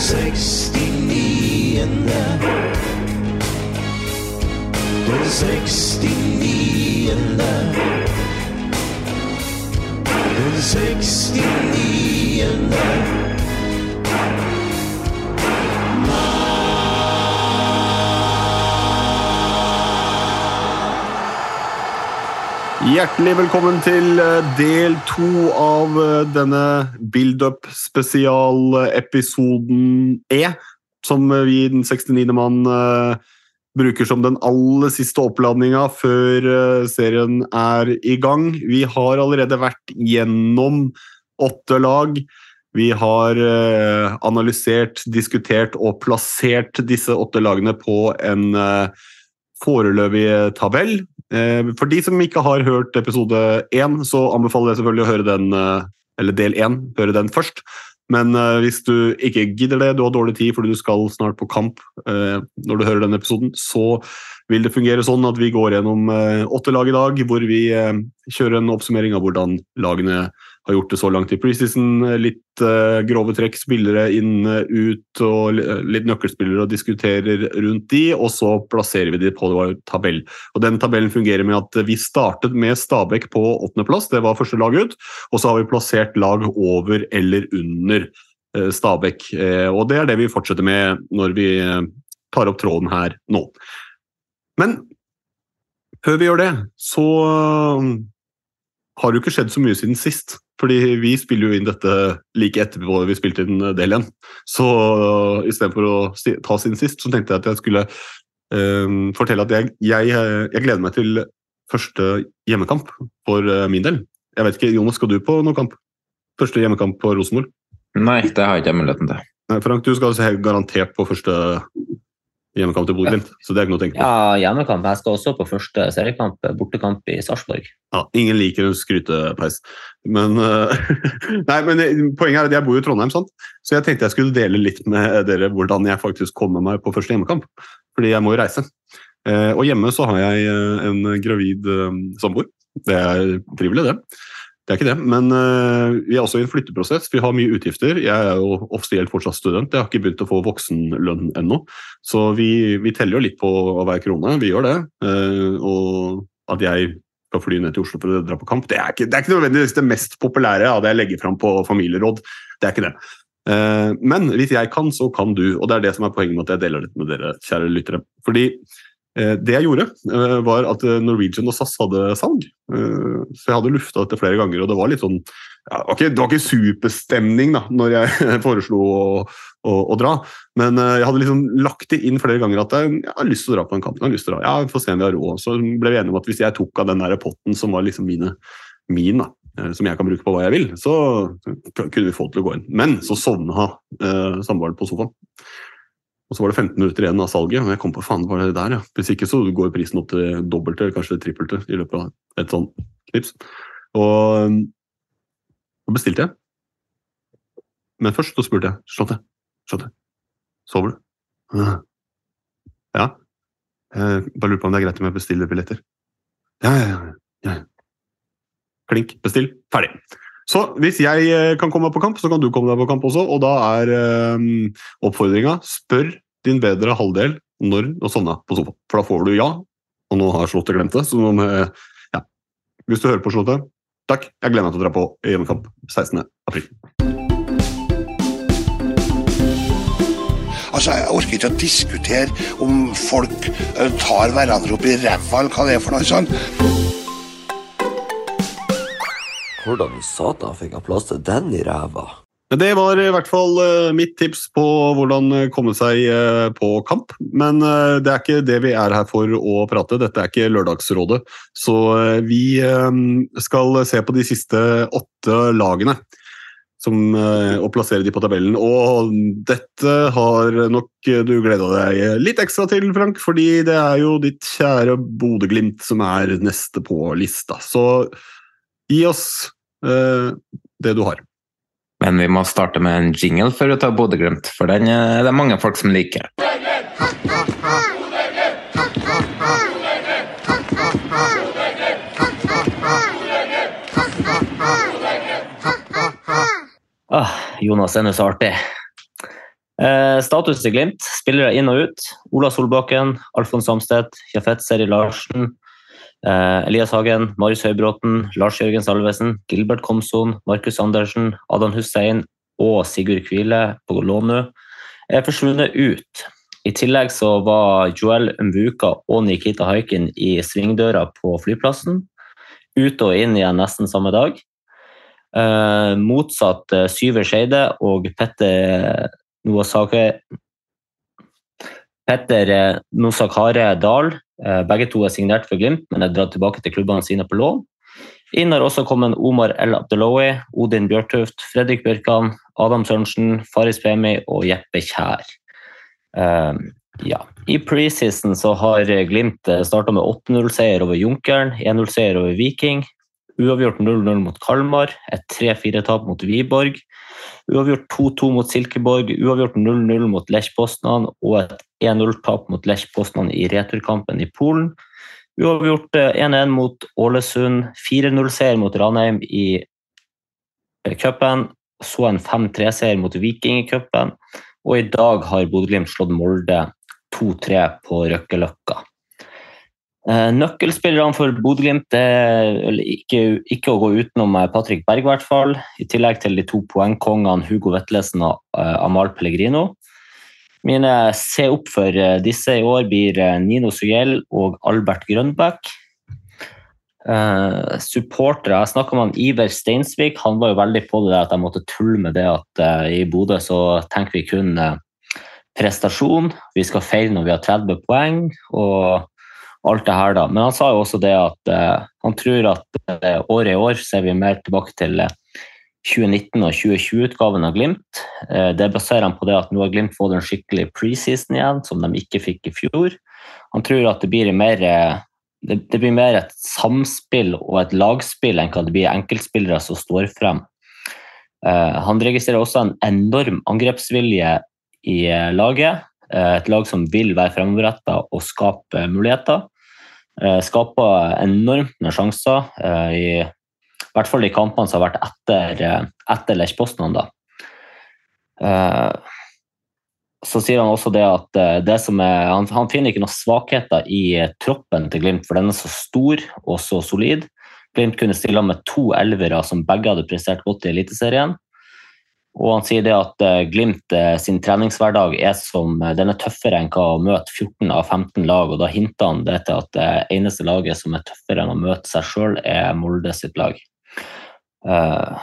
60 in the 60 in the 60 in the Hjertelig velkommen til eh, del to av eh, denne build-up-spesialepisoden E, som eh, vi i den 69. mann bruker som den aller siste oppladninga før serien er i gang. Vi har allerede vært gjennom åtte lag. Vi har analysert, diskutert og plassert disse åtte lagene på en foreløpig tabell. Eh, For de som ikke har hørt episode én, så anbefaler jeg selvfølgelig å høre den, eh, eller del én, høre den først. Men eh, hvis du ikke gidder det, du har dårlig tid fordi du skal snart på kamp når du hører denne episoden, så vil det fungere sånn at vi går gjennom åtte lag i dag, hvor vi kjører en oppsummering av hvordan lagene har gjort det så langt i preseason. Litt uh, grove trekk, spillere inn, eh, ut og litt nøkkelspillere og diskuterer rundt de, og så plasserer vi de på vår tabell. Og Den tabellen fungerer med at vi startet med Stabæk på åttendeplass, det var første lag ut, og så har vi plassert lag over eller under uh, Stabæk. Uh, Og det er det vi fortsetter med når vi eh, tar opp tråden her nå. Men før vi gjør det, så har jo ikke skjedd så mye siden sist. Fordi vi spiller jo inn dette like etterpå vi spilte inn del igjen. Så uh, istedenfor å ta siden sist, så tenkte jeg at jeg skulle uh, fortelle at jeg, jeg, jeg gleder meg til første hjemmekamp for uh, min del. Jeg vet ikke, Jonas, skal du på noen kamp? Første hjemmekamp på Rosenborg? Nei, det har jeg ikke muligheten til. Nei, Frank, du skal se garantert på første hjemmekamp til Bodø-Glimt, så det er ikke noe å tenke på. Ja, hjemmekamp. Jeg skal også på første seriekamp, bortekamp i Sarpsborg. Ja, ingen liker en skrytepeis. Men, uh, nei, men eh, poenget er at jeg bor jo i Trondheim, sant? så jeg tenkte jeg skulle dele litt med dere hvordan jeg faktisk kommer meg på første hjemmekamp. Fordi jeg må jo reise. Uh, Og hjemme så har jeg en gravid uh, samboer. Det er trivelig, det. Det er ikke det, men eh, vi er også i en flytteprosess. Vi har mye utgifter. Jeg er jo offisielt fortsatt student. Jeg har ikke begynt å få voksenlønn ennå. Så vi, vi teller jo litt på hver krone. Vi gjør det. Eh, Og at jeg skal fly ned til Oslo for å dra på kamp, det er ikke, det er ikke nødvendigvis det mest populære av det jeg legger fram på familieråd. Det er ikke det. Eh, Men hvis jeg kan, så kan du. Og det er det som er poenget med at jeg deler dette med dere, kjære lyttere. Fordi det jeg gjorde, eh, var at eh, Norwegian og SAS hadde salg. Eh, Så jeg hadde lufta dette flere ganger, og det var litt sånn ja, det, var ikke, superstemning da når jeg foreslo å, å, å dra, men eh, jeg hadde liksom lagt det inn flere ganger at jeg, jeg har lyst til å dra på en kamp. Jeg har lyst til å dra. Ja, får se om vi har råd. Så ble vi enige om at hvis jeg tok av den der potten som var liksom mine, min, da, eh, som jeg kan bruke på hva jeg vil, så kunne vi få til å gå inn. Men så sovna eh, samboeren på sofaen. Og så var det 15 minutter igjen av salget, og jeg kom på faen, var det der, ja. Hvis ikke så går prisen opp til dobbelte, eller kanskje trippelte, i løpet av et sånt knips. Og så bestilte jeg. Men først så spurte jeg Charlotte, Charlotte, sover du? «Ja». Ja. Jeg bare lurer på om det er greit om jeg bestiller billetter. Ja, ja, ja. ja. Klink, bestill, ferdig. Så hvis jeg eh, kan komme meg på kamp, så kan du komme deg på kamp også. Og da er um, oppfordringa spør din bedre halvdel når å sovne på sofaen. For da får du ja, og nå har Slottet glemt det. Så må ja. Hvis du hører på Slottet, Takk. Jeg gleder meg til å dra på hjemmekamp 16. april. Altså, Jeg orker ikke å diskutere om folk eh, tar hverandre opp i ræva, eller hva det er for noe sånt. Hvordan i satan fikk han plass til den i ræva? Det var i hvert fall eh, mitt tips på hvordan eh, komme seg eh, på kamp. Men det er ikke det vi er her for å prate. Dette er ikke Lørdagsrådet. Så vi skal se på de siste åtte lagene som, og plassere de på tabellen. Og dette har nok du gleda deg litt ekstra til, Frank, fordi det er jo ditt kjære Bodø-Glimt som er neste på lista. Så gi oss eh, det du har. Men vi må starte med en jingle for å ta Bodø-Glimt, for den eh, er det mange folk som liker. Ah, Jonas er nå så artig. Eh, status i Glimt. Spillere inn og ut. Ola Solbakken, Alfons Samstedt, Jafet Seri Larsen, Elias Hagen, Marius Høybråten, Lars Jørgen Salvesen, Gilbert Komson, Markus Andersen, Adam Hussein og Sigurd Kvile på lån er forsvunnet ut. I tillegg så var Joel Mbuka og Nikita Haikin i svingdøra på flyplassen. Ut og inn igjen nesten samme dag. Eh, motsatt eh, Syver Skeide og Petter Noasake Petter eh, Nosakare Dahl. Eh, begge to er signert for Glimt, men er dratt tilbake til klubbene sine på lån. Inn har også kommet Omar El Abdeloui, Odin Bjørtuft, Fredrik Bjørkan, Adam Sørensen, Faris Pemi og Jeppe Kjær. Eh, ja. I preseason så har Glimt starta med 8-0-seier over Junkeren, 1-0-seier over Viking, uavgjort 0-0 mot Kalmar, et 3-4-tap mot Wiborg, uavgjort 2-2 mot Silkeborg, uavgjort 0-0 mot Lech Poznan og et 1-0-tap mot Lech Poznan i returkampen i Polen. Uavgjort eh, 1-1 mot Ålesund, 4-0-seier mot Ranheim i eh, cupen, så en 5-3-seier mot Viking i cupen, og i dag har Bodø-Glimt slått Molde 2-3 på Røkkeløkka. Eh, Nøkkelspillerne for Bodø-Glimt er ikke, ikke å gå utenom eh, Patrick Berg, i hvert fall. I tillegg til de to poengkongene Hugo Vetlesen og Amahl Pellegrino. Mine se opp for eh, disse i år blir eh, Nino Sugell og Albert Grønbæk. Uh, supportere Jeg snakka med Iver Steinsvik. Han var jo veldig på det at jeg måtte tulle med det at uh, i Bodø så tenker vi kun uh, prestasjon. Vi skal feire når vi har 30 poeng. og alt det her da. Men han sa jo også det at uh, han tror at uh, året i år ser vi mer tilbake til eh, 2019- og 2020-utgaven av Glimt. Eh, det baserer han på det at nå har Glimt fått en skikkelig preseason igjen, som de ikke fikk i fjor. Han tror at det blir mer, eh, det blir mer et samspill og et lagspill enn hva det blir enkeltspillere som står frem. Uh, han registrerer også en enorm angrepsvilje i uh, laget. Eh, Et lag som vil være fremoverretta og skape muligheter. Eh, Skaper enormt med sjanser, eh, i, i hvert fall de kampene som har vært etter, etter Lech Poznan. Så sier han også det at det er, han, han finner ikke noen svakheter i troppen til Glimt, for den er så stor og så solid. Glimt kunne stille med to elvere som begge hadde prestert godt i Eliteserien. Og han sier det at eh, Glimt eh, sin treningshverdag er som, eh, den er tøffere enn hva å møte 14 av 15 lag, og da hinter han det til at det eneste laget som er tøffere enn å møte seg sjøl, er Molde sitt lag. Uh,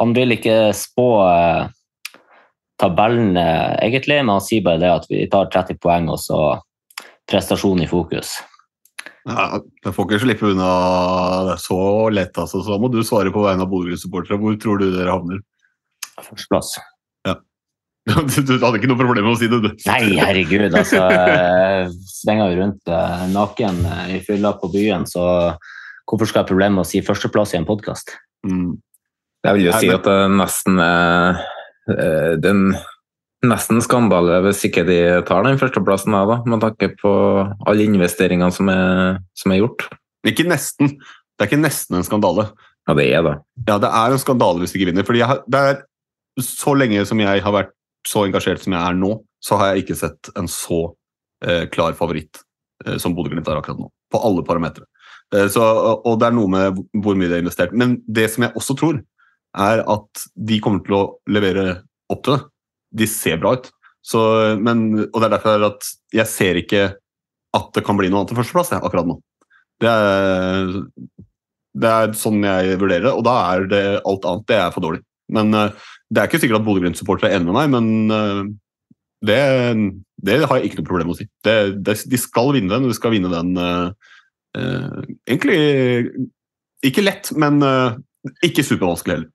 han vil ikke spå uh, tabellen, uh, egentlig, men han sier bare det at vi tar 30 poeng, og så prestasjon i fokus. Ja, jeg får ikke slippe unna det så lett, altså. Så da må du svare på vegne av Bodø-supportere. Hvor tror du dere havner? Førsteplass. Ja. Du, du hadde ikke noe problem med å si det, du? Nei, herregud, altså. Svinga jo rundt eh, naken eh, i fylla på byen, så hvorfor skal jeg ha problemer med å si førsteplass i en podkast? Mm. Jeg vil jo Nei, si at det nesten er eh, den nesten skandale hvis ikke de tar den førsteplassen, da, med tanke på alle investeringene som er, som er gjort. Ikke nesten. Det er ikke nesten en skandale. Ja, det er det. Ja, det er en skandale hvis de ikke vinner. Fordi jeg har, det er så lenge som jeg har vært så engasjert som jeg er nå, så har jeg ikke sett en så eh, klar favoritt eh, som Bodø-Glimt er akkurat nå. På alle parametere. Eh, og det er noe med hvor mye de har investert. Men det som jeg også tror, er at de kommer til å levere opp til det. De ser bra ut. Så, men, og det er derfor at jeg ser ikke at det kan bli noe annet enn førsteplass jeg, akkurat nå. Det er, det er sånn jeg vurderer det, og da er det alt annet det er for dårlig. Men eh, det er ikke sikkert at Bodø-Glimt-supportere er enig med meg, men eh, det, det har jeg ikke noe problem med å si. Det, det, de skal vinne den, og de skal vinne den uh, uh, egentlig ikke lett, men uh, ikke supervanskelig heller.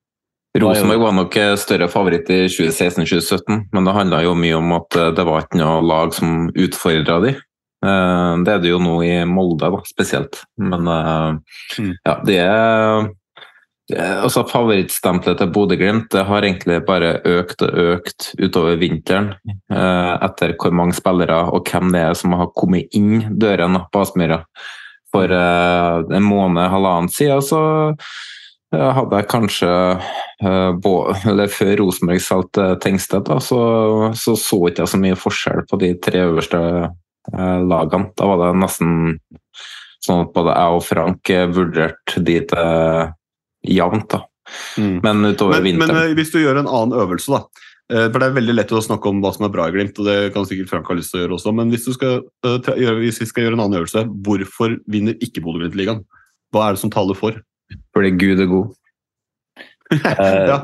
Rosenborg var nok større favoritt i 2016-2017, men det handla jo mye om at det var ikke noe lag som utfordra de. Det er det jo nå i Molde, da, spesielt. Men eh, ja, det er- altså Favorittstempelet til Bodø-Glimt har egentlig bare økt og økt utover vinteren. eh, Etter hvor mange spillere og hvem det er som har kommet inn døren på Aspmyra. For eh, en måned, halvannen siden så eh, hadde jeg kanskje eh, eller Før Rosenborg solgte Tengstedt, så, så så ikke jeg så mye forskjell på de tre øverste eh, lagene. Da var det nesten sånn at både jeg og Frank eh, vurderte de til jevnt. da. Men utover Men, men vinteren Men hvis du gjør en annen øvelse, da. eh, For det er veldig lett å snakke om hva som er bra i Glimt, og det kan sikkert Frank ha lyst til å gjøre også. Men hvis, du skal, eh, hvis vi skal gjøre en annen øvelse, hvorfor vinner ikke Bodø-Glimt-ligaen? Hva er det som taler for? Fordi Gud er god. Eh, Ja.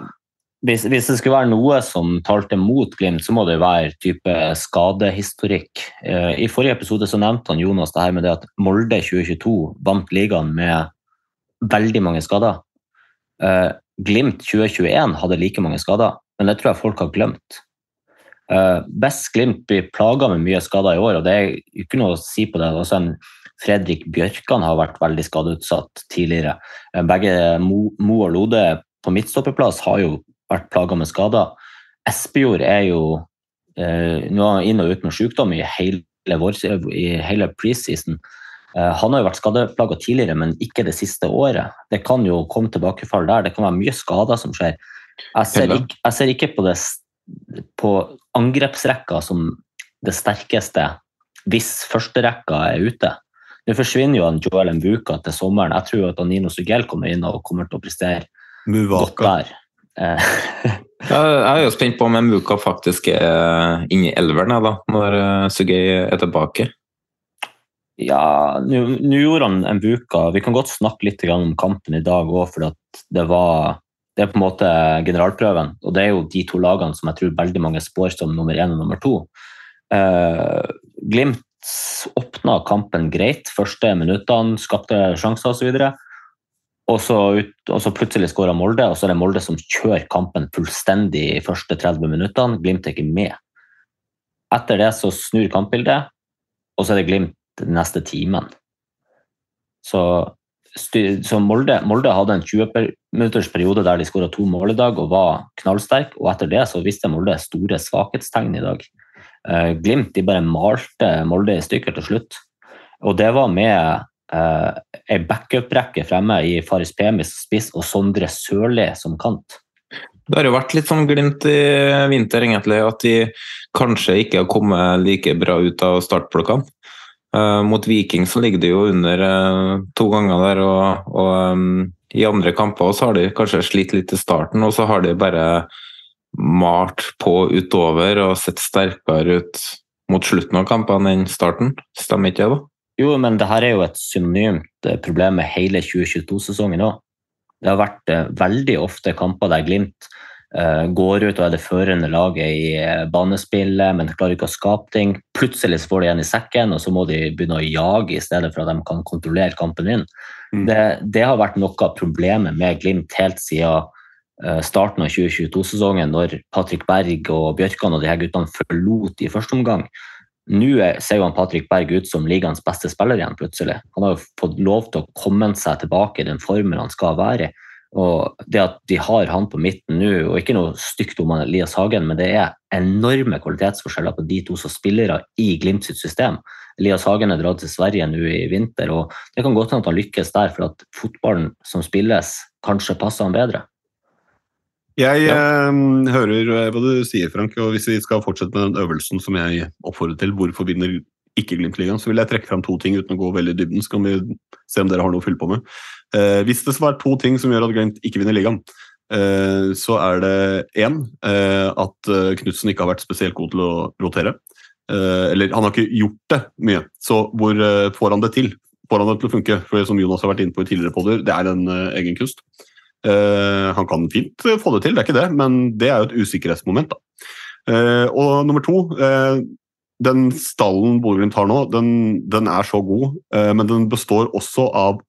hvis, hvis det skulle være noe som talte mot Glimt, så må det være type skadehistorikk. Eh, I forrige episode så nevnte han Jonas det her med det at Molde 2022 vant ligaen med veldig mange skader. Eh, Glimt 2021 hadde like mange skader, men det tror jeg folk har glemt. Uh, Best Glimt blir plaga med mye skader i år, og det er ikke noe å si på det. Også en Fredrik Bjørkan har vært veldig skadeutsatt tidligere. Uh, Begge Mo, Mo og Lode på midtstopperplass har jo vært plaga med skader. Espejord er jo uh, nå inn og ut med sykdom i hele, vår, i hele preseason. Eh, han har jo vært skadeplaga tidligere, men ikke det siste året. Det kan jo komme tilbakefall der. Det kan være mye skader som skjer. Jeg ser, ikke, jeg ser ikke på, det, på angrepsrekka som det sterkeste hvis førsterekka er ute. Nå forsvinner jo han Joel Mbuka til sommeren. Jeg tror at Nino Sugell kommer inn og kommer til å prestere godt der. Eh, Jeg jeg er jo spent på om Mbuka faktisk er inne i elveren da, når eh, Sugei er tilbake. Ja, nå gjorde han en buka. Vi kan godt snakke litt om kampen i dag òg, for det var det er på en måte generalprøven. Og det er jo de to lagene som jeg tror veldig mange spår som nummer én og nummer to. Eh, Glimt åpna kampen greit første minuttene, skapte sjanser osv. Og så, ut, og så plutselig skåra Molde, og så er det Molde som kjører kampen fullstendig i første 30 minuttene. Glimt er ikke med. Etter det så snur kampbildet, og så er det Glimt den neste timen. Så, så Molde, Molde hadde en 20-minutters periode der de skåra to mål i dag og var knallsterk, og etter det så viste Molde store svakhetstegn i dag. Eh, Glimt de bare malte Molde i stykker til slutt, og det var med eh, ei backup-rekke fremme i Faris Pemis spiss og Sondre Sørli som kant. Det har jo vært litt sånn glimt i vinter, egentlig, at de kanskje ikke har kommet like bra ut av startblokkene. Eh, mot Viking så ligger de jo under eh, to ganger der, og, og um, i andre kamper så har de kanskje slitt litt i starten, og så har de bare malt på utover og sett sterkere ut mot slutten av kampene enn starten. Stemmer ikke det, da? Jo, men det her er jo et synonymt eh, problem med hele 2022-sesongen òg. Det har vært veldig ofte kamper der Glimt går ut og er det førende laget i eh, banespillet, men klarer ikke å skape ting. Plutselig får de igjen i sekken, og så må de begynne å jage i stedet for at de kan kontrollere kampen inn. Mm. Det, det har vært noe av problemet med Glimt helt siden eh, starten av 2022-sesongen, når Patrick Berg og Bjørkan og de her guttene forlot i første omgang. Nå er- ser jo han Patrick Berg ut som ligaens beste spiller igjen, plutselig. Han har jo fått lov til å komme seg tilbake i den formen han skal være i. Og det at de har han på midten nå, og ikke noe stygt om Elias Hagen, men det er enorme kvalitetsforskjeller på de to som spillere i Glimt sitt system. Elias Hagen er dratt til Sverige nå i vinter, og det kan godt hende at han lykkes der, for at fotballen som spilles, kanskje passer han bedre. Jeg eh, hører eh, hva du sier, Frank, og hvis vi skal fortsette med den øvelsen som jeg oppfordrer til, hvorfor vinner ikke Glimt-ligaen, så vil jeg trekke fram to ting uten å gå veldig i dybden. Så kan vi se om dere har noe å fylle på med. Eh, hvis det skal være to ting som gjør at Glimt ikke vinner ligaen, eh, så er det én eh, at Knutsen ikke har vært spesielt god til å rotere. Eller han har ikke gjort det mye, så hvor får han det til? Får han det til å funke? For som Jonas har vært inne på i tidligere podder, det er en egen kunst. Han kan fint få det til, det er ikke det, men det er jo et usikkerhetsmoment. da. Og nummer to Den stallen Bodø-Glimt har nå, den, den er så god, men den består også av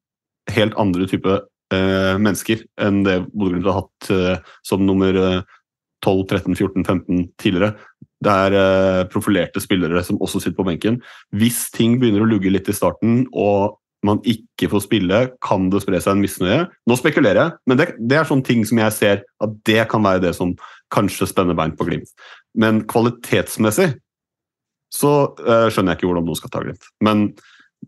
helt andre type eh, mennesker enn det Bodø-Glimt har hatt eh, som nummer eh, 12, 13, 14, 15 tidligere. Det er eh, profilerte spillere som også sitter på benken. Hvis ting begynner å lugge litt i starten, og man ikke får spille, kan det spre seg en misnøye. Nå spekulerer jeg, men det, det er sånne ting som jeg ser at det kan være det som kanskje spenner bein på Glimt. Men kvalitetsmessig så eh, skjønner jeg ikke hvordan noen skal ta Glimt. Men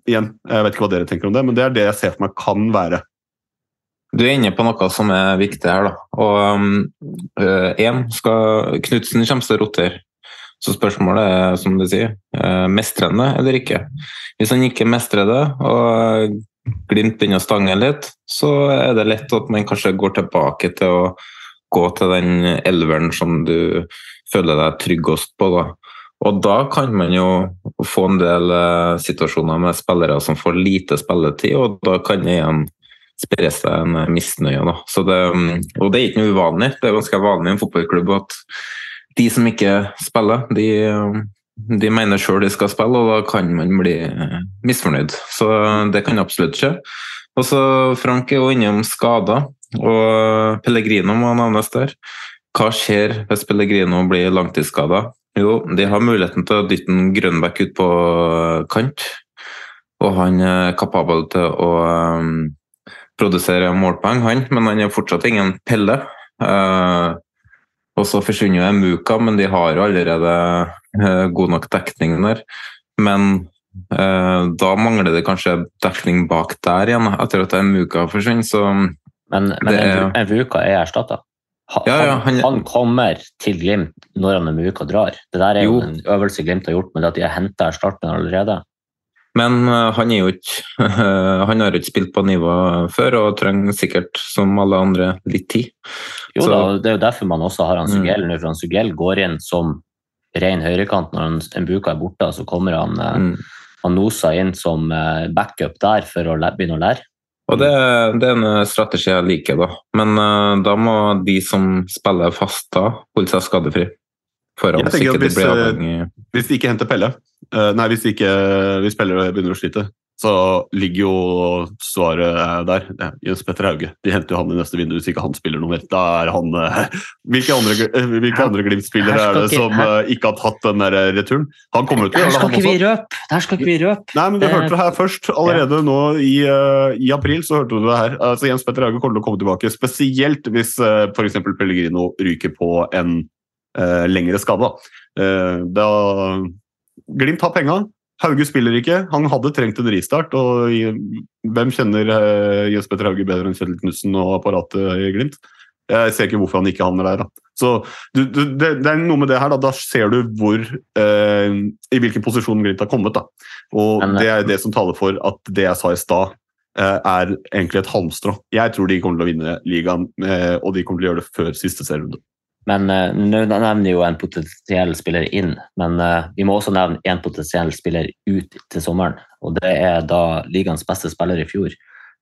igjen, jeg vet ikke hva dere tenker om det, men det er det jeg ser for meg kan være. Du er inne på noe som er viktig her. da. Og um, eh, skal Knutsen kommer til å rotere. Så spørsmålet er, som du sier, eh, mestrer han det eller ikke? Hvis han ikke mestrer det, og Glimt begynner å stange litt, så er det lett at man kanskje går tilbake til å gå til den elveren som du føler deg tryggest på. da. Og da kan man jo få en del eh, situasjoner med spillere som får lite spilletid, og da kan det igjen spre seg en misnøye. Da. Det, og det er ikke noe uvanlig. Det er ganske vanlig i en fotballklubb at de som ikke spiller, de, de mener sjøl de skal spille, og da kan man bli misfornøyd. Så det kan absolutt skje. Og så Frank er jo innom skader, og Pellegrino må nevnes der. Hva skjer hvis Pellegrino blir langtidsskada? Jo, de har muligheten til å dytte en Grønbæk ut på kant, og han er kapabel til å um, produsere målpoeng, han, men han er fortsatt ingen Pelle. Uh, og så forsvinner jo Muka, men de har jo allerede god nok dekning der. Men da mangler det kanskje dekning bak der igjen, etter at Muka forsvinner. Så Men, men det Vuka er erstatta. Han, Ja, ja, han, han- kommer til Glimt når han er myk og drar. Det der er jo, Jo. en øvelse Glimt har gjort, men at de har henta erstatteren allerede. Men uh, han er jo ikke Han har ikke spilt på nivå før og trenger sikkert, som alle andre, litt tid. Jo Så- da, Det er jo derfor man også har han Mm. Sugell nå, for han Sugell går inn som ren høyrekant når han, en Buka er borte, så kommer han, eh, Mm. han Nosa inn som eh, backup der for å begynne å lære. Og det, det er en strategi jeg liker, da. Men uh, da må de som spiller fast da, holde seg skadefri. For Jeg tenker at hvis, eh, Hvis de ikke henter Pelle, uh, nei, hvis, de ikke, hvis Pelle begynner å slite, så ligger jo svaret der. Jens Petter Hauge. De henter jo han i neste vindu hvis ikke han spiller noe mer. Da er han eh, Hvilke andre, eh, hvilke andre Glimt-spillere er det som her- eh, ikke har tatt den der returen? Han kommer til å gjøre det, han også. Der skal ikke vi røpe! Nei, men du hørte det her først. Allerede nå i, i april så hørte du det her. Altså, Jens Petter Hauge kommer til å komme tilbake, spesielt hvis uh, f.eks. Pellegrino ryker på en uh, lengre skade. Eh, da Glimt har penga. Hauge spiller ikke. Han hadde trengt en ristart. og Hvem kjenner eh, Jens Petter Hauge bedre enn Kjetil Knutsen og apparatet i Glimt? Jeg ser ikke hvorfor han ikke havner der. da. Så du, du, det, det er noe med det her, da. Da ser du hvor eh, I hvilken posisjon Glimt har kommet. da. Og Men- det er det som taler for at det jeg sa i stad, eh, er egentlig et halmstrå. Jeg tror de kommer til å vinne ligaen, eh, og de kommer til å gjøre det før siste serierunde. Men uh, nå nevner jo en potensiell spiller inn, men uh, vi må også nevne en potensiell spiller ut til sommeren. Og det er da ligaens beste spiller i fjor.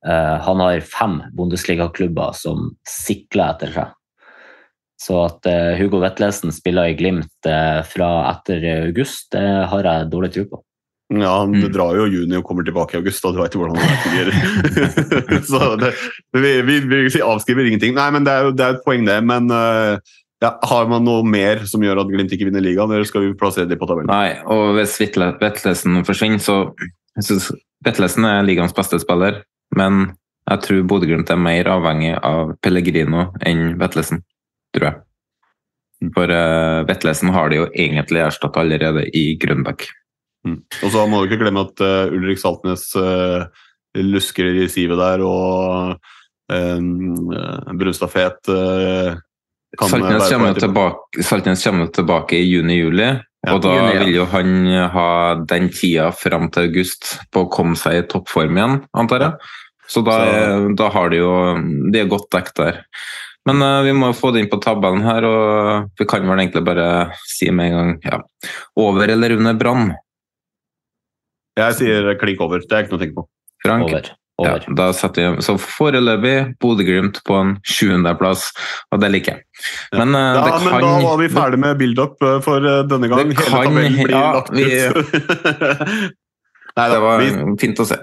Uh, han har fem Bundesliga-klubber som sikler etter seg. Så at Hugo Vetlesen spiller i Glimt fra etter august, det har jeg dårlig tro på. Ja, han Mm. drar jo i juni og kommer tilbake i august, og du veit hvordan det fungerer. Så det, vi, vi, vi avskriver ingenting. Nei, men det er jo det er et poeng, det. Men eh, ja, har man noe mer som gjør at Glimt ikke vinner ligaen, eller skal vi plassere dem på tabellen? Nei, og hvis Vetle- Vetlesen forsvinner, så synes Vetlesen er ligaens beste spiller, men jeg tror Bodø-Glimt er mer avhengig av Pellegrino enn Vetlesen, tror jeg. For uh, Vetlesen har de jo egentlig erstatta allerede i Grønbæk. Mm. Og så må du ikke glemme at uh, Ulrik Saltnes uh, lusker i sivet der, og uh, Brunstad Fet Saltnes kommer, tilbake, Saltnes kommer tilbake i juni-juli, Og da juni, ja. vil jo han ha den tida fram til august på å komme seg i toppform igjen, antar jeg. Så da, da har de jo De er godt dekket der. Men uh, vi må jo få det inn på tabellen her, og vi kan vel egentlig bare si med en gang ja. Over eller under Brann? Jeg sier klink over. Det er ikke noe å tenke på. Frank? Over. Ja, da setter vi, så foreløpig Bodø-Glimt på en sjuendeplass, og det liker jeg. Men eh, Ja, det men kan da var vi ferdig med build-up eh, for eh, denne gang. Hele kan- tabellen blir ja, lagt vi- ut. Nei Det var vi, fint å se.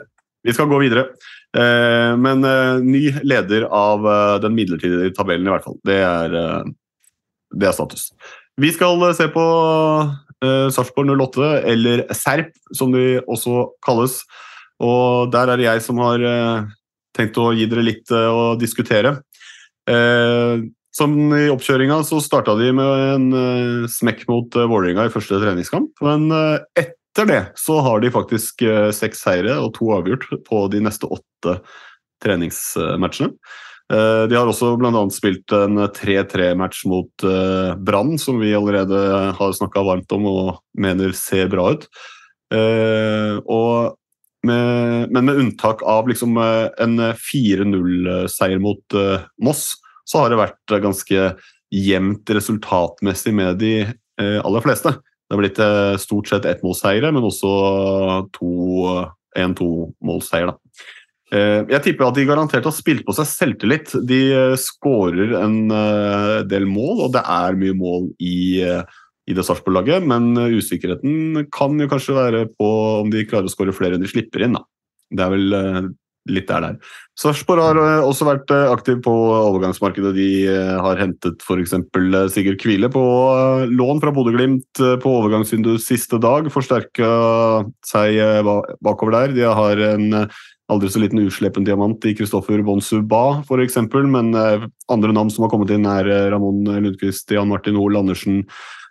vi skal gå videre. Eh, men eh, ny leder av eh, den midlertidige tabellen, i hvert fall. Det er, det er status. Vi skal se på Sarpsborg 08, eller Serp, som de også kalles. Og der er det jeg som har eh, tenkt å gi dere litt eh, å diskutere. Eh, som i oppkjøringa så starta de med en smekk mot Vålerenga i første treningskamp. Men etter det så har de faktisk seks seire og to avgjort på de neste åtte treningsmatchene. De har også bl.a. spilt en 3-3-match mot Brann, som vi allerede har snakka varmt om og mener ser bra ut. Og men med unntak av liksom eh, en 4-0-seier mot eh, Moss, så har det vært eh, ganske jevnt resultatmessig med de eh, aller fleste. Det har blitt eh, stort sett ettmålsseire, men også to 1-2-målseier. Eh, Jeg tipper at de garantert har spilt på seg selvtillit. De eh, skårer en eh, del mål, og det er mye mål i, eh, i det Sarpsborg-laget, men eh, usikkerheten kan jo kanskje være på om de klarer å skåre flere enn de slipper inn. da. Det er vel eh, litt der der. Sarpsborg har eh, også vært aktiv på overgangsmarkedet. De har hentet f.eks. Sigurd Kvile på lån fra Bodø-Glimt på overgangsvinduets siste dag. Forsterka seg bakover der. De har en aldri så liten uslepen diamant i Kristoffer Bonsuba f.eks., men andre navn som har kommet inn, er Ramón Lundqvist, Jan Martin Hoel Andersen,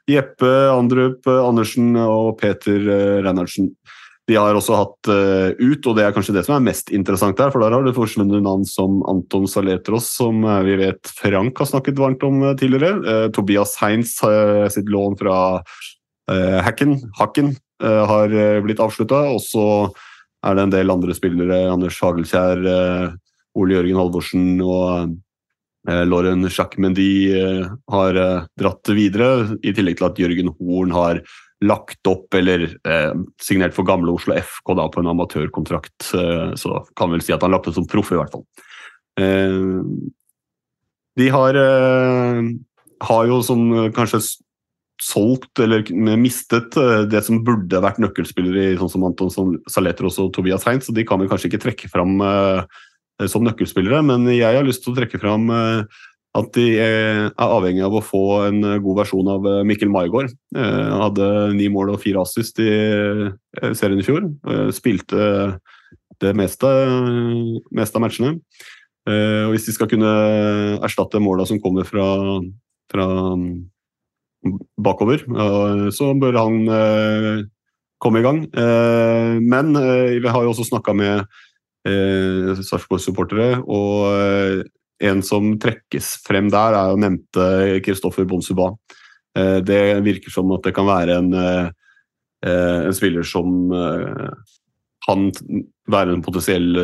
Jeppe Andrup eh, Andersen og Peter eh, Reinhardsen. De har også hatt eh, ut, og det er kanskje det som er mest interessant der, for der har det forsvunnet navn som Anton Saletros, som vi vet Frank har snakket varmt om tidligere. Tobias Heinz eh, sitt lån fra Hacken, Hacken har blitt avslutta, og så er det en del andre spillere, Anders Hagelkjær, Ole Jørgen Halvorsen og Lauren Jacques-Mendy eh, har eh, dratt videre, i tillegg til at Jørgen Horn har lagt opp eller eh, signert for gamle Oslo FK da, på en amatørkontrakt. Eh, så kan vel si at han lagt opp som proff, i hvert fall. Eh, de har, eh, har jo som eh, kanskje solgt eller mistet eh, det som burde vært nøkkelspillere i sånn som Anton Saletros og Tobias Heinz, så de kan vi kanskje ikke trekke fram eh, som nøkkelspillere, men jeg har lyst til å trekke fram eh, at de eh, er avhengig av å få en eh, god versjon av eh, Mikkel Maigård. Eh, Han hadde ni mål og fire assist i eh, serien i fjor. Eh, Spilte det meste, meste av matchene. Eh, Og hvis de skal kunne erstatte måla som kommer fra, fra mm, bakover, eh, så bør han eh, komme i gang. Eh, Men eh, vi har jo også snakka med eh, Sarpsborg-supportere, og eh, en som trekkes frem der, er jo nevnte Kristoffer Bonsuba. Eh, Det virker som at det kan være en, en spiller som kan være en potensiell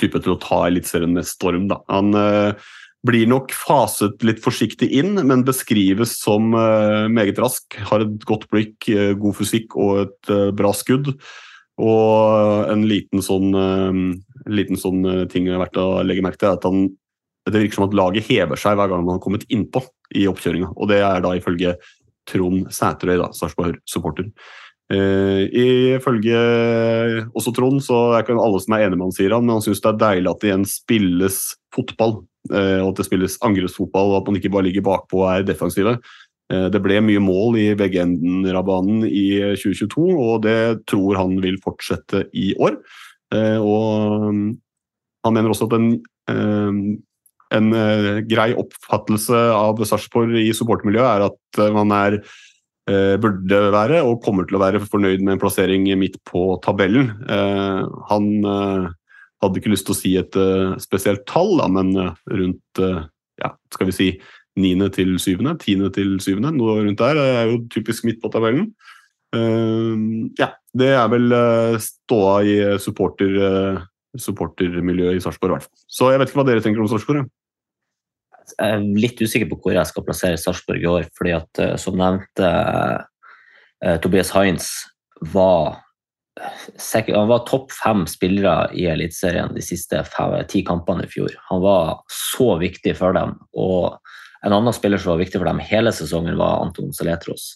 type til å ta Eliteserien med storm. Da. Han blir nok faset litt forsiktig inn, men beskrives som meget rask. Har et godt blikk, god fysikk og et bra skudd. Og en liten sånn, eh, en liten sånn eh, ting har vært å legge merke til, er at han, det virker som at laget hever seg hver gang man har kommet innpå i oppkjøringa. Og det er da ifølge Trond Sæterøy, da, Sarpsborg-supporter. Uh, ifølge også Trond, så er ikke alle som er enig med han, sier han, men han syns det er deilig at det igjen spilles fotball. Uh, og at det spilles angrepsfotball, og at man ikke bare ligger bakpå og er defensive. Eh, det ble mye mål i begge ender av banen i 2022, og det tror han vil fortsette i år. Eh, og mm, han mener også at en, eh, en eh, grei oppfattelse av Sarpsborg i supportermiljøet er at eh, man er eh, burde være og kommer til å være fornøyd med en plassering midt på tabellen. Eh, han eh, hadde ikke lyst til å si et eh, spesielt tall, men eh, rundt eh, ja, skal vi si niende til syvende, tiende til syvende, noe rundt der. Det er jo typisk midt på tabellen. Uh, ja, det er vel eh, ståa i supporter, eh, supportermiljøet i Sarpsborg, i hvert fall. Så jeg vet ikke hva dere tenker om Sarpsborg. Jeg er litt usikker på hvor jeg skal plassere Sarpsborg i år, fordi at eh, som nevnte eh, Tobias Heinz var han var topp fem spillere i Eliteserien de siste fem, ti kampene i fjor. Han var så viktig for dem. Og en annen spiller som var viktig for dem hele sesongen, var Anton Saletros.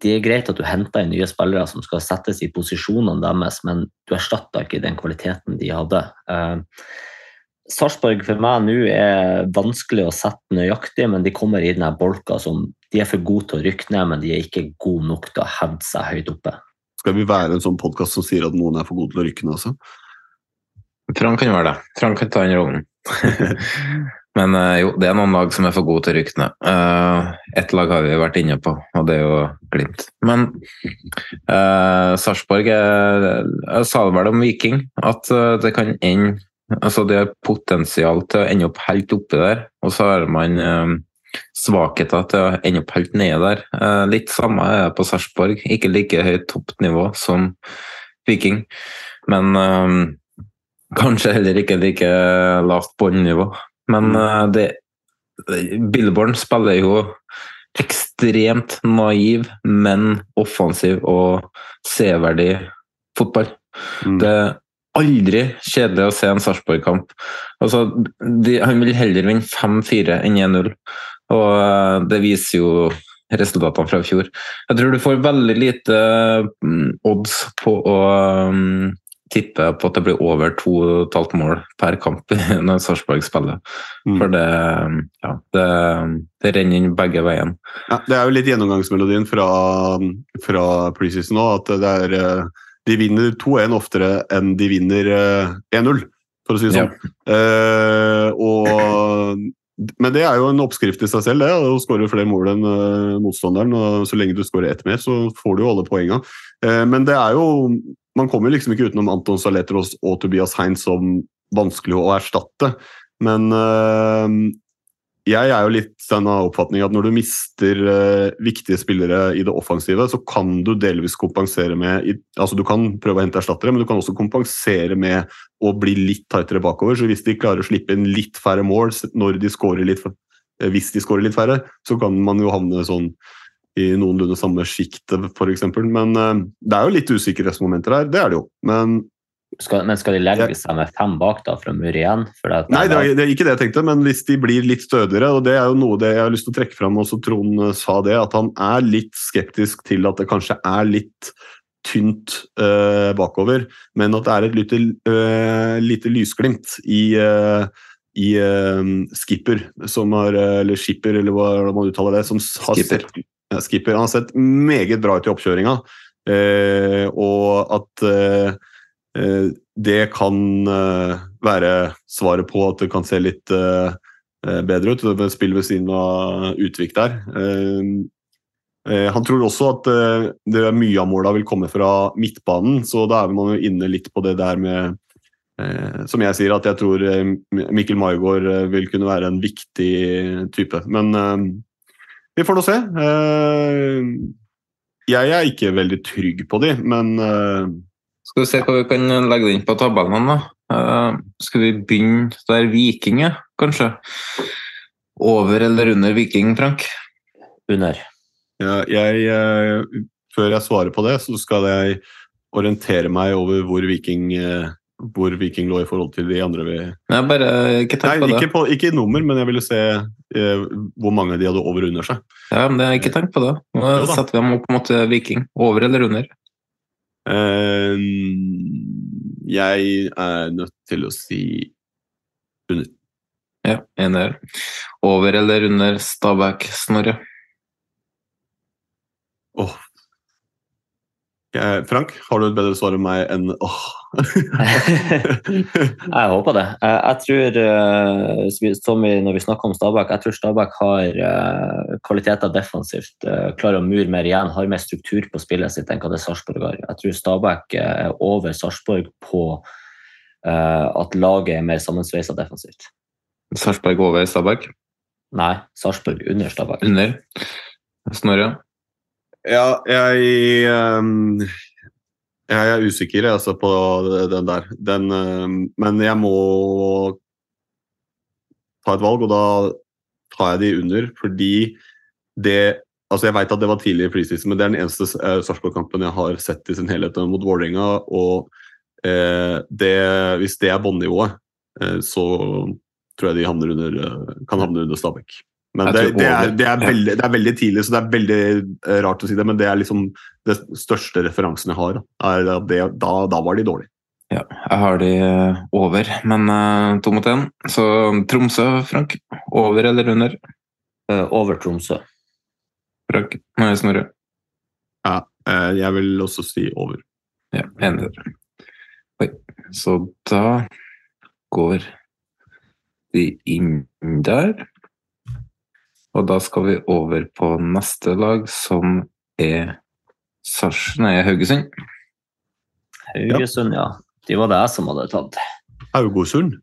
Det er greit at du henter inn nye spillere som skal settes i posisjonene deres, men du erstatter ikke den kvaliteten de hadde. Eh, Sarpsborg for meg nå er vanskelig å sette nøyaktig, men de kommer i denne bolka som de er for gode til å rykke ned, men de er ikke gode nok til å hevde seg høyt oppe. Skal vi være en sånn podkast som sier at noen er for gode til å rykke ned også? Frank kan være det. Trang kan ta den rollen. Men eh, jo, det er noen lag som er for gode til ryktene. Uh, Ett lag har vi vært inne på, og det er jo Glimt. Men uh, Sarpsborg Jeg sa det vel om Viking, at det kan ende Altså det er potensial til å ende opp helt oppe der, og så har man eh, svakheter til å ende opp helt nede der. Eh, litt samme er det på Sarpsborg. Ikke like høyt toppnivå som Viking, men eh, kanskje heller ikke like lavt båndnivå. Men eh, det Billborn spiller jo ekstremt naiv, men offensiv og severdig fotball. Det er aldri kjedelig å se en Sarpsborg-kamp. Altså, han vil heller vinne 5-4 enn 1-0, og eh, det viser jo resultatene fra i fjor. Jeg tror du får veldig lite mm, odds på å mm, jeg på at det blir over 2,5 mål per kamp når Sarpsborg spiller. For det, ja, det, det renner inn begge veiene. Ja, det er jo litt gjennomgangsmelodien fra, fra preseason nå, at det er eh, de vinner 2-1 oftere enn de vinner eh, 1-0, for å si det sånn. Eh, og, men det er jo en oppskrift i seg selv, det. Å skåre flere mål enn eh, motstanderen. og Så lenge du skårer ett mer, så får du jo alle poengene. Eh, men det er jo Man kommer liksom ikke utenom Anton Saletros og Tobias Hein som vanskelig å erstatte. Men eh, jeg er jo litt den oppfatning at når du mister eh, viktige spillere i det offensive, så kan du delvis kompensere med altså Du kan prøve å hente erstattere, men du kan også kompensere med å bli litt tightere bakover. Så hvis de klarer å slippe inn litt færre mål når de scorer litt, eh, hvis de skårer litt færre, så kan man jo havne sånn i noenlunde samme sjiktet, f.eks. Men eh, det er jo litt usikkerhetsmomenter her, det er det jo. Men Skal, men skal de legge seg med fem bak da for å mure igjen? Nei, det er, det er ikke det jeg tenkte, men hvis de blir litt stødigere, og det er jo noe det jeg har lyst til å trekke fram, også Trond eh, sa det, at han er litt skeptisk til at det kanskje er litt tynt eh, bakover, men at det er et lite, eh, lite lysglimt i, eh, i eh, Skipper, som har, eller Skipper, eller hva man uttaler det, som har Skipper. sett, Skipper. Han har sett meget bra ut i oppkjøringa, eh, og at eh, Eh, det kan eh, være svaret på at det kan se litt eh, eh, bedre ut. Det Spill ved siden av Utvik der. Eh, eh, Han tror også at eh, det er mye av måla vil komme fra midtbanen, så da er man jo inne litt på det der med eh, Som jeg sier, at jeg tror eh, Mikkel Maigård eh, vil kunne være en viktig type. Men eh, vi får nå se. Eh, Jeg er ikke veldig trygg på de, men eh, Skal vi se hva vi kan legge inn på tabellene, da. Eh, skal vi begynne der Viking er, kanskje? Over eller under Viking, Frank? Under. Ja, jeg, før jeg svarer på det, så skal jeg orientere meg over hvor Viking, eh, hvor Viking lå i forhold til de andre vi Nei, bare ikke tenk på det. ikke, på, ikke i nummer, men jeg ville se eh, hvor mange de hadde over og under seg. Ja, men det, ikke tenk på det. Nå Jo setter vi dem opp mot eh, Viking. Over eller under? Eh, jeg er nødt til å si under. Ja, enig her. Over eller under Stabæk, Snorre? Åh. Jeg, Frank, har du et bedre svar enn meg enn åh? Jeg håper det. Jeg, jeg tror, eh, som vi- når vi snakker om Stabæk, jeg tror Stabæk har eh, kvaliteter defensivt. eh, klarer å mure mer igjen, har mer struktur på spillet sitt enn hva det Sarpsborg har. Jeg tror Stabæk eh, er over Sarpsborg på eh, at laget er mer sammensveisa defensivt. Sarpsborg over Stabæk? Nei, Sarpsborg under Stabæk. Under. Snorre? Ja, jeg ehm, Jeg er usikker altså, på den der. Den, ehm, men jeg må ta et valg, og da tar jeg de under, fordi det Altså, jeg veit at det var tidlig i preseason, men det er den eneste uh, Sarpsborg-kampen jeg har sett i sin helhet mot Vålerenga. Og eh, det, hvis det er båndnivået, eh, så tror jeg de under, kan havne under Stabæk. Men det, det, er, det, er veldig, det er veldig tidlig, så det er veldig eh, rart å si det. Men det er liksom det største referansen jeg har. da, Er det, da, da var de dårlige. Ja, jeg har de eh, over, men uh, to mot én. Så Tromsø, Frank. Over eller under? Uh, over Tromsø. Frank? Nei, Snorre. Ja, uh, jeg vil også si over. Ja, enig der. Oi, så da går vi inn der. Og da skal vi over på neste lag, som er Sarsen er Haugesund. Haugesund, ja. De var det jeg som hadde tatt. Haugesund?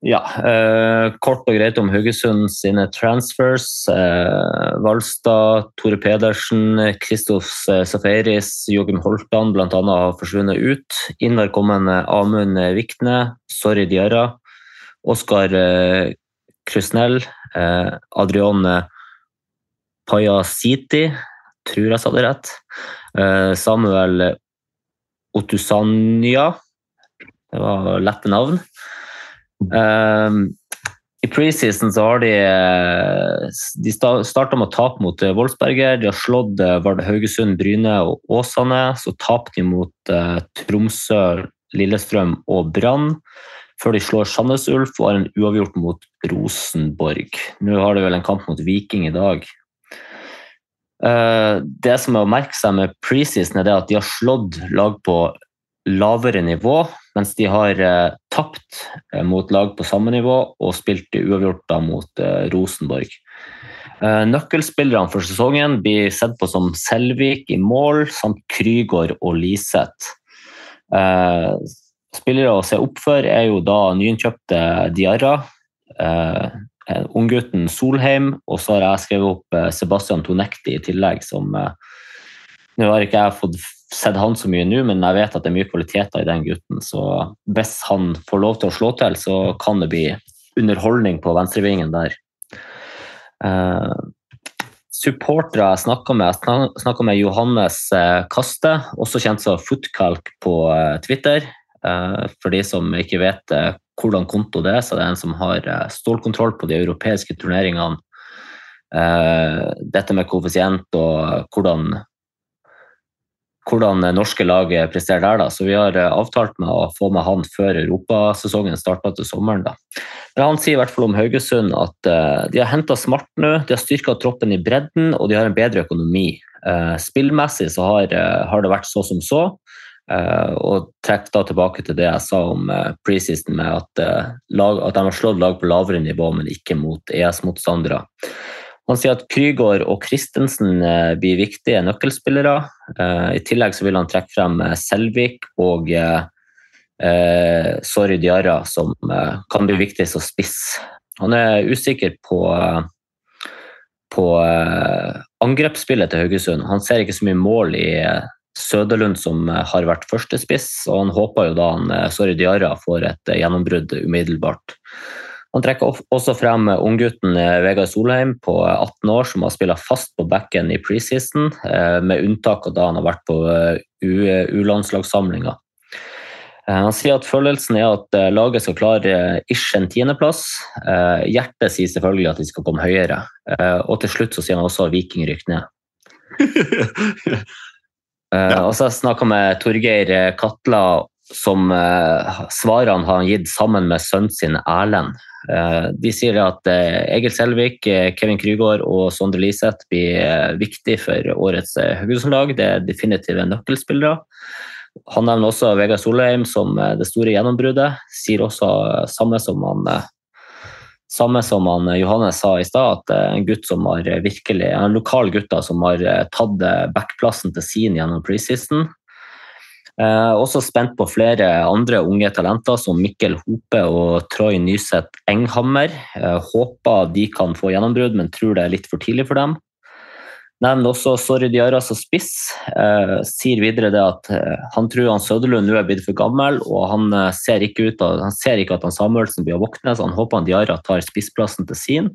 Ja, eh, kort og greit om Haugesund sine transfers. Eh, Valstad, Tore Pedersen, Kristoff eh, Safaris, Joachim Holtan bl.a. har forsvunnet ut. Inn har kommet eh, Amund Vikne, Sorry Diarra, Oskar eh, Krusnell, eh, Adrione Payasiti, tror jeg sa det rett. Eh, Samuel Otusanya, det var lette navn. Eh, I preseason så har de eh, De starta med å tape mot eh, Wolfsberger. De har slått Vard Haugesund, Bryne og Åsane. Så tapte de mot eh, Tromsø, Lillestrøm og Brann. Før de slår Sandnes Ulf og har en uavgjort mot Rosenborg. Nå har de vel en kamp mot Viking i dag. Eh, det som er å merke seg med preseason, er at de har slått lag på lavere nivå, mens de har eh, tapt eh, mot lag på samme nivå og spilt uavgjort mot Rosenborg. Nøkkelspillerne for sesongen blir sett på som Selvik i mål, samt Krygård og Liseth. Eh, spillere å se opp for er jo da nyinnkjøpte Diarra, eh, unggutten Solheim, og så har jeg skrevet opp eh, Sebastian Tonekti i tillegg, som eh, Nå har ikke jeg fått sett han så mye nå, men jeg vet at det er mye kvaliteter i den gutten. Så hvis han får lov til å slå til, så kan det bli underholdning på venstrevingen der. Uh, supportere jeg snakka med, jeg snakka med Johannes eh, Kaste, også kjent som Footcalk på eh, Twitter. Eh, for de som ikke vet eh, hvordan konto det er, så det er en som har eh, stålkontroll på de europeiske turneringene. Dette med koeffisient og hvordan hvordan norske lag presterer der. Da. Så vi har avtalt med å få med han før europasesongen starter til sommeren. Da. Men han sier i hvert fall om Haugesund at de har henta smart nå, de har styrka troppen i bredden og de har en bedre økonomi. Spillmessig så har, har, det vært så som så. Og trekk da tilbake til det jeg sa om preseason, med at, lag, at de har slått lag på lavere nivå, men ikke mot ES-motstandere. Han sier at Krygård og Christensen blir viktige nøkkelspillere. I tillegg så vil han trekke frem Selvik og eh, Sorry Diarra, som eh, kan bli viktig som spiss. Han er usikker på, på eh, angrepsspillet til Haugesund. Han ser ikke så mye mål i Søderlund, som har vært førstespiss, og han håper jo da han Sorry Diarra får et gjennombrudd umiddelbart. Han trekker også frem unggutten Vegard Solheim på 18 år, som har spilt fast på backen i preseason, med unntak av da han har vært på U-landslagssamlinga. Han sier at følelsen er at laget skal klare ish en tiendeplass. Hjertet sier selvfølgelig at de skal komme høyere. Og til slutt så sier han også at Viking rykker ned. ja. Og så har jeg snakka med Torgeir Katla, som svarene har gitt sammen med sønnen sin Erlend. De sier at Egil Selvik, Kevin Krygård og Sondre Liseth blir viktig for årets Haugesund-lag. Det er definitive nøkkelspillere. Han nevner også Vegard Solheim som det store gjennombruddet. Sier også samme som han, samme som han Johannes sa i stad, at en gutt som har virkelig, en lokal gutt som har tatt backplassen til sin gjennom preseason. Eh, også spent på flere andre unge talenter som Mikkel Hope og Troy Nyseth Enghammer. Eh, håper de kan få gjennombrudd, men tror det er litt for tidlig for dem. Nevner også Sorry Diarra som spiss. Eh, sier videre det at eh, han tror han Søderlund nå er blitt for gammel, og han eh, ser ikke, ut han ser ikke at han Samuelsen blir å våkne, så han håper han Diarra tar spissplassen til sin.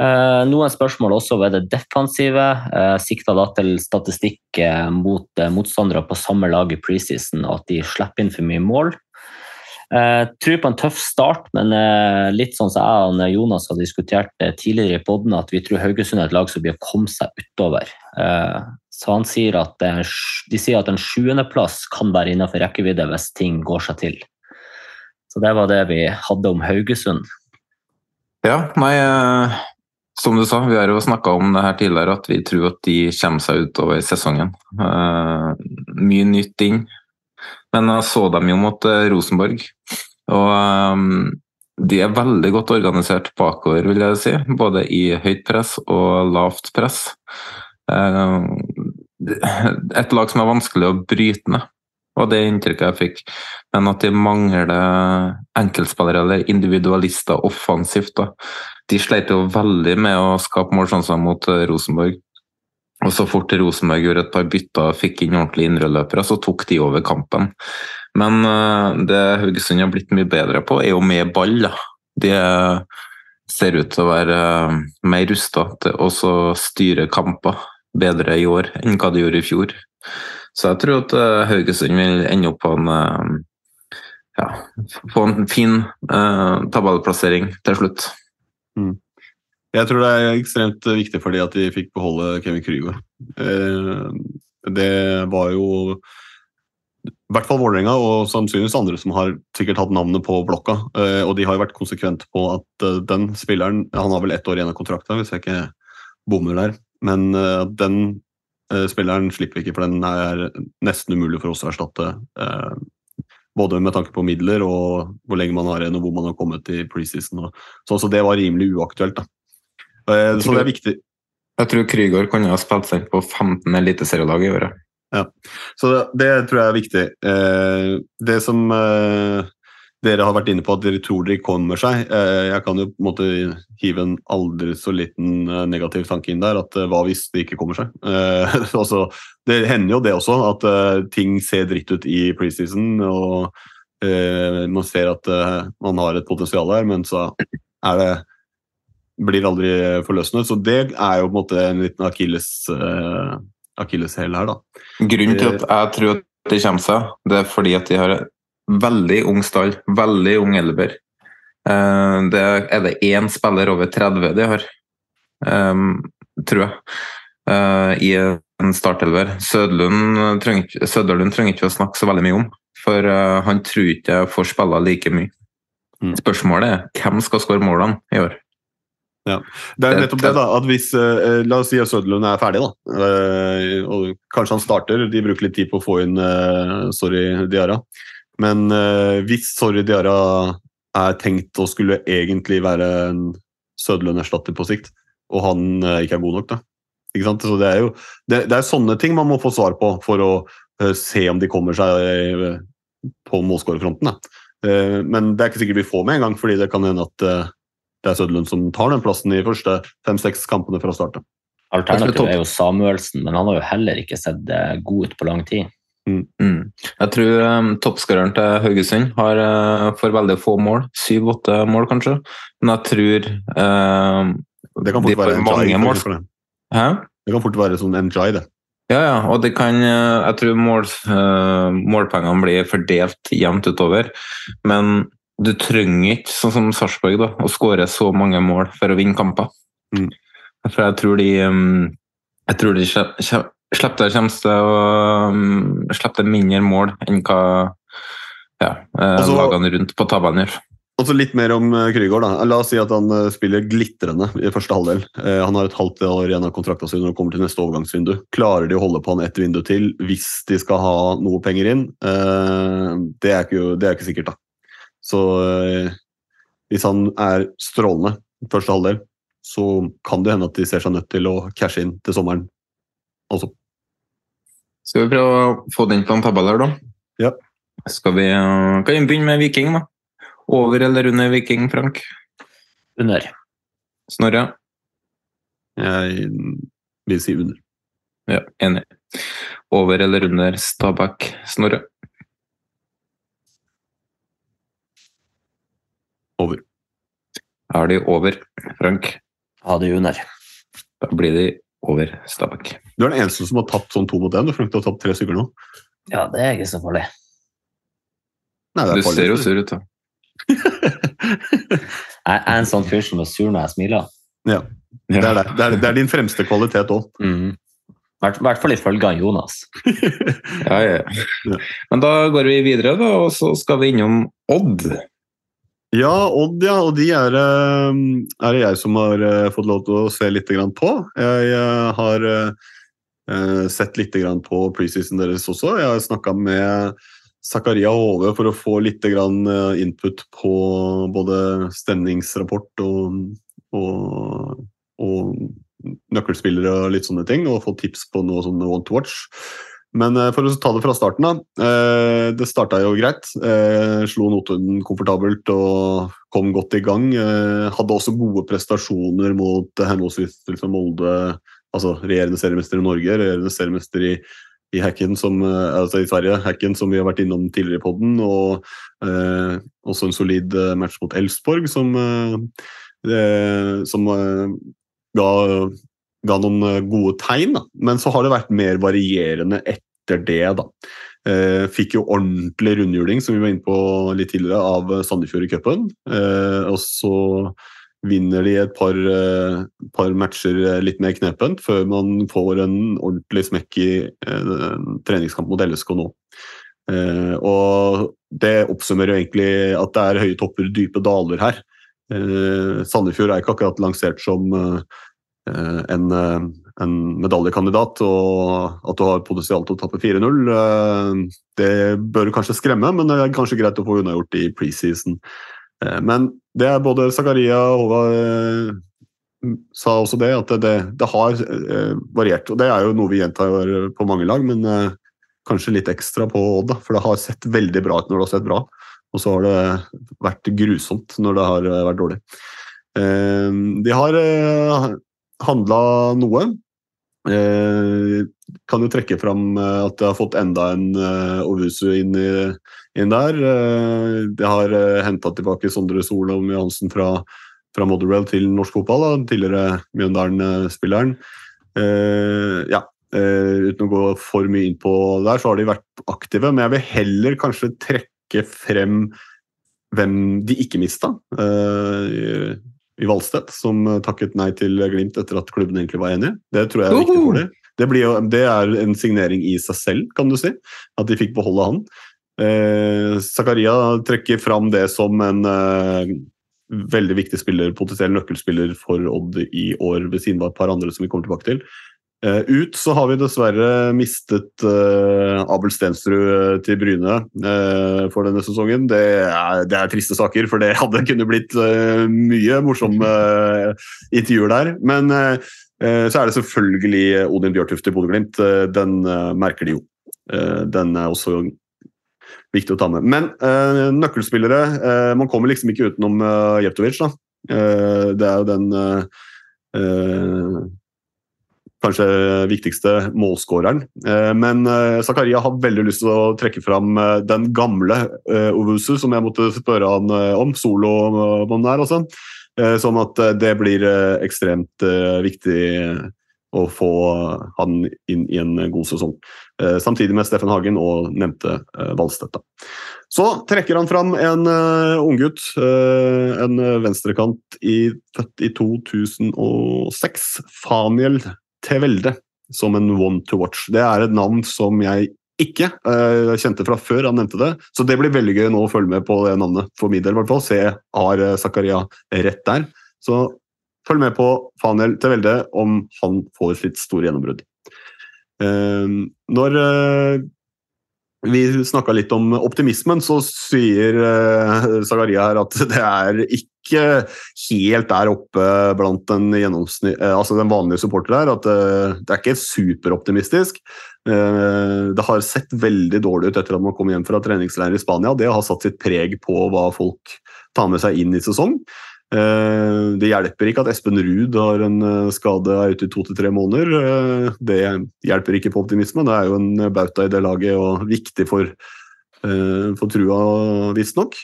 Eh, noen spørsmål også ved det defensive. Eh, sikta da til statistikk eh, mot motstandere på samme lag i preseason, at de slipper inn for mye mål. Eh, tror på en tøff start, men eh, litt sånn som jeg og Jonas har diskutert eh, tidligere i podden, at vi tror Haugesund er et lag som blir å komme seg utover. Så han sier at de sier at en sjuendeplass kan være innenfor rekkevidde hvis ting går seg til. Så det var det vi hadde om Haugesund. Ja, nei Som du sa, vi har jo snakka om det her tidligere, at vi tror at de kommer seg utover sesongen. Mye nytt inn. Men jeg så dem jo mot eh, Rosenborg, og um, de er veldig godt organisert bakover, vil jeg si. Både i høyt press og lavt press. Um, et lag som er vanskelig å bryte ned, var det inntrykket jeg fikk. Men at de mangler enkeltspillere eller individualister offensivt. da. De sleit jo veldig med å skape mål, sånn som mot eh, Rosenborg. Og så fort Rosenborg gjorde et par bytter og fikk inn ordentlige indreløpere, så tok de over kampen. Men eh, det Haugesund har blitt mye bedre på, er jo med ball. De ser ut til å være eh, mer rusta til å styre kamper bedre i år enn hva de gjorde i fjor. Så jeg tror at eh, Haugesund vil ende opp på en eh, ja, få en fin eh, tabellplassering til slutt. Mm. Jeg tror det er ekstremt viktig for de at de fikk beholde Kevin Krygård. Eh, det var jo i hvert fall Vålerenga og sannsynligvis andre som har sikkert hatt navnet på blokka. Eh, og de har jo vært konsekvente på at eh, den spilleren Han har vel ett år igjen av kontrakta, hvis jeg ikke bommer der. Men eh, den spilleren slipper vi ikke, for den er nesten umulig for oss å erstatte. både med tanke på midler og hvor lenge man har igjen og hvor man har kommet i preseason. sånn, Så det var rimelig uaktuelt. da. Eh, Så det er viktig. Jeg tror Krygård kunne ha spilt seg på 15 eliteserielag i året. Ja, så det, det tror jeg er viktig. Eh, det som eh, dere har vært inne på at dere tror dere kommer seg, eh, jeg kan jo på en måte hive en aldri så liten negativ tanke inn der, at hva hvis det ikke kommer seg? Eh, altså, det hender jo det også, at ting ser dritt ut i preseason, og eh, man ser at man har et potensial der, men så er det blir aldri forløsende. Så det er jo på en måte en liten akilleshæl uh, akilleshæl her, da. Grunnen til at jeg tror at de kommer seg, det er fordi at de har en veldig ung stall, veldig ung elver. Eh, det er det én spiller over 30 de har, eh, tror jeg, eh, i en startelver. Søderlund trenger, ikke- Søderlund trenger ikke å snakke så veldig mye om, for eh, han tror ikke jeg får spille like mye. Spørsmålet er hvem skal skåre målene i år? Ja. Det er nettopp det, da. at hvis, eh, La oss si at Søderlund er ferdig, da. Eh, og kanskje han starter. De bruker litt tid på å få inn eh, Sorry Diara. Men eh, hvis Sorry Diara er tenkt å skulle egentlig være en Søderlund-erstatter på sikt, og han eh, ikke er god nok, da. Ikke sant? Så det er jo det, det er sånne ting man må få svar på for å eh, se om de kommer seg på målskårerfronten. men det er ikke sikkert vi får med en gang, fordi det kan hende at det er Søderlund som tar den plassen i første fem-seks kampene fra start. Alternativet er jo Samuelsen, men han har jo heller ikke sett god ut på lang tid. Mm. Jeg tror um, toppskåreren til Haugesund har uh, for veldig få mål. Syv-åtte mål, kanskje. Men jeg tror uh, Det kan fort de være mange mål. for det. Hæ? Det kan fort være sånn Njay, det. Ja, ja, og det kan uh, Jeg tror mål, uh, målpengene blir fordelt jevnt utover. Men du trenger ikke, sånn som Sarpsborg, da, å skåre så mange mål for å vinne kamper. Mm. For jeg tror de um, Jeg tror de slipp- slipp- slipper til å um, slippe mindre mål enn hva ja, eh, Altså- lagene rundt på tabellen gjør. Så litt mer om eh, Krygård. da. La oss si at han eh, spiller glitrende i første halvdel. Han har et halvt år igjen av kontrakta si når det kommer til neste overgangsvindu. Klarer de å holde på han ett vindu til hvis de skal ha noe penger inn? Det er ikke, det er ikke sikkert, da. Så eh, hvis han er strålende første halvdel, så kan det hende at de ser seg nødt til å cashe inn til sommeren også. Skal vi prøve å få den på en tabell her, da? Ja. Skal vi, eh, kan vi begynne med Viking, da? Over eller under Viking, Frank? Under. Snorre? Jeg vil si under. Ja, enig. Over eller under Stabæk, Snorre? Over. Er de over, Frank? Ja, det under. Da blir de over Stabæk. Du er den eneste som har tapt sånn to mot én. Du Frank, du har tapt tre stykker nå. Ja, det er ikke så farlig. Nei, det Du farlig. ser jo sur ut, da. Jeg er en sånn fyr som er sur når jeg smiler. Ja, det er, det. Det, er, det er din fremste kvalitet òg. Mhm. I hvert- fall ifølge Jonas. Ja, ja. ja. Men da går vi videre, da, og så skal vi innom Odd. Ja, Odd, ja. Og de er, eh, er det jeg som har eh, fått lov til å se litt på. Jeg eh, har sett litt på preseason deres også. Jeg har snakka med Zakaria Hove for å få litt input på både stemningsrapport og, og, og nøkkelspillere og litt sånne ting, og få tips på noe sånn want to watch. Men eh, for å ta det fra starten av. Eh, det starta jo greit. Eh, slo Notodden komfortabelt og kom godt i gang. Hadde også gode prestasjoner mot henholdsvis liksom Molde, altså regjerende seriemester i Norge, regjerende seriemester i, i Hacken, som, altså i Sverige, Hacken, som vi har vært innom tidligere i podden, og eh, også en solid match mot Elfsborg, som, eh, som eh, ga ga noen gode tegn, da. men så har det vært mer varierende etter det. da. Eh, fikk jo ordentlig rundhjuling, som vi var inne på litt tidligere, av Sandefjord i cupen. Eh, og så vinner de et par, eh, par matcher litt mer knepent, før man får en ordentlig smekk i en treningskamp mot LSK nå. Og det oppsummerer egentlig at det er høye topper, dype daler her. Sandefjord er ikke akkurat lansert som en, en medaljekandidat, og at du har potensial til å tape 4-0. eh, Det bør kanskje skremme, men det er kanskje greit å få unnagjort i preseason. Eh, Men det er både Zakaria og Håvard eh, sa også det, at det, det har variert. Og det er jo noe vi gjentar på mange lag, men kanskje litt ekstra på Odd. For det har sett veldig bra ut når det har sett bra, og så har det vært grusomt når det har vært dårlig. De har handla noe. Eh, kan jo trekke fram eh, at det har fått enda en eh, Ovusu inn, inn der. Det har henta tilbake Sondre Solholm Johansen fra, fra Motherwell til norsk fotball. Da, tidligere Mjøndalen-spilleren. Ja, uten å gå for mye inn på der, så har de vært aktive. Men jeg vil heller kanskje trekke frem hvem de ikke mista. Eh, i Valstedt, som takket nei til Glimt etter at klubben egentlig var enig. Det tror jeg er viktig for dem. Det, blir jo, det er en signering i seg selv, kan du si. At de fikk beholde han. Eh, Zakaria trekker fram det som en eh, veldig viktig spiller, potensiell nøkkelspiller for Odd i år, ved siden av et par andre som vi kommer tilbake til. Eh, ut så har vi dessverre mistet eh, Abel Stensrud eh, til Bryne for denne sesongen. Det er, det er triste saker, for det hadde kunne blitt mye morsomme intervjuer der. Men så er det selvfølgelig Odin Bjørtuft i Bodø-Glimt. Den merker de jo. Den er også viktig å ta med. Men nøkkelspillere Man kommer liksom ikke utenom Jevtovic. da. Det er jo den kanskje viktigste målskåreren. Eh, Men eh, Zakaria har veldig lyst til å trekke fram eh, den gamle Ovusu, som jeg måtte spørre han om. Solomannen der, altså. Sånn at det blir ekstremt viktig å få han inn i en god sesong. Samtidig med Steffen Hagen og nevnte Valstedt. Så trekker han fram en unggutt, en venstrekant i, født i 2006. Faniel Tevelde som en one to watch. Det er et navn som jeg ikke uh, kjente fra før han nevnte det, så det blir veldig gøy nå å følge med på det navnet for min del. i hvert fall. Se har uh, Zakaria rett der. Så følg med på Faniel Tevelde om han får sitt store gjennombrudd. Uh, når vi snakka litt om optimismen, så sier uh, Zakaria her at det er ikke helt der oppe blant den, eh, altså den vanlige supporter der. At eh, det er ikke superoptimistisk. Eh, Det har sett veldig dårlig ut etter at man kom hjem fra treningsleir i Spania. Det har satt sitt preg på hva folk tar med seg inn i sesong. Det hjelper ikke at Espen Ruud har en skade er ute i to til tre måneder. Det hjelper ikke på optimismen. Det er jo en bauta i det laget og viktig for, for trua, visstnok.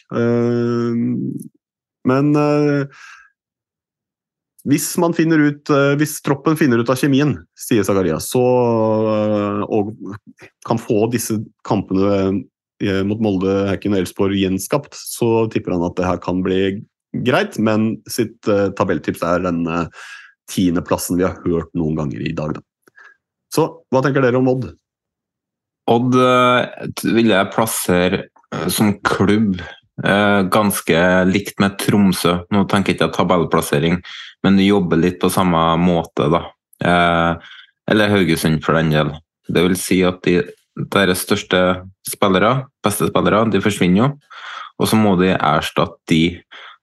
Men eh, hvis, man finner ut, eh, hvis troppen finner ut av kjemien, sier Zakaria, eh, og kan få disse kampene mot Molde, Hekken og Elsborg gjenskapt, så tipper han at det her kan bli greit. Men sitt tabelltips er den eh, tiendeplassen vi har hørt noen ganger i dag. Da. Så hva tenker dere om Odd? Odd vil jeg plassere som klubb ganske likt med Tromsø. Nå tenker jeg ikke tabellplassering, men de jobber litt på samme måte, da. Eh, eller Haugesund, for den del. Det vil si at de deres største spillere, beste spillere, de forsvinner jo. Og så må de erstatte de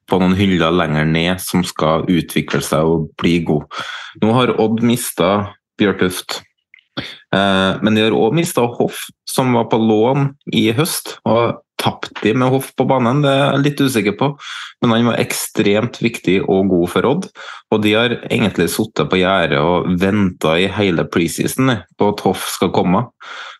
på noen hyller lenger ned som skal utvikle seg og bli gode. Nå har Odd mista Bjørtuft. Eh, men de har òg mista Hoff, som var på lån i høst. og Tapte de med Hoff på banen, det er jeg litt usikker på. Men han var ekstremt viktig og god for Odd. Og de har egentlig sittet på gjerdet og venta i hele preseason eh, på at Hoff skal komme.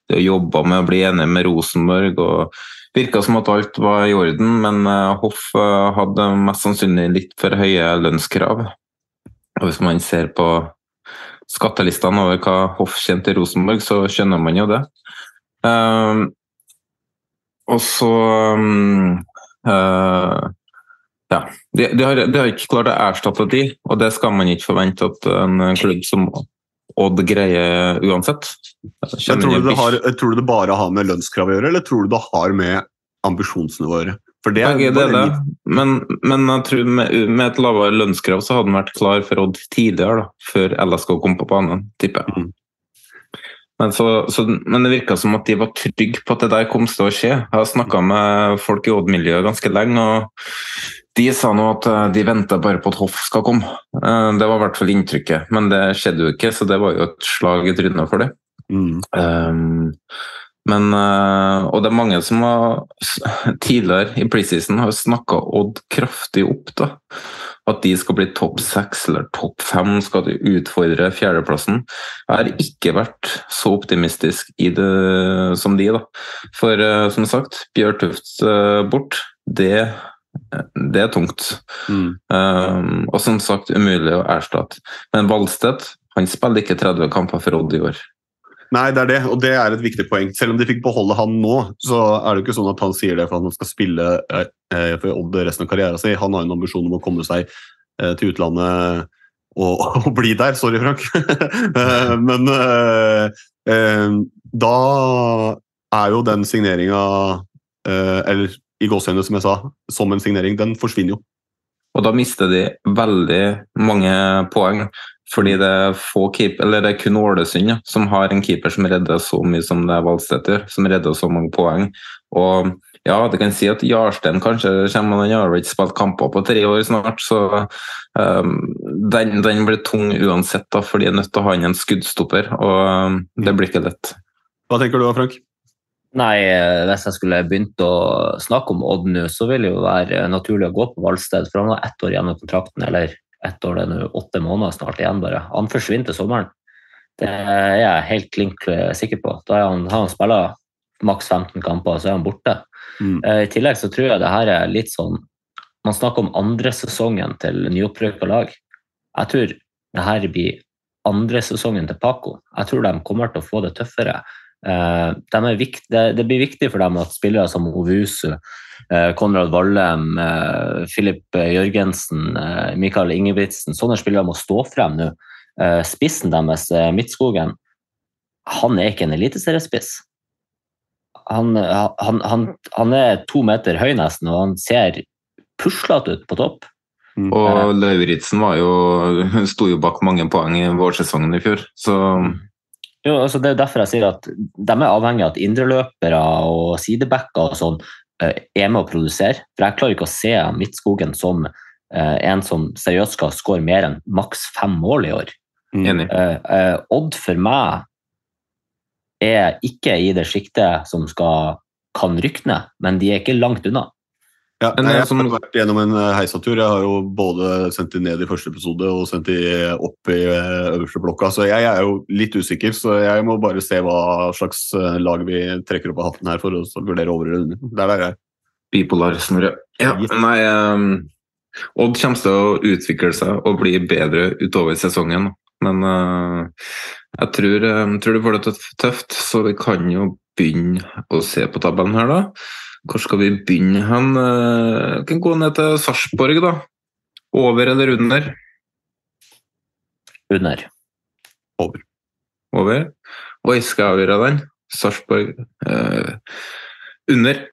De har jobba med å bli enige med Rosenborg. og Virka som at alt var i orden, men eh, Hoff eh, hadde mest sannsynlig litt for høye lønnskrav. Og Hvis man ser på skattelistene over hva Hoff tjente i Rosenborg, så skjønner man jo det. Og så um, uh, Ja. De, de, har, de har ikke klart å erstatte de, og det skal man ikke forvente at en klubb som Odd greier uansett. Jeg tror, du det har, tror du det bare har med lønnskrav å gjøre, eller tror du det har med ambisjonsnivået å gjøre? Det er det deler. Men, men jeg tror med, med et lavere lønnskrav så hadde han vært klar for Odd tidligere, da, før LSK kom på banen, tipper jeg. Men, så, så, men det virka som at de var trygge på at det der kom til å skje. Jeg har snakka med folk i Odd-miljøet ganske lenge, og de sa nå at eh, de venta bare på at Hoff skal komme. Eh, Det var i hvert fall inntrykket, men det skjedde jo ikke, så det var jo et slag i trynet for det. Mm. Um, men, og det er mange som har tidligere i preseason har snakka Odd kraftig opp. da. At de skal bli topp seks eller topp fem, skal de utfordre fjerdeplassen. Jeg har ikke vært så optimistisk i det som de, da. For uh, som sagt, Bjørtuft uh, bort, det, det er tungt. Um, og som sagt, umulig å erstatte. Men Valstedt han spiller ikke 30 kamper for Odd i år. Nei, det er det, og det er et viktig poeng. Selv om de fikk beholde han nå, så er det jo ikke sånn at han sier det for at han skal spille eh, eh, for Odd resten av karrieren sin. Han har en ambisjon om å komme seg eh, til utlandet og, og bli der. Sorry, Frank. Eh, Men eh, eh, da er jo den signeringa, eller i gåseøynene, som jeg sa, som en signering, den forsvinner jo. Og da mister de veldig mange poeng. Fordi det er, få keep, eller det er kun Ålesund ja, som har en keeper som redder så mye som det er Valstedt gjør. Som redder så mange poeng. Og ja, det kan si at Jarstein kanskje kommer, men han har ikke spilt kamper på tre år snart. Så um, den, den blir tung uansett, da, fordi jeg er nødt til å ha inn en skuddstopper. Og um, det blir ikke lett. Hva tenker du da, Frank? Nei, eh, hvis jeg skulle begynt å snakke om Odd nå, så ville det jo være naturlig å gå på Valsted, for han har ett år igjen av kontrakten, eller ett år, det er nå åtte måneder snart igjen bare. Han forsvinner til sommeren. Det er jeg helt klink eh, sikker på. Da er han, har han spilla maks 15 kamper, så er han borte. Mm. Eh, I tillegg så tror jeg det her er litt sånn Man snakker om andre sesongen til nyopprykka lag. Jeg tror det her blir andre sesongen til Paco. Jeg tror de kommer til å få det tøffere. Eh, de er vikt, det, det blir viktig for dem at spillere som Ovusu, eh, Konrad Vallem, Filip Jørgensen, eh, Mikael Ingebrigtsen Sånne spillere må stå frem nå. Eh, spissen deres, Midtskogen, han er ikke en eliteseriespiss. Han, han, han, han er to meter høy nesten, og han ser puslete ut på topp. Og Lauritzen sto jo bak mange poeng i vårsesongen i fjor, så Jo, altså det er derfor jeg sier at de er avhengig av at indreløpere og sidebacker og sånn eh, er med å produsere. For jeg klarer ikke å se Midtskogen som eh, en som seriøst skal skåre mer enn maks fem mål i år. Eh, eh, Odd for meg er ikke i det sjiktet som skal, kan rykke ned, men de er ikke langt unna. Ja, er jeg har har vært gjennom en eh, heisatur. Jeg har jo både sendt de ned i første episode og sendt de opp i eh, øverste blokka, så jeg er jo litt usikker. Så jeg må bare se hva slags eh, lag vi trekker opp av hatten her for å vurdere over eller under. Der er jeg. Bipolar snurre. Ja, nei um, Odd kommer til å utvikle seg og bli bedre utover sesongen. Men uh, jeg tror, um, tror de får det tøft, så vi kan jo begynne å se på tabellen her, da. Hvor skal vi begynne hen? Uh, vi kan gå ned til Sarpsborg, da. Over eller under? Under. Over. Over. Oi, skal jeg avgjøre den? Sarpsborg eh, under.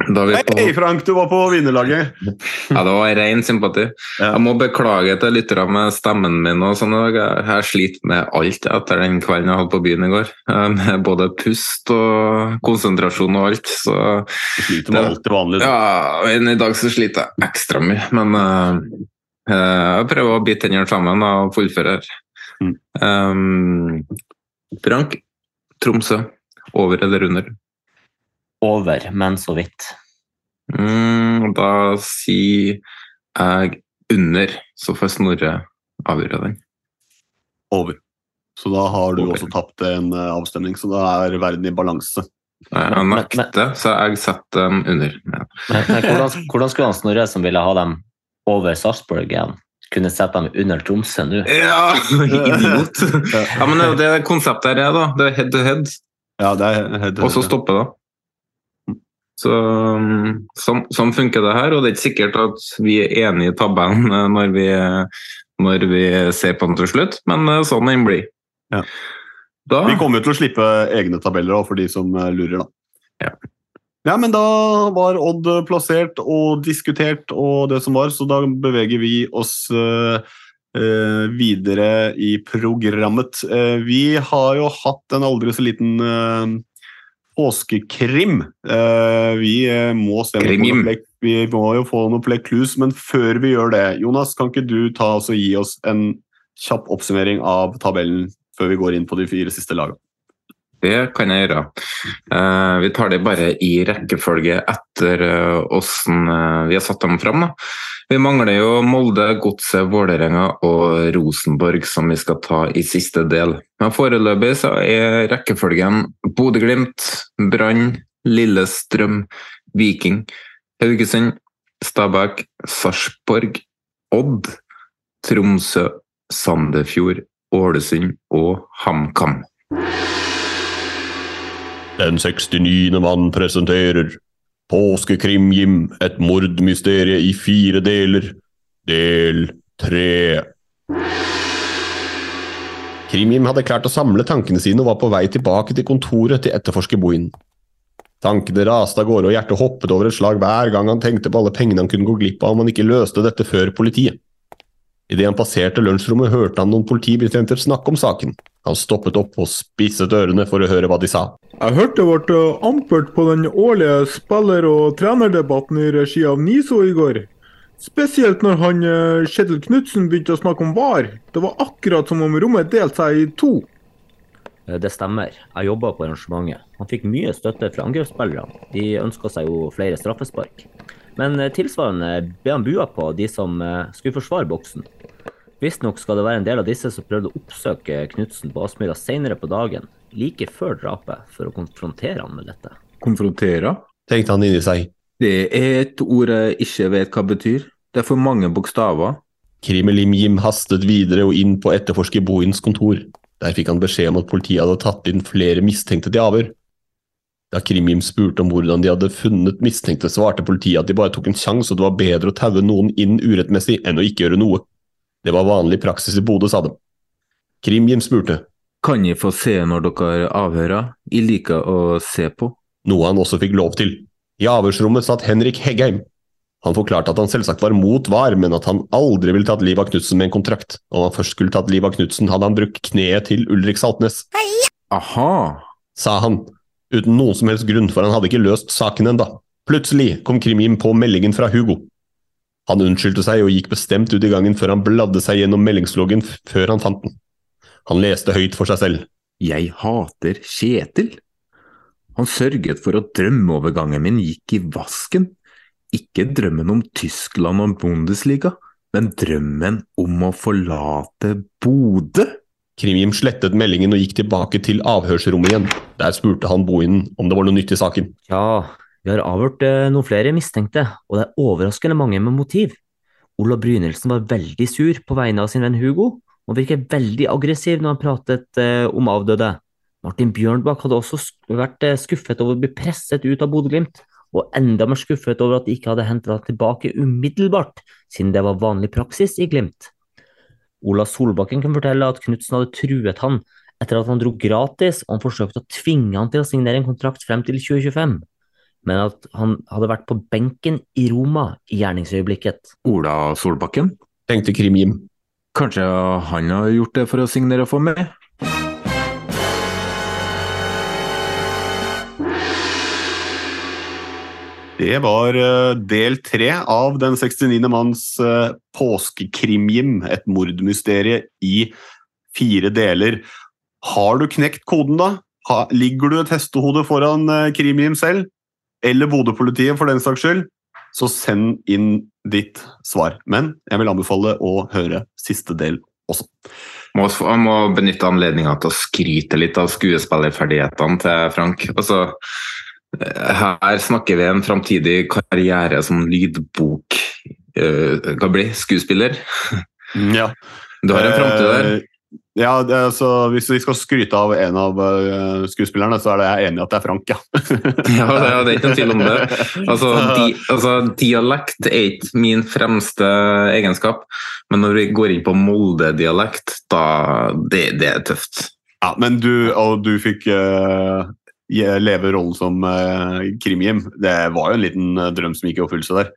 På Hei, Frank, du var på vinnerlaget! Ja, det var ren sympati. Ja. Jeg må beklage til lytterne med stemmen min og sånn. Jeg har slitt med alt etter den kvelden jeg hadde på byen i går. Eh, Med både pust og konsentrasjon og alt. Så Du sliter med alt det vanlige. ja, men i dag så sliter jeg ekstra mye. Men eh, jeg prøver å bite tennene sammen og fullføre. Mm. Um, Frank, Tromsø, over eller under? Over, men så vidt. Mm, da sier jeg under, så får Snorre avgjøre den. Over. Så da har du Over. også tapt en eh, avstemning, så da er verden i balanse. Jeg nekter, så jeg setter dem under. Ja. Men, men hvordan, hvordan skulle han Snorre, som ville ha dem over Sarpsborg igjen, kunne sette dem under Tromsø nå? Ja, idiot! Ja, men det er jo det konseptet her er, da. Det er head to head, Ja, det er helt og så stoppe, da. Så sånn, sånn funker det her, og det er ikke sikkert at vi er enige i tabellen eh, når vi, når vi ser på den til slutt, men eh, sånn den blir. Ja. Da Vi kommer jo til å slippe egne tabeller også, for de som eh, lurer, da. Ja. Ja, men da var Odd plassert og diskutert og det som var, så da beveger vi oss videre i programmet. Vi har jo hatt en aldri så liten påskekrim. Eh, vi eh, må se vi må jo få noen flere clues, men før vi gjør det, Jonas, kan ikke du ta oss og gi oss en kjapp oppsummering av tabellen før vi går inn på de fire siste lagene? Det kan jeg gjøre. Eh, vi tar det bare i rekkefølge etter åssen vi har satt dem fram. Da. Vi mangler jo Molde, Godset, Vålerenga og Rosenborg, som vi skal ta i siste del. Men foreløpig så er rekkefølgen Bodø-Glimt, Brann, Lillestrøm, Viking, Haugesund, Stabæk, Sarpsborg, Odd, Tromsø, Sandefjord, Ålesund og HamKam. Den 69. mann presenterer Påskekrim-Jim, et mordmysterie i fire deler. Del tre. Krim-Jim hadde klart å samle tankene sine og var på vei tilbake til kontoret til etterforskerboen. Tankene raste av gårde, og hjertet hoppet over et slag hver gang han tenkte på alle pengene han kunne gå glipp av om han ikke løste dette før politiet. Idet han passerte lunsjrommet, hørte han noen politibetjenter snakke om saken. Han stoppet opp og spisset ørene for å høre hva de sa. Jeg hørte det ble ampert på den årlige spiller- og trenerdebatten i regi av NISO i går. Spesielt når han eh, Kjetil Knutsen begynte å snakke om VAR. Det var akkurat som om rommet delte seg i to. Eh, Det stemmer. Jeg jobba på arrangementet. Han fikk mye støtte fra angrepsspillerne. De ønska seg jo flere straffespark. Men eh, tilsvarende ble han bua på de som eh, skulle forsvare boksen. Visstnok skal det være en del av disse som prøvde å oppsøke Knutsen på Aspmyra senere på dagen, like før drapet, for å konfrontere han med dette. Konfrontere? Tenkte han inni seg. Det er et ord jeg ikke vet hva betyr. Det er for mange bokstaver. Krimelim-Jim hastet videre og inn på etterforsker Bohins kontor. Der fikk han beskjed om at politiet hadde tatt inn flere mistenkte til avhør. Da Krim-Jim spurte om hvordan de hadde funnet mistenkte, svarte politiet at de bare tok en sjanse, og det var bedre å taue noen inn urettmessig enn å ikke gjøre noe. Det var vanlig praksis i Bodø, sa de. Krim-Jim spurte. Kan jeg få se når dere avhører? Jeg liker å se på. Noe han også fikk lov til. I avhørsrommet satt Henrik Heggheim. Han forklarte at han selvsagt var mot VAR, men at han aldri ville tatt livet av Knutsen med en kontrakt. Om han først skulle tatt livet av Knutsen, hadde han brukt kneet til Ulrik Saltnes. Aha! Sa han, uten noen som helst grunn, for han hadde ikke løst saken enda. Plutselig kom Krim-Jim på meldingen fra Hugo. Han unnskyldte seg og gikk bestemt ut i gangen før han bladde seg gjennom meldingsloggen før han fant den. Han leste høyt for seg selv. Jeg hater Kjetil. Han sørget for at drømmeovergangen min gikk i vasken. Ikke drømmen om Tyskland og Bundesliga, men drømmen om å forlate Bodø. Krim-Jim slettet meldingen og gikk tilbake til avhørsrommet igjen. Der spurte han boinen om det var noe nytt i saken. Ja, vi har avhørt eh, noen flere mistenkte, og det er overraskende mange med motiv. Olav Brynildsen var veldig sur på vegne av sin venn Hugo, og virker veldig aggressiv når han pratet eh, om avdøde. Martin Bjørnbakk hadde også vært eh, skuffet over å bli presset ut av Bodø-Glimt, og enda mer skuffet over at de ikke hadde hentet ham tilbake umiddelbart, siden det var vanlig praksis i Glimt. Ola Solbakken kan fortelle at Knutsen hadde truet han etter at han dro gratis, og han forsøkte å tvinge han til å signere en kontrakt frem til 2025, men at han hadde vært på benken i Roma i gjerningsøyeblikket. Ola Solbakken? Tenkte Krim-Jim. Kanskje han har gjort det for å signere for meg? Det var eh, del tre av Den 69. manns eh, påskekrimjim, et mordmysterie i fire deler. Har du knekt koden, da? Ligger du et hestehode foran eh, Krimjim selv, eller Bodø-politiet for den saks skyld, så send inn ditt svar. Men jeg vil anbefale å høre siste del også. Må, jeg må benytte anledninga til å skryte litt av skuespillerferdighetene til Frank. Altså, eh, her snakker vi en framtidig karriere som lydbok uh, kan bli. skuespiller? Ja. Du har en framtid der. Eh, Ja, altså, Hvis vi skal skryte av en av eh, skuespillerne, så er det jeg enig i at det er Frank, ja. Ja, det, er- det er ikke noen tvil om det. Altså, di, altså, dialekt er ikke min fremste egenskap, men når vi går inn på Molde-dialekt, da det, det er tøft. Ja, Men du, og du fikk uh, leve rollen som uh, Krimjim. Det var jo en liten eh, drøm som gikk i oppfyllelse der.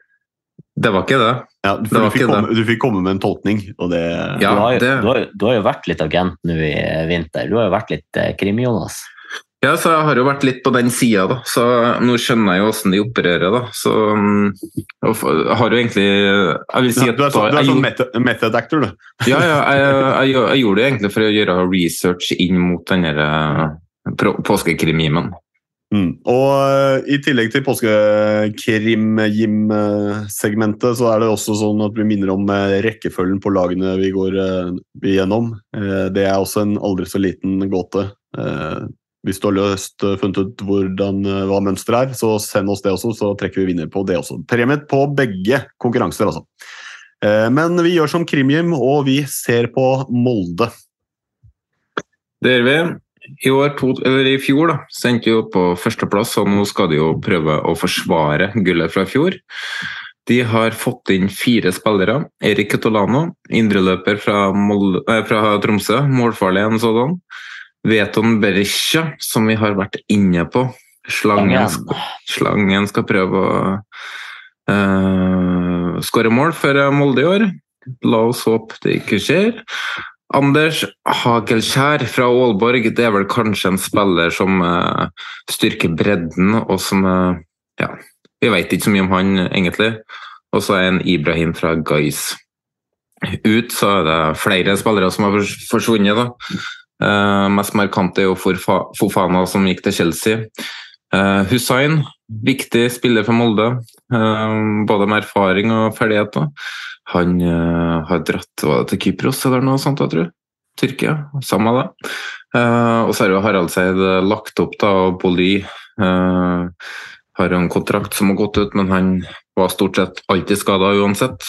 Det var ikke det. Ja, for det du, fikk ikke komme, du fikk komme med en tolkning, og det du, har, jo- du, har, du har jo vært litt agent nå i vinter. Du har jo vært litt eh, krim-Jonas. Ja, så jeg har jo vært litt på den sida, da. Så nå skjønner jeg jo åssen de opererer, da. Så mm, jeg har jo egentlig Jeg vil si at du er, sånn, du er sånn method, method actor, du. Ja, ja, jeg, jeg, jeg, gjorde det egentlig for å gjøre research inn mot den der, eh, påskekrimgimen. Mm. Og eh, i tillegg til påskekrim-jim-segmentet, så er det også sånn at vi minner om eh, rekkefølgen på lagene vi går eh, igjennom. Det er også en aldri så liten gåte. Hvis du har løst funnet ut hvordan, hva mønsteret er, så send oss det også, så trekker vi vinner på det også. Premie på begge konkurranser, altså. Men vi gjør som Krimjim, og vi ser på Molde. Det gjør vi. I, år, to, eller I fjor da, så endte vi på førsteplass, og nå skal de jo prøve å forsvare gullet fra i fjor. De har fått inn fire spillere. Erik Ketolano, indreløper fra, eh, fra Tromsø, målfarlig en sådan. Veton Berisha, som vi har vært inne på. Slangen, skal, slangen skal prøve å uh, skåre mål for Molde i år. La oss håpe det ikke skjer. Anders Hagelskjær fra Aalborg, det er vel kanskje en spiller som uh, styrker bredden, og som uh, Ja, vi vet ikke så mye om han egentlig. Og så er en Ibrahim fra Guys. Ut så er det flere spillere som har forsvunnet. da. Uh, mest markant er jo Fofana som gikk til Chelsea. Eh, Hussain, viktig spiller for Molde. eh, både med erfaring og ferdigheter. Han uh, har dratt til Kypros eller noe sånt, jeg tror. Tyrkia, samme det. Uh, og så har jo Haraldseid lagt opp, da, og Boli uh, har en kontrakt som har gått ut, men han var stort sett alltid skada uansett.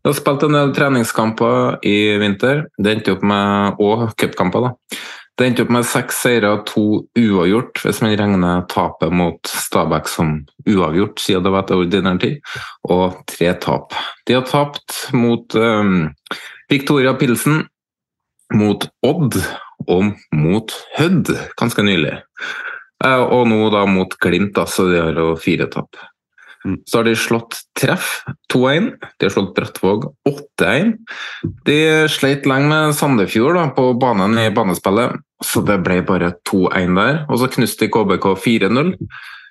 Jeg har spilt en del treningskamper i vinter. Det endte opp med, òg cupkamper. da. Det endte opp med seks seire og to uavgjort, hvis man regner tapet mot Stabæk som uavgjort, siden det var etter ordinær tid, og tre tap. De har tapt mot um, Victoria Pilsen, mot Odd og mot Hødd ganske nylig. Eh, og nå da mot Glimt, da, så de har jo fire tap. Så har de slått Treff 2-1. De har slått Brattvåg 8-1. De sleit lenge med Sandefjord da, på banen i banespillet, så det ble bare 2-1 der. Og så knuste KBK 4-0.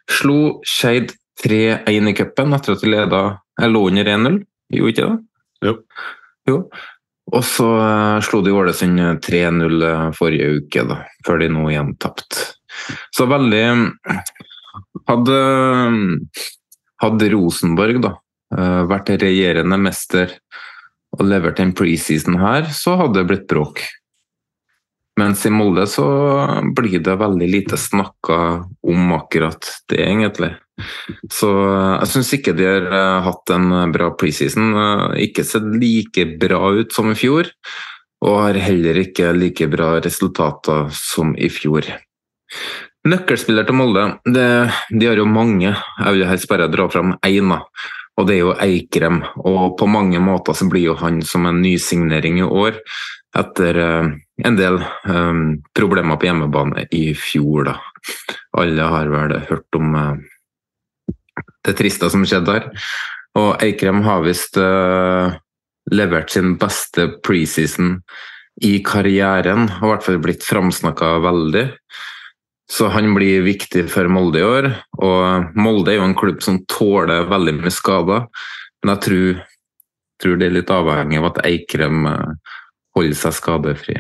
Slo Skeid 3-1 i cupen etter at de leda, Jeg lå under 1-0. Gjorde ikke det? Jo. jo. Og så eh, slo de Ålesund 3-0 forrige uke, da, før de nå igjen tapte. Så veldig Hadde, hadde Rosenborg da, eh, vært regjerende mester og levert en preseason her, så hadde det blitt bråk. Mens i Molde så blir det veldig lite snakka om akkurat det, egentlig. Så jeg syns ikke de har eh, hatt en bra preseason. Eh, ikke sett like bra ut som i fjor, og har heller ikke like bra resultater som i fjor. Nøkkelspiller til Molde, det, de har jo mange. Jeg vil helst bare dra fram én, og det er jo Eikrem. Og på mange måter så blir jo han som en nysignering i år, etter uh, en del um, problemer på hjemmebane i fjor, da. Alle har vel hørt om uh, det triste som skjedde der. Og Eikrem har visst uh, levert sin beste preseason i karrieren, og i hvert fall blitt framsnakka veldig. Så han blir viktig for Molde i år. Og Molde er jo en klubb som tåler veldig mye skader. Men jeg tror, tror det er litt avhengig av at Eikrem holder seg skadefri.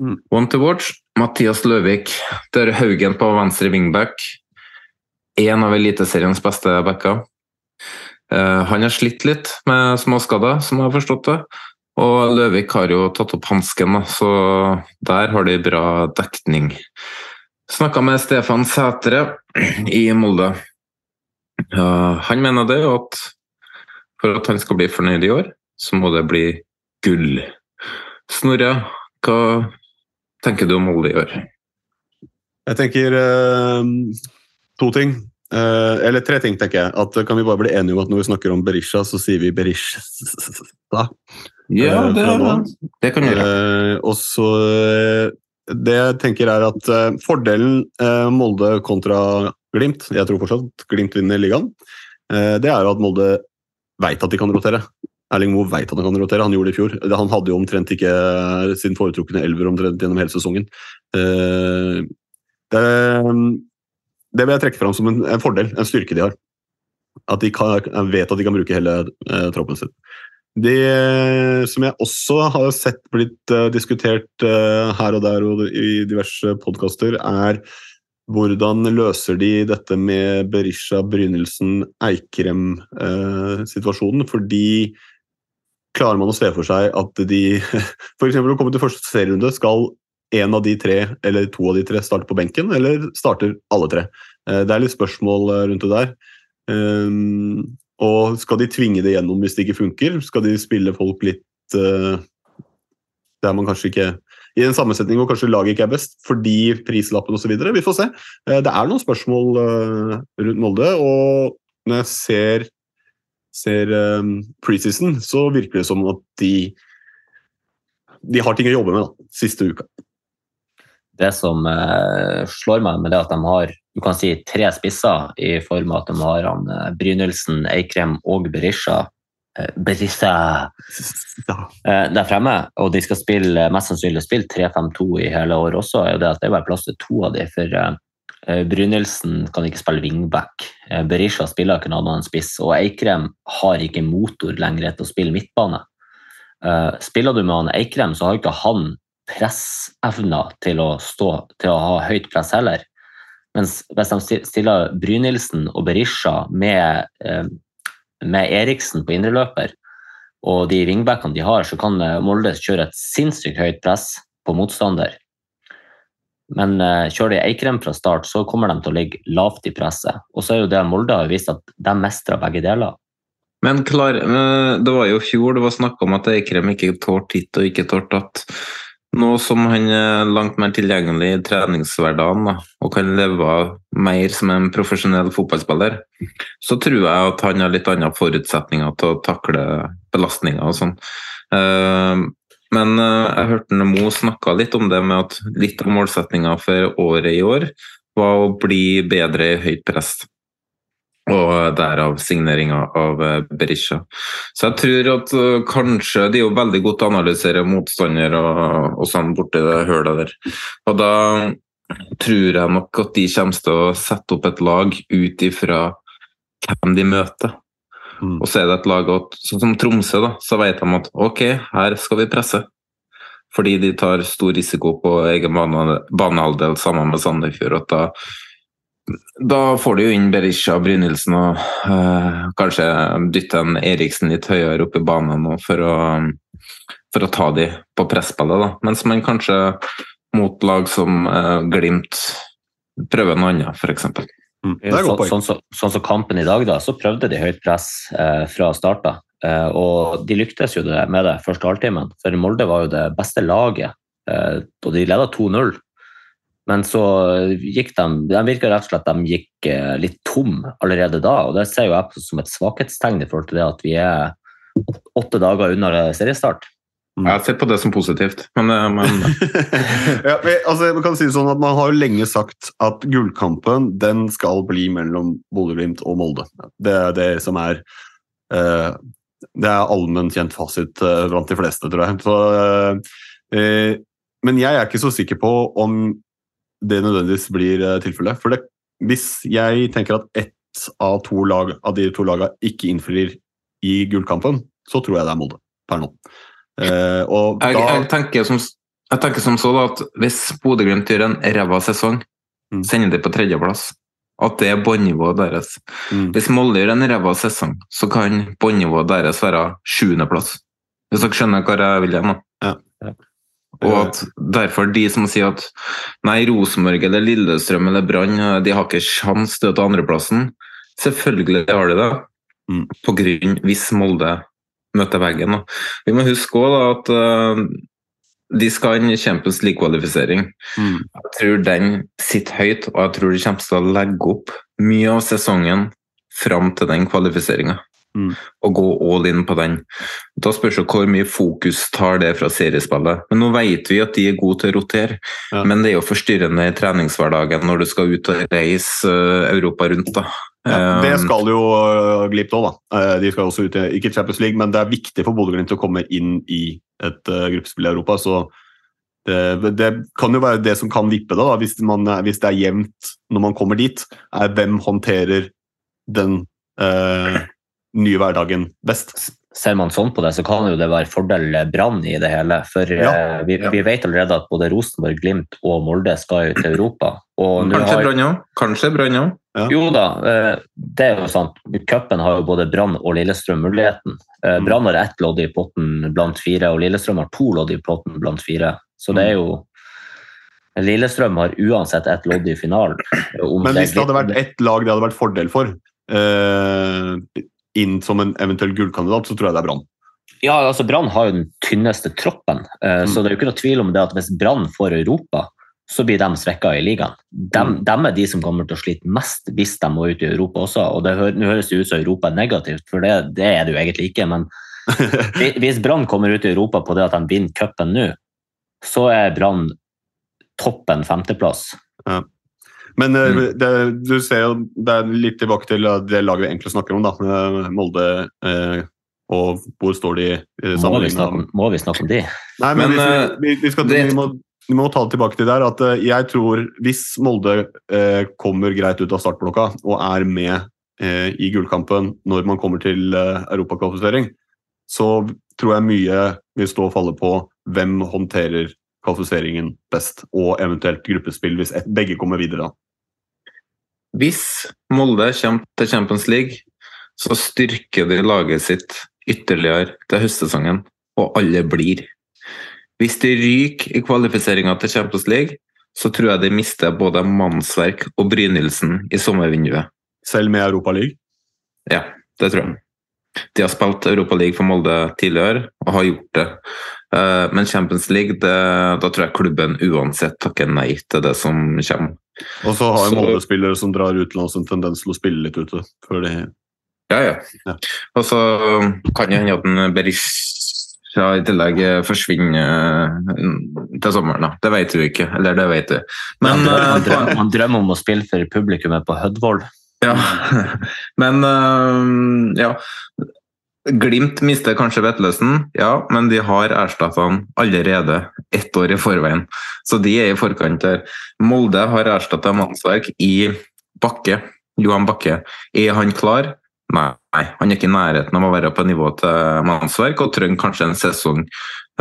Mm. One to watch, Mathias Løvik. Det er Haugen på venstre wingback. En av Eliteseriens beste backer. Uh, han har slitt litt med småskader, som jeg har forstått det. Og Løvik har jo tatt opp hansken, så der har de bra dekning. Snakka med Stefan Sætre i Molde. Han mener det at for at han skal bli fornøyd i år, så må det bli gull. Snorre, hva tenker du om Molde i år? Jeg tenker eh, to ting. Eh, eller tre ting, tenker jeg. At Kan vi bare bli enige om at når vi snakker om Berisha, så sier vi Berisha? Ja, det, det kan vi gjøre. Uh, og så Det jeg tenker er at fordelen Molde kontra Glimt Jeg tror fortsatt Glimt vinner ligaen. det er jo at Molde veit at de kan rotere. Erling Moe veit at han kan rotere, han gjorde det i fjor. Han hadde jo omtrent ikke sin foretrukne elver omtrent gjennom hele sesongen. Det, det vil jeg trekke fram som en, en, fordel, en styrke de har. At de kan, vet at de kan bruke hele eh, troppen sin. Det som jeg også har sett blitt uh, diskutert uh, her og der og i diverse podkaster, er hvordan løser de dette med Berisha, Brynildsen, Eikrem-situasjonen? Fordi klarer man å se for seg at de f.eks. å komme til første serierunde, skal en av de tre eller to av de tre starte på benken, eller starter alle tre? Eh, det er litt spørsmål eh, rundt det der. Ehm, og skal de tvinge det gjennom hvis det ikke funker? Skal de spille folk litt der man kanskje ikke I en sammensetning hvor kanskje laget ikke er best, fordi prislappen osv. Vi får se. Det er noen spørsmål rundt Molde, og når jeg ser ser um, preseason, så virker det som at de de har ting å jobbe med da, siste uka. Det som eh, slår meg med det at de har du kan si tre spisser, i form av at de har han, eh, Brynildsen, Eikrem og Berisha. Eh, Berisha eh, der fremme, og de skal spille mest sannsynlig spille 3-5-2 i hele år også, er jo det at det er bare plass til to av dem. For Brynildsen kan ikke spille wingback. Eh, Berisha spiller ikke annet enn spiss. Og Eikrem har ikke motor lenger til å spille midtbane. Eh, spiller du med han Eikrem, så har ikke han pressevner til å til å ha høyt press heller. Mens hvis de stiller Brynildsen og Berisha med, med Eriksen på indreløper, og de wingbackene de har, så kan Molde kjøre et sinnssykt høyt press på motstander. Men uh, kjører de Eikrem fra start, så kommer de til å ligge lavt i presset. Og så er jo det Molde har vist at de mestrer begge deler. Men klar, eh, det var jo fjor det var snakk om at Eikrem ikke tålte hit og ikke tålte at. Nå som han er langt mer tilgjengelig i treningshverdagen da, og kan leve mer som en profesjonell fotballspiller, så tror jeg at han har litt andre forutsetninger til å takle belastninger og sånn. Men uh, jeg hørte Mo snakka litt om det med at litt av målsettinga for året i år var å bli bedre i høyt press. Og derav signeringa av uh, Berisha. Så jeg tror at uh, kanskje De er jo veldig godt å analysere motstander og, og sånn borti det hølet der. Og da tror jeg nok at de kommer til å sette opp et lag ut ifra hvem de møter. Og så er det et lag at, sånn som Tromsø, da, så vet de at ok, her skal vi presse. Fordi de tar stor risiko på egen bane- banehalvdel sammen med Sandefjord. at da da får du jo inn Berisha Brynildsen og øh, kanskje dytte en Eriksen litt høyere opp i banen for å, for å ta de på presspillet. da. Mens man kanskje mot lag som øh, Glimt prøver noe annet, f.eks. Så, sånn som sånn så kampen i dag, da, så prøvde de høyt press eh, fra start. Eh, og de lyktes jo det, med det første halvtimen, for Molde var jo det beste laget. Eh, og de leda 2-0. Men så gikk de De virka rett og slett at de gikk eh, litt tom allerede da. Og det ser jo jeg som et svakhetstegn i forhold til det at vi er åtte dager unna seriestart. Jeg har sett på det som positivt, men, eh, men ja, men, altså, man kan si det sånn at man har jo lenge sagt at gullkampen den skal bli mellom Bodø-Glimt og Molde. Det er det som er eh, Det er allmenn kjent fasit eh, blant de fleste, tror jeg. Så, eh, eh, men jeg er ikke så sikker på om det nødvendigvis blir eh, tilfellet. For det, hvis jeg tenker at ett av, to lag, av de to lagene ikke innfrir i gullkampen, så tror jeg det er Molde per nå. Eh, og jeg, da, jeg, tenker som, jeg tenker som så da at hvis Bodø-Glimt gjør en ræva sesong, sender de på tredjeplass. At det er båndnivået deres. Hvis Molde gjør en ræva sesong, så kan båndnivået deres være sjuendeplass. Hvis dere skjønner hva jeg vil hen? Ja. Og at derfor de som sier at nei, Rosenborg eller Lillestrøm eller Brann de har ikke sjans til å ta andreplassen. Selvfølgelig har de det, på grunn hvis Molde møter veggen. Da. Vi må huske også at uh, de skal ha en Champions League-kvalifisering. Jeg tror den sitter høyt, og jeg tror de kommer til å legge opp mye av sesongen fram til den kvalifiseringa. Og gå all in på den. Da spørs det hvor mye fokus tar det fra seriespillet. Men nå vet vi at de er gode til å rotere, men det er jo forstyrrende i treningshverdagen når du skal ut og reise eh, Europa rundt. da. Ja, det Eh, skal jo uh, Glimt òg, da. Eh, de skal også ut i ikke Champions League, men det er viktig for Bodø-Glimt å komme inn i et uh, gruppespill i Europa. så det, det kan jo være det som kan vippe det, da, hvis, man, hvis det er jevnt når man kommer dit. er Hvem håndterer den eh, nye hverdagen best? Ser man sånn på det, så kan jo det være fordel Brann i det hele. For Ja, eh, vi, ja. vi vet allerede at både Rosenborg, Glimt og Molde skal jo til Europa. Og Kanskje har- Brann òg? Kanskje Brann òg? Jo da, eh, det er jo sant. Cupen har jo både Brann og Lillestrøm muligheten. Eh, Brann har ett lodd i potten blant fire, og Lillestrøm har to lodd i potten blant fire. Så det er jo Lillestrøm har uansett ett lodd i finalen. Om Men hvis det hadde vært ett lag det hadde vært fordel for, eh, inn som en eventuell gullkandidat, så tror jeg det er Brann. Ja, altså Brann har jo den tynneste troppen, eh, Mm. så det er jo ikke noe tvil om det at hvis Brann får Europa, så blir de svekka i ligaen. De, Mm. er de som kommer til å slite mest hvis de må ut i Europa også. og det hø Nå høres det ut som Europa er negativt, for det, det er det jo egentlig ikke. Men hvis Brann kommer ut i Europa på det at de vinner cupen nå, så er Brann toppen femteplass. Ja. Men eh, Mm. det, du ser jo, det er litt tilbake til eh, det laget vi egentlig snakker om, da. Molde eh, og hvor står de i om, må vi snakke om de? Nei, men, Men, eh, vi, vi, vi, skal, det- vi, må, vi må ta det tilbake til der at eh, jeg tror hvis Molde eh, kommer greit ut av startblokka og er med eh, i gullkampen når man kommer til eh, europakvalifisering, så tror jeg mye vil stå og falle på hvem håndterer kvalifiseringen best, og eventuelt gruppespill hvis et, begge kommer videre. Hvis Molde kommer til Champions League, så styrker de laget sitt ytterligere til høstsesongen, og alle blir. Hvis de ryker i kvalifiseringa til Champions League, så tror jeg de mister både mannsverk og Brynildsen i sommervinduet. Selv med Europaligaen? Ja, det tror jeg. De har spilt Europaligaen for Molde tidligere, og har gjort det. Eh, Men Champions League, det, da tror jeg klubben uansett takker nei til det som kommer. Og så har jo Molde-spillere som drar utenlands en tendens til å spille litt ute. Før de Ja, ja. Og så kan det hende at en Berisha i tillegg eh, forsvinner eh, til sommeren. da. Det vet du ikke. Eller det vet du. Men han, eh, drømmer, han drømmer om å spille for publikummet på Hødvold. Ja. Men ja. Glimt mister kanskje Vetlesen, ja, men de har erstatta han allerede ett år i forveien. Så de er i forkant der. Molde har erstatta mannsverk i Bakke. Johan Bakke. Er han klar? Nei, han er ikke i nærheten av å være på nivå til mannsverk, og trenger kanskje en sesong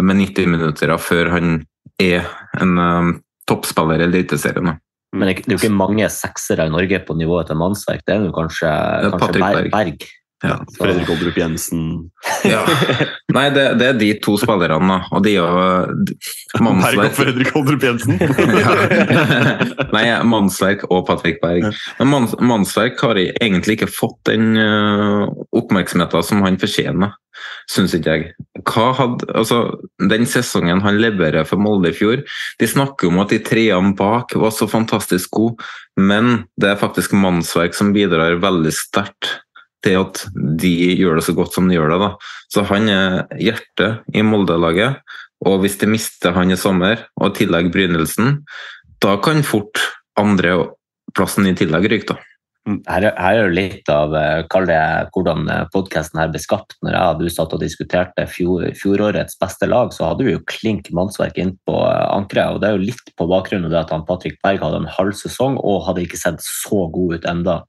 med 90 minutter før han er en um, toppspiller i Eliteserien. Men det er jo ikke mange seksere i Norge på nivået til mannsverk. Det er jo kanskje, kanskje Berg. Berg. Ja, Fredrik Oldrup Jensen Ja. Nei, det, det er de to spillerne. Og de er jo Berg og mannsverk. Fredrik Oldrup Jensen. Nei, Mannsverk og Patrick Berg. Men Mannsverk har egentlig ikke fått den uh, oppmerksomheten som han fortjener, syns ikke jeg. Hva hadde, altså, den sesongen han leverer for Molde i fjor De snakker om at de treene bak var så fantastisk gode, men det er faktisk Mannsverk som bidrar veldig sterkt til at de gjør det så godt som de gjør det. da. Så han er hjertet i Molde-laget. Og hvis de mister han i sommer, og i tillegg Brynildsen, da kan fort andreplassen i tillegg ryke, da. Her, er- her er jo litt av eh, det, hvordan podkasten her ble skapt. Når jeg og du satt og diskuterte fjor, fjorårets beste lag, så hadde vi jo klink mannsverk inn på eh, ankeret. Og det er jo litt på bakgrunn av det at han Patrick Berg hadde en halv sesong og hadde ikke sett så god ut enda.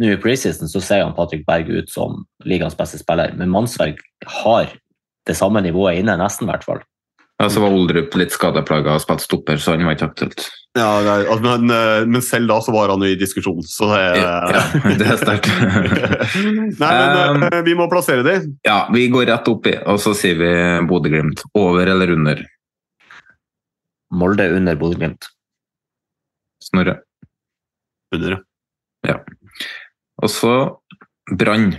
Nå i preseason så ser han Patrick Berg ut som ligaens beste spiller, men mannsverk har det samme nivået inne, nesten i hvert fall. Ja, så var Oldrup litt skadeplaga og spilte stopper, så han var ikke aktuelt. Ja, nei, altså, men, eh, men selv da så var han jo i diskusjon, så det Ja, det er sterkt. Nei, men um, vi må plassere de. Ja, vi går rett oppi, og så sier vi Bodø-Glimt. Over eller under? Molde under Bodø-Glimt. Snorre. Under, ja. Og så Brann.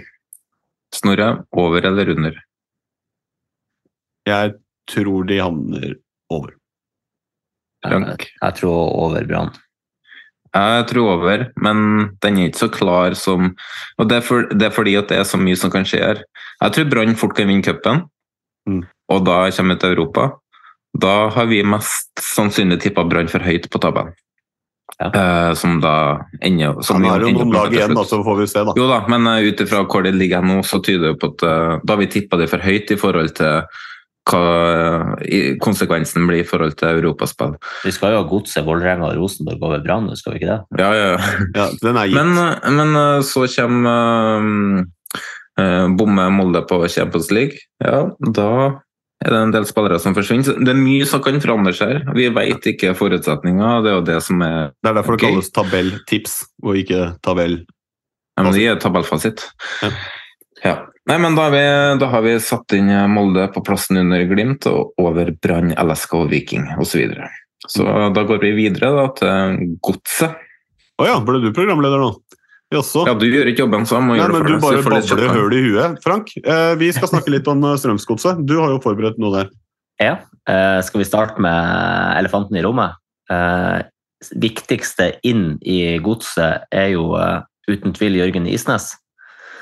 Snorre, over eller under? Jeg tror de havner over. Frank? Jeg tror over Brann. Jeg tror over, men den er ikke så klar som Og det er, for, det er fordi at det er så mye som kan skje her. Jeg tror Brann fort kan vinne cupen, Mm. og da kommer vi til Europa. Da har vi mest sannsynlig tippa Brann for høyt på tabellen. Eh, som da ender som Han har jo noen lag igjen, så får vi se, da. Jo da, men uh, ut ifra hvor det ligger nå, så tyder det på at eh, da har vi tippa det for høyt i forhold til hva konsekvensen blir i forhold til europaspill. Vi skal jo ha Godset, Vålerenga og Rosenborg over Brann, skal vi ikke det? Ja, ja, ja. den er gitt. Men, men så kommer uh, Bomme Molde på Champions League. Ja, da er det en del spillere som forsvinner. Det er mye som kan forandre seg. her. Vi vet ikke forutsetninger. Det er jo det som er Det er derfor det kalles tabelltips, og ikke tabell... Ja, men det er tabellfasit. Ja. Nei, men da har, vi, da har vi satt inn Molde på plassen under Glimt og over Brann, LSK og Viking osv. Så, videre. så da går vi videre da, til Godset. Å ja, ble du programleder nå? Jaså? Ja, du gjør ikke jobben, så jeg må Nei, gjøre det for du deg. Du bare babler høl i huet. Frank, eh, vi skal snakke litt om eh, Strømsgodset. Du har jo forberedt noe der. Ja. Eh, skal vi starte med elefanten i rommet? Eh, viktigste inn i godset er jo eh, uten tvil Jørgen Isnes.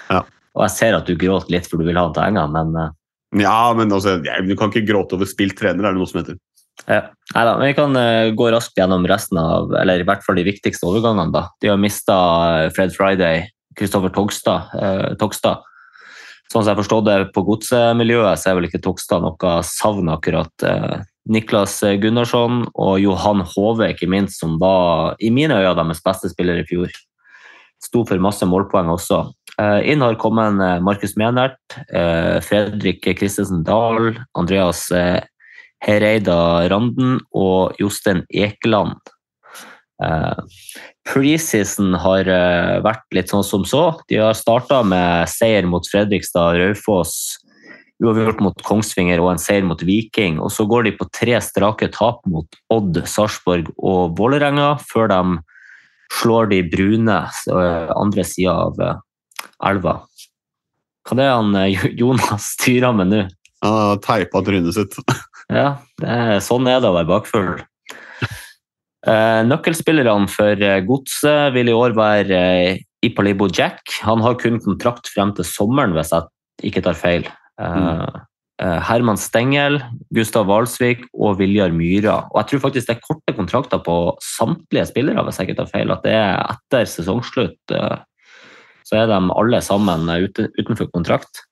Ja. Og jeg ser at du gråter litt for du vil ha Tenga, men eh, Ja, men altså, jeg, du kan ikke gråte over spilt trener, er det noe som heter. Ja. Neida, men vi kan eh, gå raskt gjennom resten av, eller i hvert fall de viktigste overgangene. da. De har mista Fred Friday, Kristoffer Togstad. Eh, Togstad. Sånn som jeg forstod det på godsemiljøet, så er vel ikke Togstad noe savn akkurat. Eh, Niklas Gunnarsson og Johan Hove, ikke minst, som var i mine øyne deres beste spiller i fjor. Sto for masse målpoeng også. Eh, inn har kommet Markus Menert, Fredrik Christensen Dahl, Andreas Hereida Randen og Jostein Ekeland. Eh, Preseason har eh, vært litt sånn som så. De har starta med seier mot Fredrikstad, Raufoss, uavgjort mot Kongsvinger og en seier mot Viking. Og så går de på tre strake tap mot Odd, Sarpsborg og Vålerenga, før de slår de brune eh, andre sida av elva. Hva er det han Jonas styrer med nå? Han har teipa trynet sitt. Ja, det er, sånn er det å være bakfull. Eh, nøkkelspillerne for eh, Godset vil i år være eh, Ipalibo Jack. Han har kun kontrakt frem til sommeren, hvis jeg ikke tar feil. Eh, mm. Herman Stengel, Gustav Valsvik og Viljar Myra. Og jeg tror faktisk det er korte kontrakter på samtlige spillere, hvis jeg ikke tar feil. At det er etter sesongslutt eh, så er de alle sammen eh, utenfor kontrakt.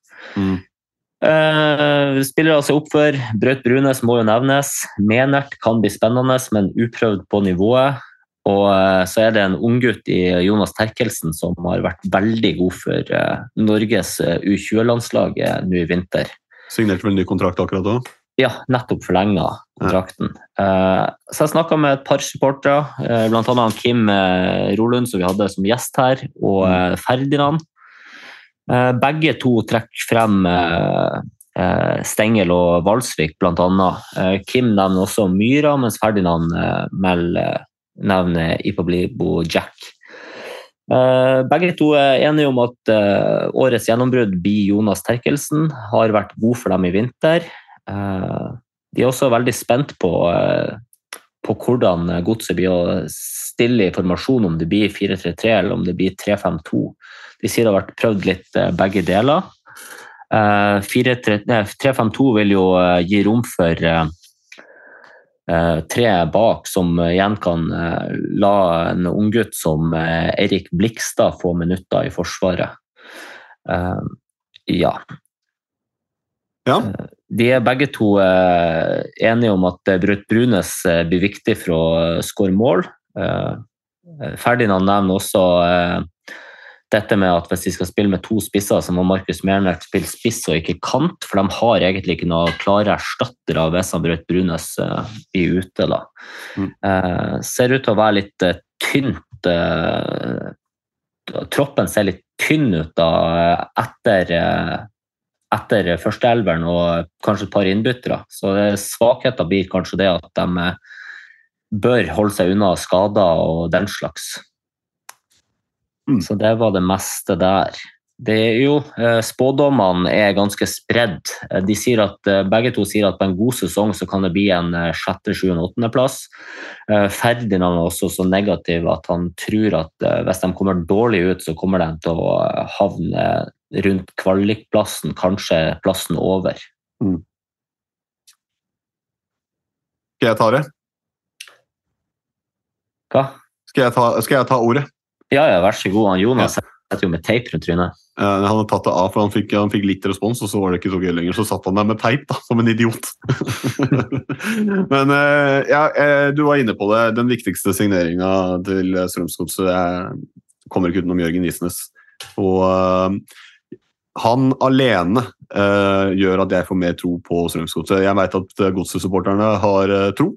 Eh, spillere seg opp for Braut Brunes må jo nevnes. Menert kan bli spennende, men uprøvd på nivået. Og uh, så er det en unggutt i Jonas Terkelsen som har vært veldig god for uh, Norges eh, U20-landslag eh, nå i vinter. Signerte vel ny kontrakt akkurat da? Ja, nettopp forlenga kontrakten. Eh, så jeg snakka med et par supportere, bl.a. Kim Rolund, som vi hadde som gjest her, og Ferdinand. Eh, begge to trekker frem eh, eh, Stengel og Valsvik, bl.a. Kim nevner også Myra, mens Ferdinand nevner Ipablibo Jack. Begge to er enige om at årets gjennombrudd blir Jonas Terkelsen. Har vært god for dem i vinter. De er også veldig spent på, på hvordan godset blir å stille i formasjon, om det blir 4-3-3 eller om det blir 3-5-2. De sier det har vært prøvd litt eh, begge deler. Eh, 4-3 nei, 3-5-2 vil jo eh, gi rom for eh, eh, tre bak, som igjen kan eh, la en unggutt som Eirik Erik Blikstad få minutter i Forsvaret. Eh, ja. Ja. De er begge to eh, enige om at eh, Braut Brunes eh, blir viktig for å eh, skåre mål. Eh, Ferdinand nevner også eh, dette med at hvis de skal spille med to spisser, så må Markus Mernert spille spiss og ikke kant, for de har egentlig ikke noen klare erstattere hvis han Braut Brunes eh, blir ute. Da. Eh, ser ut til å være litt eh, tynt eh, Troppen ser litt tynn ut da, eh, etter, eh, etter førsteelveren og kanskje et par innbyttere. Så svakheten blir kanskje det at de eh, bør holde seg unna skader og den slags. Så det var det meste der. Det er jo, eh, Spådommene er ganske spredd. Eh, De sier at, eh, begge to sier at på en god sesong så kan det bli en sjette, sjuende, åttendeplass. Eh, Ferdinand er også så negativ at han tror at hvis de kommer dårlig ut, så kommer de til å havne rundt kvalikplassen, kanskje plassen over. Skal jeg ta det? Hva? Skal jeg ta, skal jeg ta ordet? Ja, ja, vær så god. Han Jonas setter jo med teip rundt trynet. Han hadde tatt det av, for han fikk, han fikk litt respons, og så var det ikke så gøy lenger. Så satt han der med teip, da, som en idiot. Men eh, ja, eh, du var inne på det. Den viktigste signeringa til Strømsgodset eh, kommer ikke utenom Jørgen Isnes. Og uh, han alene uh, gjør at jeg får mer tro på Strømsgodset. Jeg vet at Godset-supporterne har tro,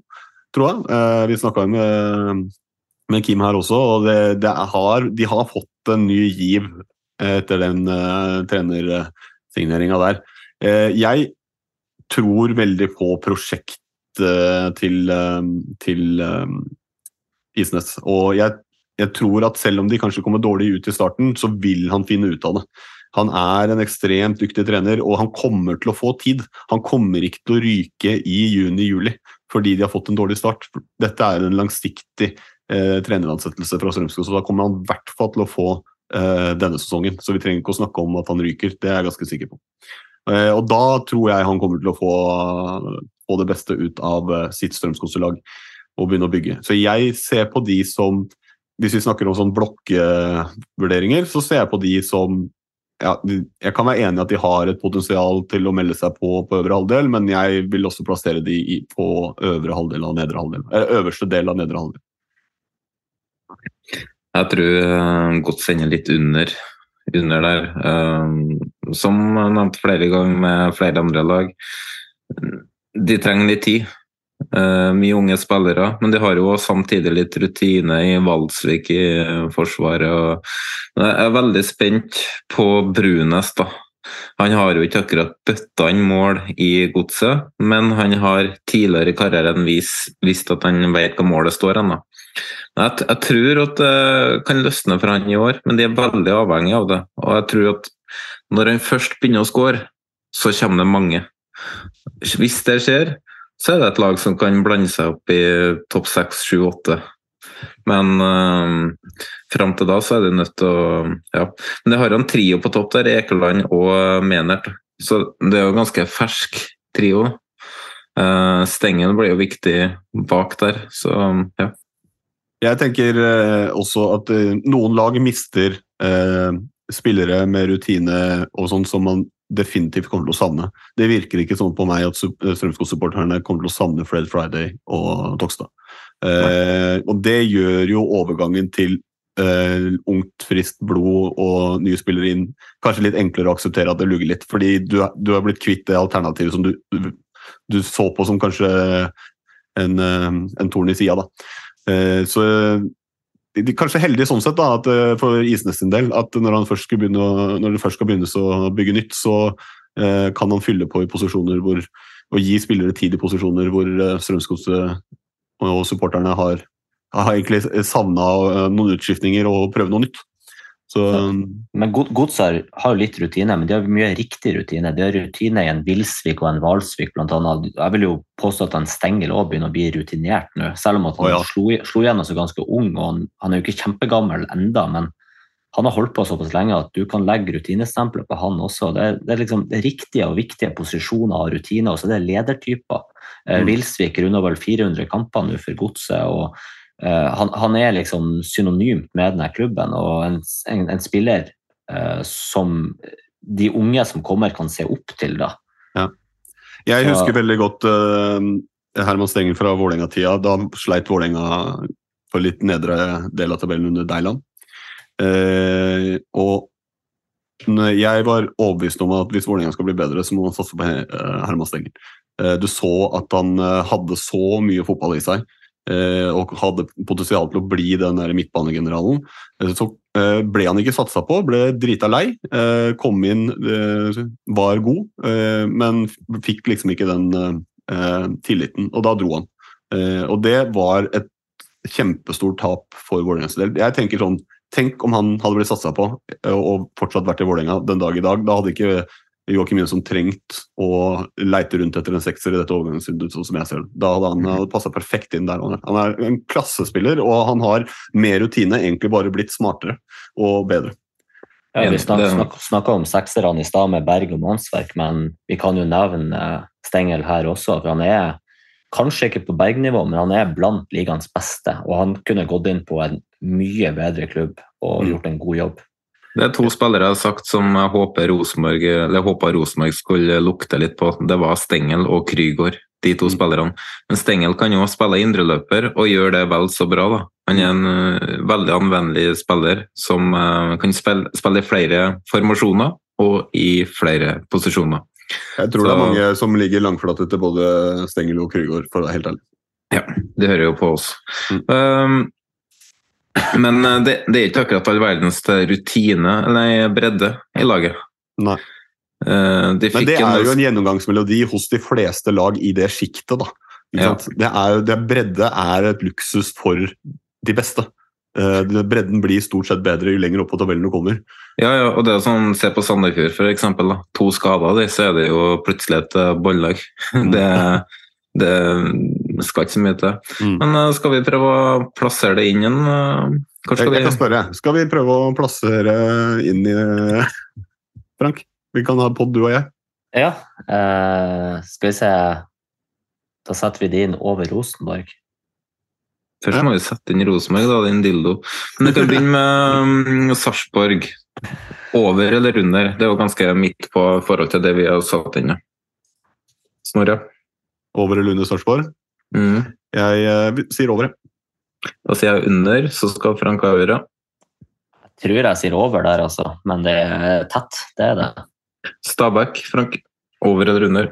tror jeg. Uh, vi snakka med, med Kim her også, og det, det har, de har fått en ny giv etter den uh, trenersigneringa der. Uh, jeg tror veldig på prosjektet til, uh, til eh, Isnes. Og jeg, jeg tror at selv om de kanskje kommer dårlig ut i starten, så vil han finne ut av det. Han er en ekstremt dyktig trener, og han kommer til å få tid. Han kommer ikke til å ryke i juni-juli fordi de har fått en dårlig start. Dette er en langsiktig eh, treneransettelse fra Strømskog, så da kommer han i hvert fall til å få eh, denne sesongen. Så vi trenger ikke å snakke om at han ryker, det er jeg ganske sikker på. Eh, og da tror jeg han kommer til å få, få det beste ut av eh, sitt Strømskog-lag og begynne å bygge. Så jeg ser på de som Hvis vi snakker om sånn blokkvurderinger, så ser jeg på de som ja, jeg kan være enig i at de har et potensial til å melde seg på på øvre halvdel, men jeg vil også plassere de på øvre halvdel av nedre halvdel. Øverste del av nedre halvdel. Jeg tror uh, godt sender litt under, under der. Eh, som nevnt flere ganger med flere andre lag. De trenger litt tid. Eh, mye unge spillere, men de har jo samtidig litt rutine i Valdsvik i eh, Forsvaret. Jeg er veldig spent på Brunes. da. Han har jo ikke akkurat bøtta inn mål i godset, men han har tidligere i karrieren vist at han vet hva målet står hen. Jeg, jeg tror at det kan løsne for han i år, men de er veldig avhengig av det. Og jeg tror at når han først begynner å skåre, så kommer det mange. Hvis det skjer, så er det et lag som kan blande seg opp i topp seks, sju, åtte. Men øh, fram til da så er de nødt til å Ja. Men det har en trio på topp der, Ekeland og Menert. Så det er jo ganske fersk trio. Uh, Stengel blir jo viktig bak der, så ja. Jeg tenker eh, også at eh, noen lag mister eh, spillere med rutine og sånn som man definitivt kommer til å savne. Det virker ikke sånn på meg at Strømskog-supporterne kommer til å savne Fred Friday og Tokstad. Eh, og det gjør jo overgangen til eh, ungt, friskt blod og nye spillere inn kanskje litt enklere å akseptere at det lugger litt. Fordi du, du har blitt kvitt det alternativet som du, du, du så på som kanskje en, eh, en torn i sida. da. Eh, så de de kanskje heldige sånn sett da, at, eh, for Isnes sin del at når, han først skulle begynne, å- når det først skal begynnes å bygge nytt, så eh, kan han fylle på i posisjoner hvor, og gi spillere tid i posisjoner hvor eh, Strømsgodset og supporterne har, har egentlig savna noen utskiftninger og prøve noe nytt. Så Men God- Godset har jo litt rutine, men de har mye riktig rutine. De har rutine i en Vilsvik og en Hvalsvik annet. Jeg vil jo påstå at en Stengel òg begynner å bli rutinert nå, selv om han ja. slo, slo igjennom så ganske ung. og han, han er jo ikke kjempegammel enda, men han har holdt på såpass lenge at du kan legge rutinestempelet på han også. Det er, det er liksom det er riktige og viktige posisjoner og rutiner, og så er ledertyper. Eh, Mm. Vilsvik runder vel 400 kamper nå for Godset. og han, han er liksom synonymt med denne klubben, og en, en, en spiller uh, som de unge som kommer, kan se opp til. da. Ja. Jeg Så- husker veldig godt uh, Herman Stengel fra Vålerenga-tida. Da sleit Vålerenga på litt nedre del av tabellen under Deiland. Uh, og jeg var overbevist om at hvis Vålerenga skal bli bedre, så må man satse på eh, Herman Stengel. Eh, du så at han eh, hadde så mye fotball i seg. Eh, og hadde potensial til å bli den der midtbanegeneralen. Eh, Så eh, ble han ikke satsa på, ble drita lei. Kom inn, var god, men fikk liksom ikke den tilliten, og da dro han. Og det var et kjempestort tap for Vålerengas del. Jeg tenker sånn, Tenk om han hadde blitt satsa på og fortsatt vært i Vålerenga den dag i dag. Da hadde ikke Joakim Jønsson trengt å leite rundt etter en sekser i dette overgangsvinduet, sånn som jeg ser det. Da hadde han passa perfekt inn der. Han er en klassespiller, og han har med rutine egentlig bare blitt smartere og bedre. Ja, vi snakka om sekserne i stad med Berg og Mannsverk, men vi kan jo nevne eh, Stengel her også. for Han er kanskje ikke på Berg-nivå, men han er blant ligaens beste. Og han kunne gått inn på en mye bedre klubb og gjort en god jobb. Det er to spillere jeg har sagt som jeg håper Rosenborg, Rosenborg skulle lukte litt på. Det var Stengel og Krygård, de to spillerne. Men Stengel kan jo spille indreløper og gjøre det vel så bra. da. Han er en eh, veldig anvendelig spiller som eh, kan spille, spille i flere formasjoner og i flere posisjoner. Jeg tror det er mange som ligger langflate til både Stengel og Krygård, for å være helt ærlig. Ja, det hører jo på oss. Um, men eh, det, det er ikke akkurat all verdens rutine eller bredde i laget. Nei. Eh, de Men det er jo en gjennomgangsmelodi hos de fleste lag i det sjiktet, da. Ja. Det er det bredde er et luksus for de beste. Eh, Bredden blir stort sett bedre jo lenger opp på tabellen du kommer. Ja, ja, og det er sånn, Se på Sandefjord, for eksempel. Da. To skader, de, så er det jo plutselig et eh, ballag. Det, det skal ikke så mye til. Mm. Men uh, skal vi prøve å plassere det inn igjen? Uh, skal jeg vi kan spørre, skal vi prøve å plassere inn i Frank? Vi kan ha pod, du og jeg. Ja, eh, skal vi se Da setter vi det inn over Rosenborg. Først må vi sette inn Rosenborg, da, din dildo. Men du kan begynne med um, Sarpsborg. Over eller under? Det er jo ganske midt på forhold til det vi har satt inn. Snorre? Over eller under Sarpsborg? Mm. Jeg eh, sier over, jeg. Da sier jeg under, så skal Frank avgjøre. Tror jeg sier over der, altså. Men det er tett. Det er det. Stabæk, Frank. Over eller under?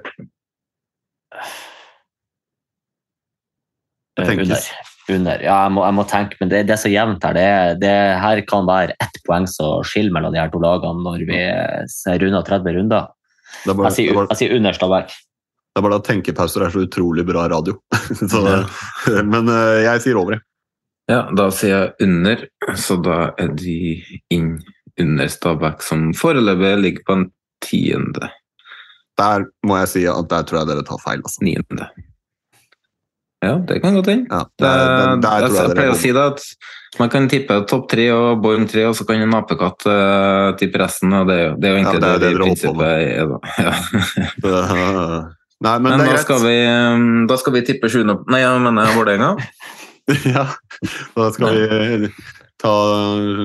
Under. under. Ja, jeg må, jeg må tenke, men det, det er så jevnt her. Det, det her kan være ett poeng som skiller mellom de her to lagene når vi ser unna 30 runder. Er bare, Jeg sier, er jeg sier under Stabæk. Det er bare at tenkepauser er så utrolig bra radio. så, men eh, jeg sier over, jeg. Ja, da sier jeg under, så da er de inn under Stabæk, som foreløpig ligger på en tiende. Der må jeg si at der tror jeg dere tar feil. Altså. Niende. Ja, det kan godt hende. Ja, der, der, der jeg, jeg jeg pleier å si det at man kan tippe topp tre og Borm tre, og så kan en apekatt uh, tippe resten. og Det, det er jo Ja, det det, det det prinsippet er. Da. Ja. Nei, men, Men, det er da, greit. skal vi, um, da skal vi tippe sjuende Nei, jeg mener Vålerenga. ja, da skal vi ta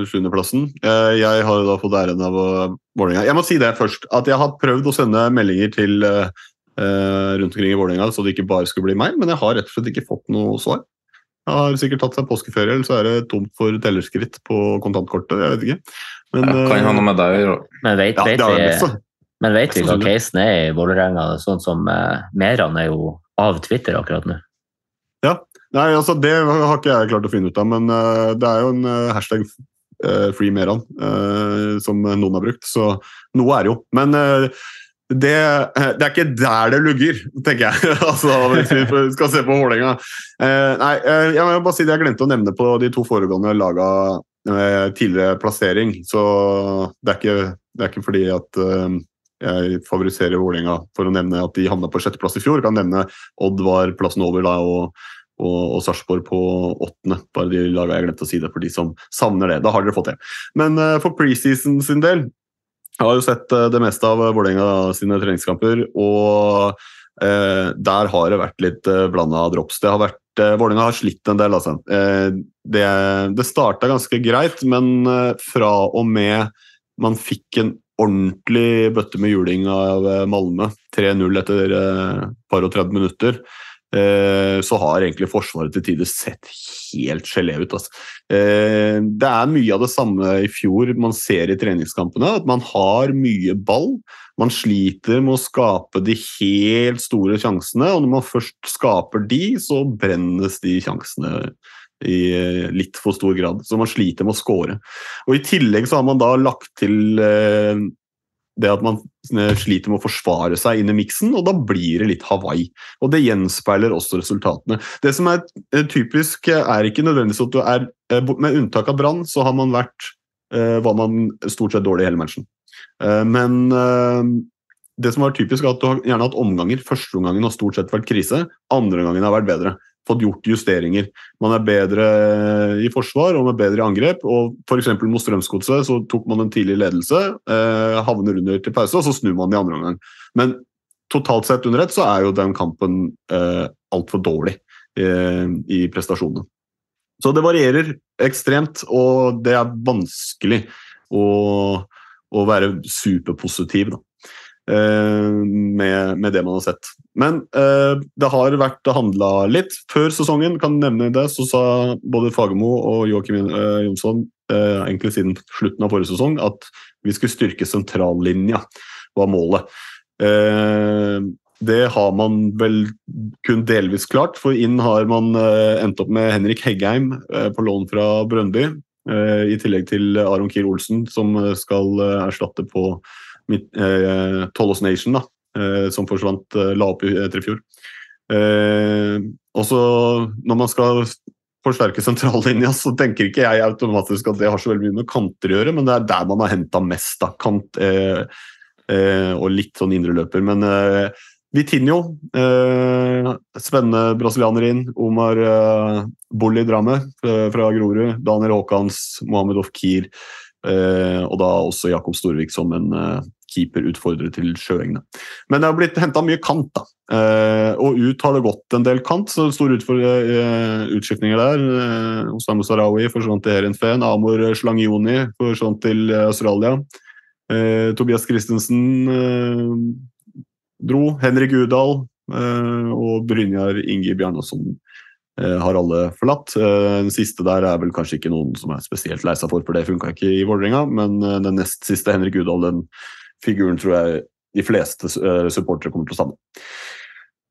sjuendeplassen. Eh, Jeg har da fått æren av Vålerenga. Jeg må si det først, at jeg har prøvd å sende meldinger til eh, eh, rundt omkring i Vålerenga, så det ikke bare skulle bli meg, men jeg har rett og slett ikke fått noe svar. Jeg Har sikkert tatt seg påskeferie, eller så er det tomt for tellerskritt på kontantkortet. Jeg vet ikke. Men, Ja, kan ha noe med deg å gjøre. Men vet, Ja, vet det har jeg til. Men vet vi hva casen er i Vålerenga? Sånn som eh, Meran er jo av Twitter akkurat nå. Ja. Nei, altså Det har ikke jeg klart å finne ut av, men uh, det er jo en uh, hashtag uh, free Meran eh, som noen har brukt, så noe er det jo. Men det, det er ikke der det lugger, tenker jeg. altså, hvis vi skal se på Vålerenga. Eh, nei, jeg må bare si det jeg glemte å nevne på de to foregående laga eh, tidligere plassering. Så det er ikke, det er ikke fordi at jeg favoriserer Vålerenga for å nevne at de havna på sjetteplass i fjor. Jeg Kan nevne Odd var plassen over da, og, og, og Sarpsborg på åttende. Bare de laga jeg glemte å si det for de som savner det. Da har dere fått det. Men uh, for preseason sin del jeg har jo sett uh, det meste av Vålerenga sine treningskamper, og uh, der har det vært litt uh, blanda drops. Det har vært, Vålerenga har slitt en del, altså. Det det starta ganske greit, men fra og med man fikk en ordentlig bøtte med juling av eh, Malmö, 3-0 etter et par og 30 minutter, eh, så har egentlig Forsvaret til tider sett helt gelé ut. Altså. Eh, det er mye av det samme i fjor man ser i treningskampene. At man har mye ball. Man sliter med å skape de helt store sjansene, og når man først skaper de, så brennes de sjansene i litt for stor grad. Så man sliter med å score. Og I tillegg så har man da lagt til eh, det at man eh, sliter med å forsvare seg inn i miksen, og da blir det litt Hawaii. Og det gjenspeiler også resultatene. Det som er eh, typisk, eh, er ikke nødvendigvis at du er eh, Med unntak av Brann, så har man vært eh, var man stort sett dårlig i hele matchen. Eh, men eh, det som var typisk, er at du har gjerne hatt omganger. Første omgangen har stort sett vært krise, andre omgangen har vært bedre. Fått gjort justeringer. Man er bedre i forsvar og er bedre i angrep. og F.eks. mot Strømsgodset tok man en tidlig ledelse, eh, havner under til pause, og så snur man i andre omgang. Men totalt sett under ett så er jo den kampen eh, altfor dårlig eh, i prestasjonene. Så det varierer ekstremt, og det er vanskelig å, å være superpositiv da, eh, med, med det man har sett. Men eh, det har vært handla litt. Før sesongen kan nevne det, så sa både Fagermo og Joakim eh, Jonsson eh, egentlig siden slutten av forrige sesong at vi skulle styrke sentrallinja, var målet. Eh, det har man vel kun delvis klart, for inn har man eh, endt opp med Henrik Heggheim eh, på lån fra Brøndby. eh, I tillegg til Aron Kiel Olsen, som eh, skal eh, erstatte på midt, eh, Tollos Nation, da, eh, som forsvant, eh, la opp etter i fjor. Eh, også når man skal forsterke sentrallinja, så tenker ikke jeg automatisk at det har så veldig mye med kanter å gjøre, men det er der man har henta mest. da, kant eh, eh, Og litt sånn indreløper. Men eh, Vitinho, eh, spennende brasilianer inn. Omar eh, Bolli Dramme eh, fra Grorud. Daniel Haakons, Mohammed Ofkir. Eh, og da også Jakob Storvik som en eh, keeperutfordrer til Sjøengene. Men det har blitt henta mye kant, da. Eh, og ut har det gått en del kant, så store eh, utskiftninger der. Eh, Osama Sarawi forsvant til Herinfeen, Amor Slangioni forsvant til eh, Australia. Eh, Tobias Christensen eh, dro. Henrik Udal eh, og Brynjar Ingi Bjarnason eh, har alle forlatt. Eh, Den siste der er vel kanskje ikke noen som er spesielt lei seg for, for det funka ikke i Vålerenga. Men eh, den nest siste, Henrik Udal, den figuren tror jeg de fleste eh, supportere kommer til å savne.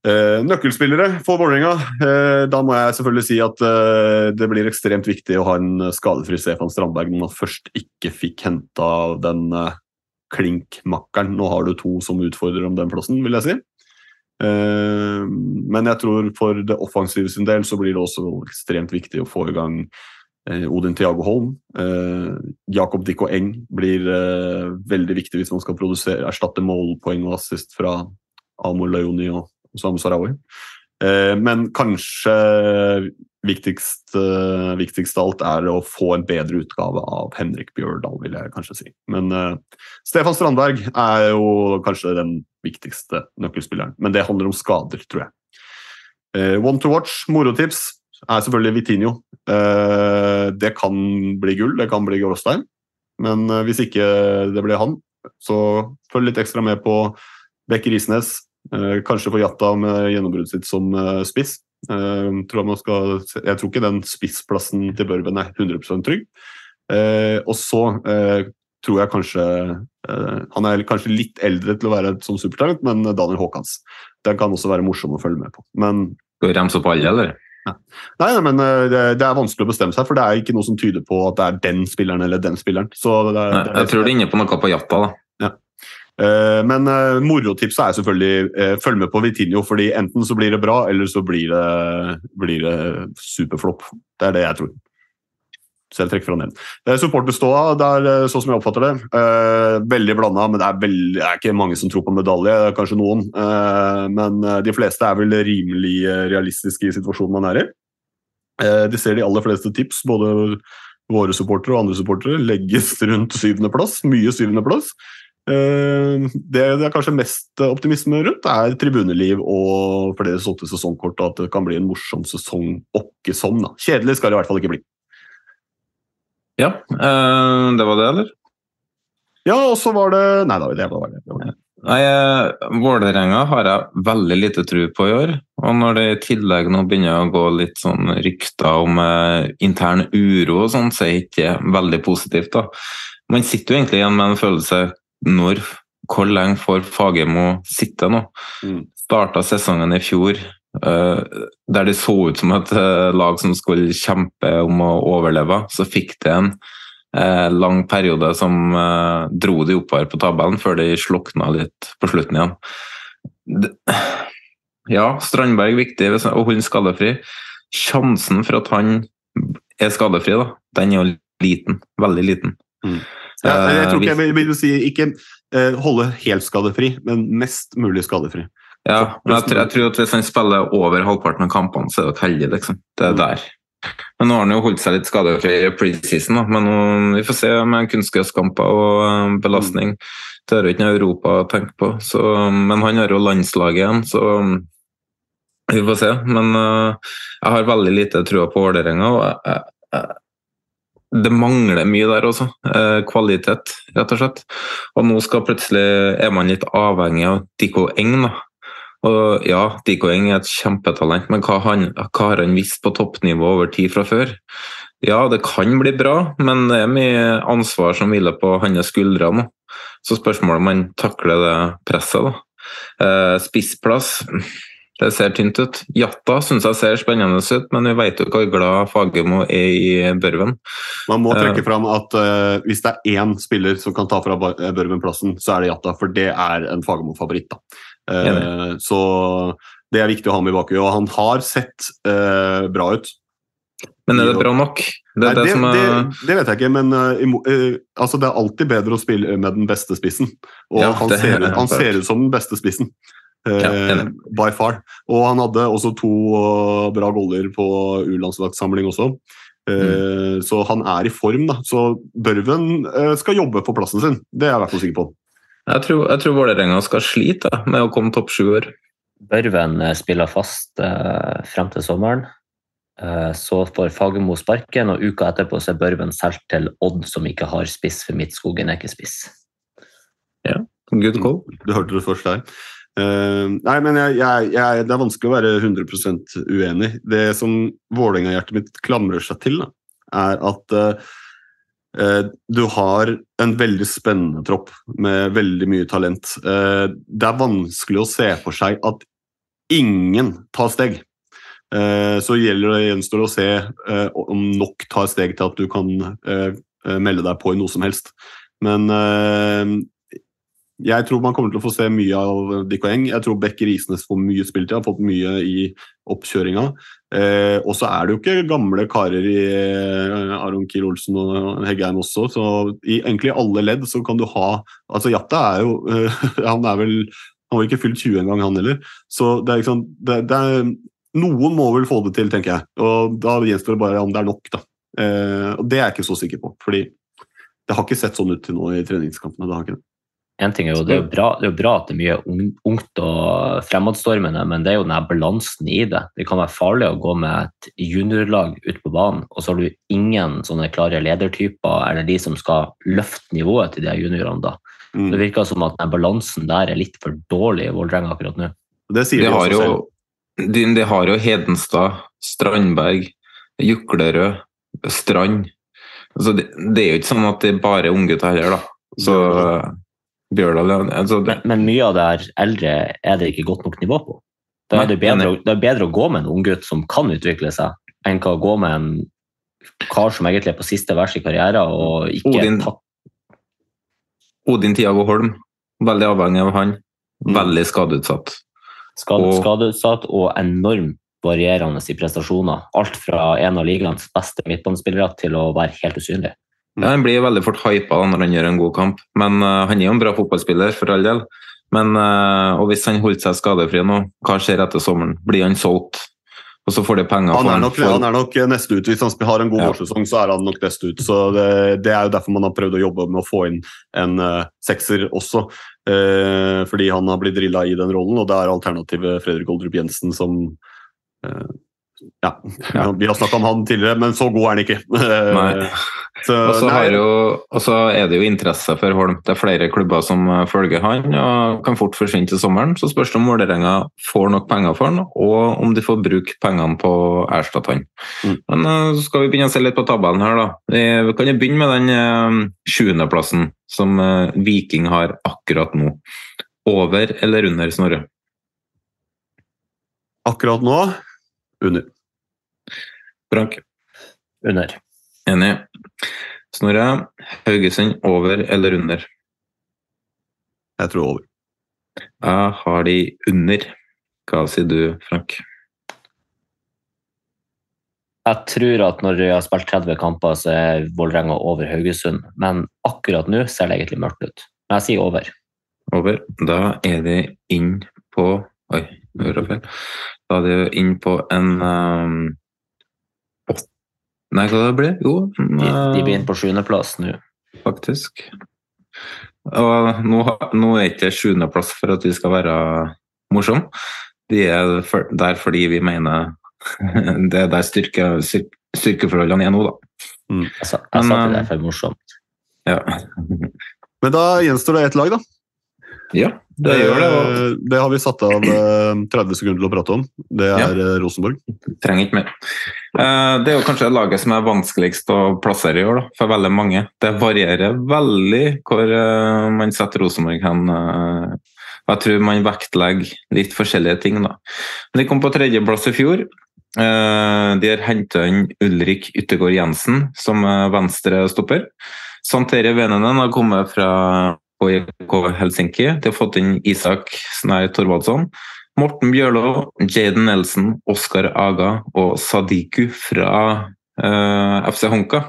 Eh, nøkkelspillere for Vålerenga. Eh, da må jeg selvfølgelig si at eh, det blir ekstremt viktig å ha en skadefri Stefan Strandberg når man først ikke fikk henta den eh, klinkmakkeren. Nå har du to som utfordrer om den plassen, vil jeg si. Eh, men jeg tror for det offensive sin del så blir det også ekstremt viktig å få i gang eh, Odin Tiago Holm. Eh, Jakob Dikko Eng blir veldig viktig hvis man skal produsere, erstatte målpoeng og assist fra Amor Lajoni og Samu Sarawi. Men kanskje viktigst, uh, viktigst av alt er å få en bedre utgave av Henrik Bjørdal, vil jeg kanskje si. Men uh, Stefan Strandberg er jo kanskje den viktigste nøkkelspilleren. Men det handler om skader, tror jeg. Uh, one to watch, morotips, er selvfølgelig Vitinho. Det kan bli gull, det kan bli Gråstein. Men hvis ikke det blir han, så følg litt ekstra med på Bekker Isnes. Kanskje få Jatta med gjennombruddet sitt som spiss. Eh, tror jeg, man skal, jeg tror ikke den spissplassen til Børven er 100 trygg. Eh, og så eh, tror jeg kanskje eh, Han er kanskje litt eldre til å være sånn supertalent, men Daniel Haakons. Den kan også være morsom å følge med på. Men Skal vi remse opp alle, eller? Nei, nei, men eh, det, det er vanskelig å bestemme seg, for det er ikke noe som tyder på at det er den spilleren eller den spilleren. Er, Nei, det jeg tror du er inne på noe på Jatta, da. Eh, Men uh, morotipset er selvfølgelig uh, følg med på Vitinho, fordi enten så blir det bra, eller så blir det, blir det superflopp. Det er det jeg tror. Så jeg trekker fra den. Supporterståa, det er sånn som jeg oppfatter det. Veldig blanda, men det er, veldig, det er ikke mange som tror på medalje. det er Kanskje noen. Men de fleste er vel rimelig realistiske i situasjonen man er i. De ser de aller fleste tips, både våre supportere og andre supportere, legges rundt syvendeplass. Mye syvendeplass. Uh, det det er kanskje mest optimisme rundt, er tribuneliv og flere solgte sesongkort, og at det kan bli en morsom sesong åkke som. Da. Kjedelig skal det i hvert fall ikke bli. Ja, Øh, det var det, eller? Ja, og så var det Nei da, det var det. det, var det. Nei, eh, Vålerenga har jeg veldig lite tro på i år. Og når det i tillegg nå begynner å gå litt sånn rykter om eh, intern uro og sånn, så er det ikke veldig positivt. da. Man sitter jo egentlig igjen med en følelse når Hvor lenge får Fagermo sitte nå? Mm. Starta sesongen i fjor uh, der det så ut som et uh, lag som skulle kjempe om å overleve. Så fikk det en uh, lang periode som dro de oppover på tabellen, før de slukna litt på slutten igjen. Det, ja, Strandberg viktig og hun holde skadefri. Sjansen for at han er skadefri, da, den er jo liten. Veldig liten. Mm. Ja, jeg tror ikke jeg Eh, vil, vil si ikke eh, holde helt skadefri, men mest mulig skadefri. Ja, men jeg, tror- jeg tror at hvis han spiller over halvparten av kampene, så er det heldig, liksom. Det er der. Men nå har han jo holdt seg litt skadefri i preseason, da. men nå, vi får se med kunstgresskamper og eh, belastning. Det er jo ikke noe Europa å tenke på, så, men han har jo landslaget igjen, så vi får se. Men uh, jeg har veldig lite trua på Vålerenga. og jeg- jeg- jeg- det mangler mye der også. Eh, kvalitet, rett og slett. Og nå skal plutselig er man litt avhengig av Diko Eng, da. Og ja, Diko Eng er et kjempetalent, men hva, han, hva har han visst på toppnivå over tid fra før? Ja, det kan bli bra, men det er mye ansvar som hviler på hans skuldre nå. Så spørsmålet om han takler det presset, da. Eh, spissplass, det ser tynt ut. Jatta syns jeg ser spennende ut, men vi vet jo hvor glad Fagermo er i Børven. Man må trekke Eh, fram at uh, hvis det er én spiller som kan ta fra eh, Børven-plassen, så er det Jatta, for det er en Fagermo-favoritt. Eh, så det er viktig å ha med i bakhuet. Og han har sett uh, bra ut. Men er det bra nok? Det Nei, det, det, er det, vet jeg ikke, men uh, altså, det er alltid bedre å spille med den beste spissen. Og Ja, han, ser han ser ut som den beste spissen. Eh, Ja, by far. Og han hadde også to eh, bra goller på U-landslagssamling også. Eh, Mm. Så han er i form, da. Så Børven eh, skal jobbe for plassen sin. Det er jeg i hvert fall sikker på. Jeg tror, jeg tror Vålerenga skal slite da, med å komme topp sjuer. Børven eh, spiller fast eh, frem til sommeren. Eh, så får Fagermo sparken, og uka etterpå så er Børven solgt til Odd, som ikke har spiss, for Midtskogen er ikke spiss. Ja, good call. Du hørte det først der. Eh, nei, men jeg, jeg, jeg, det er vanskelig å være 100 uenig. Det som Vålerenga-hjertet mitt klamrer seg til, da, er at uh, du har en veldig spennende tropp med veldig mye talent. Uh, det er vanskelig å se for seg at ingen tar steg. Så gjelder det gjenstår å se om nok tar steg til at du kan melde deg på i noe som helst. Men jeg tror man kommer til å få se mye av Dikko Eng. Jeg tror Bekker Isnes får mye spilletid, har fått mye i oppkjøringa. Eh, og så er det jo ikke gamle karer i eh, Aron Kiel Olsen og Heggheim også, så i egentlig alle ledd så kan du ha Altså Jatta er jo eh, Han er vel Han var ikke fylt 20 engang, han heller. Så det er liksom det, det er, Noen må vel få det til, tenker jeg. Og da gjenstår det bare om det er nok, da. Eh, og det er jeg ikke så sikker på, fordi det har ikke sett sånn ut til nå i treningskampene. det har ikke det. En ting er jo, det er jo bra, det er jo bra at det er mye ungt og fremadstormende, men det er jo den balansen i det. Det kan være farlig å gå med et juniorlag ut på banen, og så har du ingen sånne klare ledertyper eller de som skal løfte nivået til de juniorene. da. Mm. Det virker som at den balansen der er litt for dårlig i Vålerenga akkurat nå. Det sier Vi de har også jo, de, de har jo Hedenstad, Strandberg, Juklerød, Strand. Altså, det, det er jo ikke sånn at det er bare unggutter heller, da. Så Bjørdal altså, men, Men mye av det her eldre er det ikke godt nok nivå på. Da er det, bedre, det er bedre å gå med en unggutt som kan utvikle seg, enn å gå med en kar som egentlig er på siste vers i karrieren og ikke Odin, tatt Odin Tiago Holm, veldig avhengig av han. Veldig skadeutsatt. skade, Og- skadeutsatt og enormt varierende i prestasjoner. Alt fra en av ligaens beste midtbanespillere til å være helt usynlig. Ja, han blir veldig fort hypa når han gjør en god kamp, men uh, han er jo en bra fotballspiller for all del. Men, uh, og hvis han holdt seg skadefri nå, hva skjer etter sommeren? Blir han solgt? Og så får de penger Han er, nok, for- han er nok neste ut. Hvis han har en god Ja. vårsesong, så er han nok neste ut. Så det, det er jo derfor man har prøvd å jobbe med å få inn en uh, sekser også. Uh, fordi han har blitt drilla i den rollen, og det er alternativet Fredrik Oldrup Jensen som eh, ja, ja, vi har snakka om han tidligere, men så god er han ikke. Eh, Nei. Så, Og så er det jo interesse for Holm. Det er flere klubber som eh, følger han og kan fort forsvinne til sommeren. Så spørs det om Vålerenga får nok penger for han, og om de får bruke pengene på å erstatte han. Mm. Men eh, så skal vi begynne å se litt på tabellen her, da. Vi kan jo begynne med den sjuendeplassen som Viking har akkurat nå. Over eller under Snorre? akkurat nå under. Frank? Under. Enig. Snorre, Haugesund over eller under? Jeg tror over. Jeg har de under. Hva sier du, Frank? Jeg tror at når vi har spilt 30 kamper, så er Vålerenga over Haugesund. Men akkurat nå ser det egentlig mørkt ut. Men jeg sier over. Over. Da er de inn på Oi, nå gjorde jeg feil. Da er de inn på en um, Nei, hva det blir Jo, De, de eh, inne på sjuendeplass nå. faktisk. Og nå, har- nå er ikke sjuendeplass for at vi skal være morsomme. De er for, der fordi vi mener det er der styrke, styrkeforholdene er nå, da. Jeg sa, jeg sa Men, til det eh, er for morsomt. Ja. Men da gjenstår det ett lag, da. Ja, det gjør det. Og Eh, det har vi satt av eh, 30 sekunder til å prate om. Det er ja. Rosenborg. trenger ikke mer. Eh, Det er jo kanskje laget som er vanskeligst å plassere i år, da, for veldig mange. Det varierer veldig hvor eh, man setter Rosenborg hen. eh. Jeg tror man vektlegger litt forskjellige ting. da. Men De kom på tredjeplass i fjor. Eh, De har henta inn Ulrik Yttergård Jensen som eh, venstrestopper. Santere Venenen har kommet fra HJK Helsinki. De har fått inn Isak Snei Thorvaldsson. Morten Bjørlo, Jaden Nelson, Oskar Aga og Sadiku fra eh, FC Honka.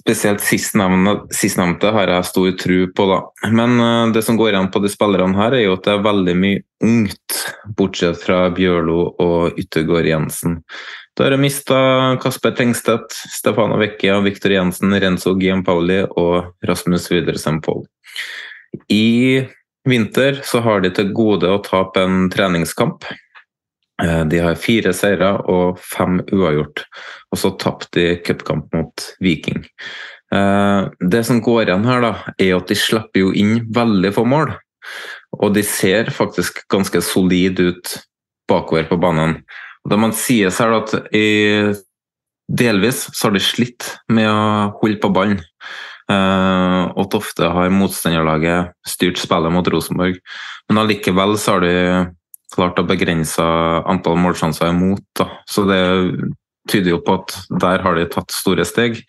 Spesielt sistnevnte, har jeg stor tro på, da. Men eh, det som går igjen på de spillerne her, er jo at det er veldig mye ungt, bortsett fra Bjørlo og Yttergård Jensen. Da har jeg mista Kasper Tengstedt, Stefano Vecchia, Viktor Jensen, Renzo Giampauli og Rasmus Widersen Poll. I vinter så har de til gode å tape en treningskamp. Eh, De har fire seire og fem uavgjort, og så tapte de cupkamp mot Viking. Eh, Det som går igjen her, da, er at de slipper jo inn veldig få mål. Og de ser faktisk ganske solide ut bakover på banen. Det man sies her, da, at i delvis så har de slitt med å holde på ballen. Eh, og ofte har motstanderlaget styrt spillet mot Rosenborg. Men allikevel så har de klart å begrense antall målsjanser imot. Da. Så det tyder jo på at der har de tatt store steg.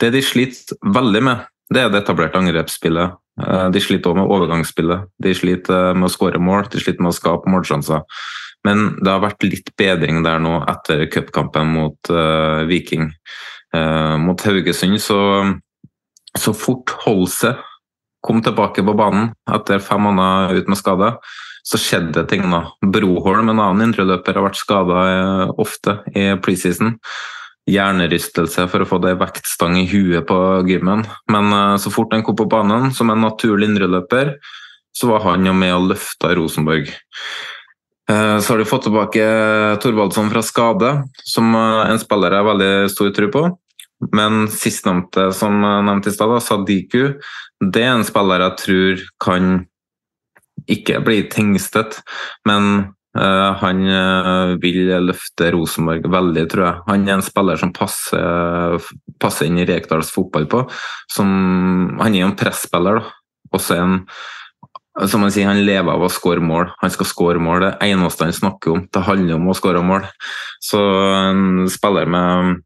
Det de sliter veldig med, det er det etablerte angrepsspillet. Eh, De sliter også med overgangsspillet. De sliter med å skåre mål, de sliter med å skape målsjanser. Men det har vært litt bedring der nå etter cupkampen mot uh, Viking. Uh, mot Haugesund så, så fort Holse kom tilbake på banen etter fem måneder ut med skade, så skjedde ting. da. Broholm, en annen indreløper, har vært skada ofte i preseason. Hjernerystelse for å få det vektstang i huet på gymmen. Men eh, så fort han kom på banen som en naturlig indreløper, så var han jo med og løfta Rosenborg. Eh, Så har de fått tilbake Thorvaldsson fra skade, som eh, en spiller jeg har veldig stor tro på. Men sistnevnte, som nevnt i stad, Sadiku, det er en spiller jeg tror kan ikke bli tingstet men Uh, han uh, vil løfte Rosenborg veldig, tror jeg. Han er en spiller som passer, passer inn i Rekdals fotball på. Som, han er jo en presspiller, da. Også en som han sier, han lever av å skåre mål. Han skal skåre mål. Det eneste han snakker om. Det handler om å skåre mål. Så en spiller med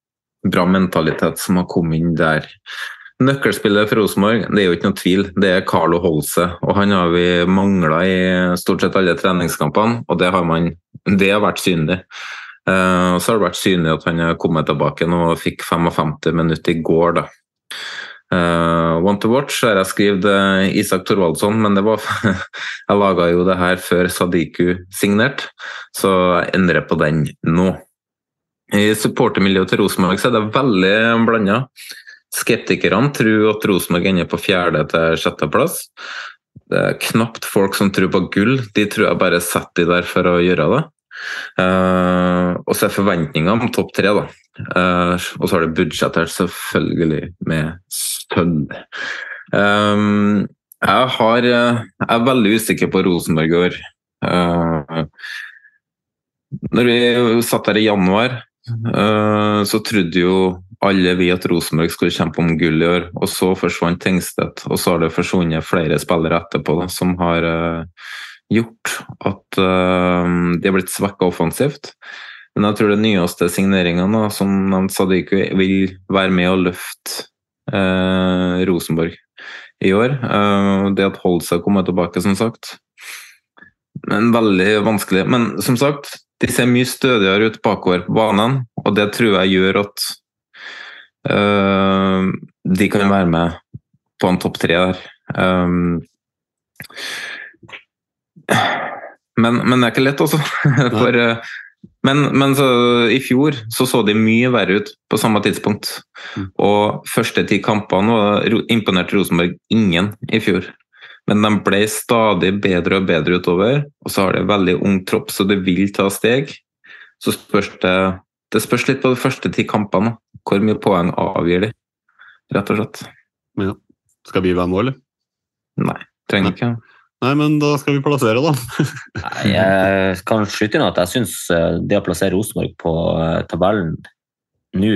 bra mentalitet som har kommet inn der. Nøkkelspillet for Rosenborg, det er jo ikke noe tvil, det er Carlo Holse. Og han har vi mangla i stort sett alle treningskampene, og det har, man, det har vært synlig. Uh, så har det vært synlig at han har kommet tilbake nå og fikk 55 minutter i går, da. Uh, Want to watch har jeg skrevet uh, Isak Thorvaldsson, men det var Jeg laga jo det her før Sadiku signerte, så jeg endrer på den nå. I supportermiljøet til Rosenborg er det veldig blanda. Skeptikerne tror at Rosenborg ender på fjerde til sjetteplass. Det er knapt folk som tror på gull, de tror jeg bare setter de der for å gjøre det. Uh, og så er forventningene om topp tre, da. Uh, og så har det budsjettert selvfølgelig med sølv. Um, jeg, har, jeg er veldig usikker på Rosenborg i år. Uh, når vi satt her i januar, så trodde jo alle vi at Rosenborg skulle kjempe om gull i år, og så forsvant Tengstedt. Og så har det forsvunnet flere spillere etterpå da, som har gjort at de har blitt svekka offensivt. Men jeg tror det nyeste signeringene, som nevnt Sadiku, vil være med å løfte uh, Rosenborg i år. Det at Holse kommer tilbake, som sagt. Men veldig vanskelig. Men som sagt, de ser mye stødigere ut bakover på banen, og det tror jeg gjør at eh, de kan være med på en topp tre der. Um, men, men, det er ikke lett, altså. For uh, men, men så, i fjor så, så de mye verre ut på samme tidspunkt. Mm. Og første ti kampene imponerte Rosenborg ingen i fjor. Men de ble stadig bedre og bedre utover, og så har de veldig ung tropp, så det vil ta steg. Så spørs det Det spørs litt på de første ti kampene. Hvor mye poeng avgir de, rett og slett. Ja. Skal vi være med, eller? Nei, trenger ikke. Nei, men da skal vi plassere, da. jeg kan skyte inn at jeg syns eh, det å plassere Rosenborg på eh, tabellen nå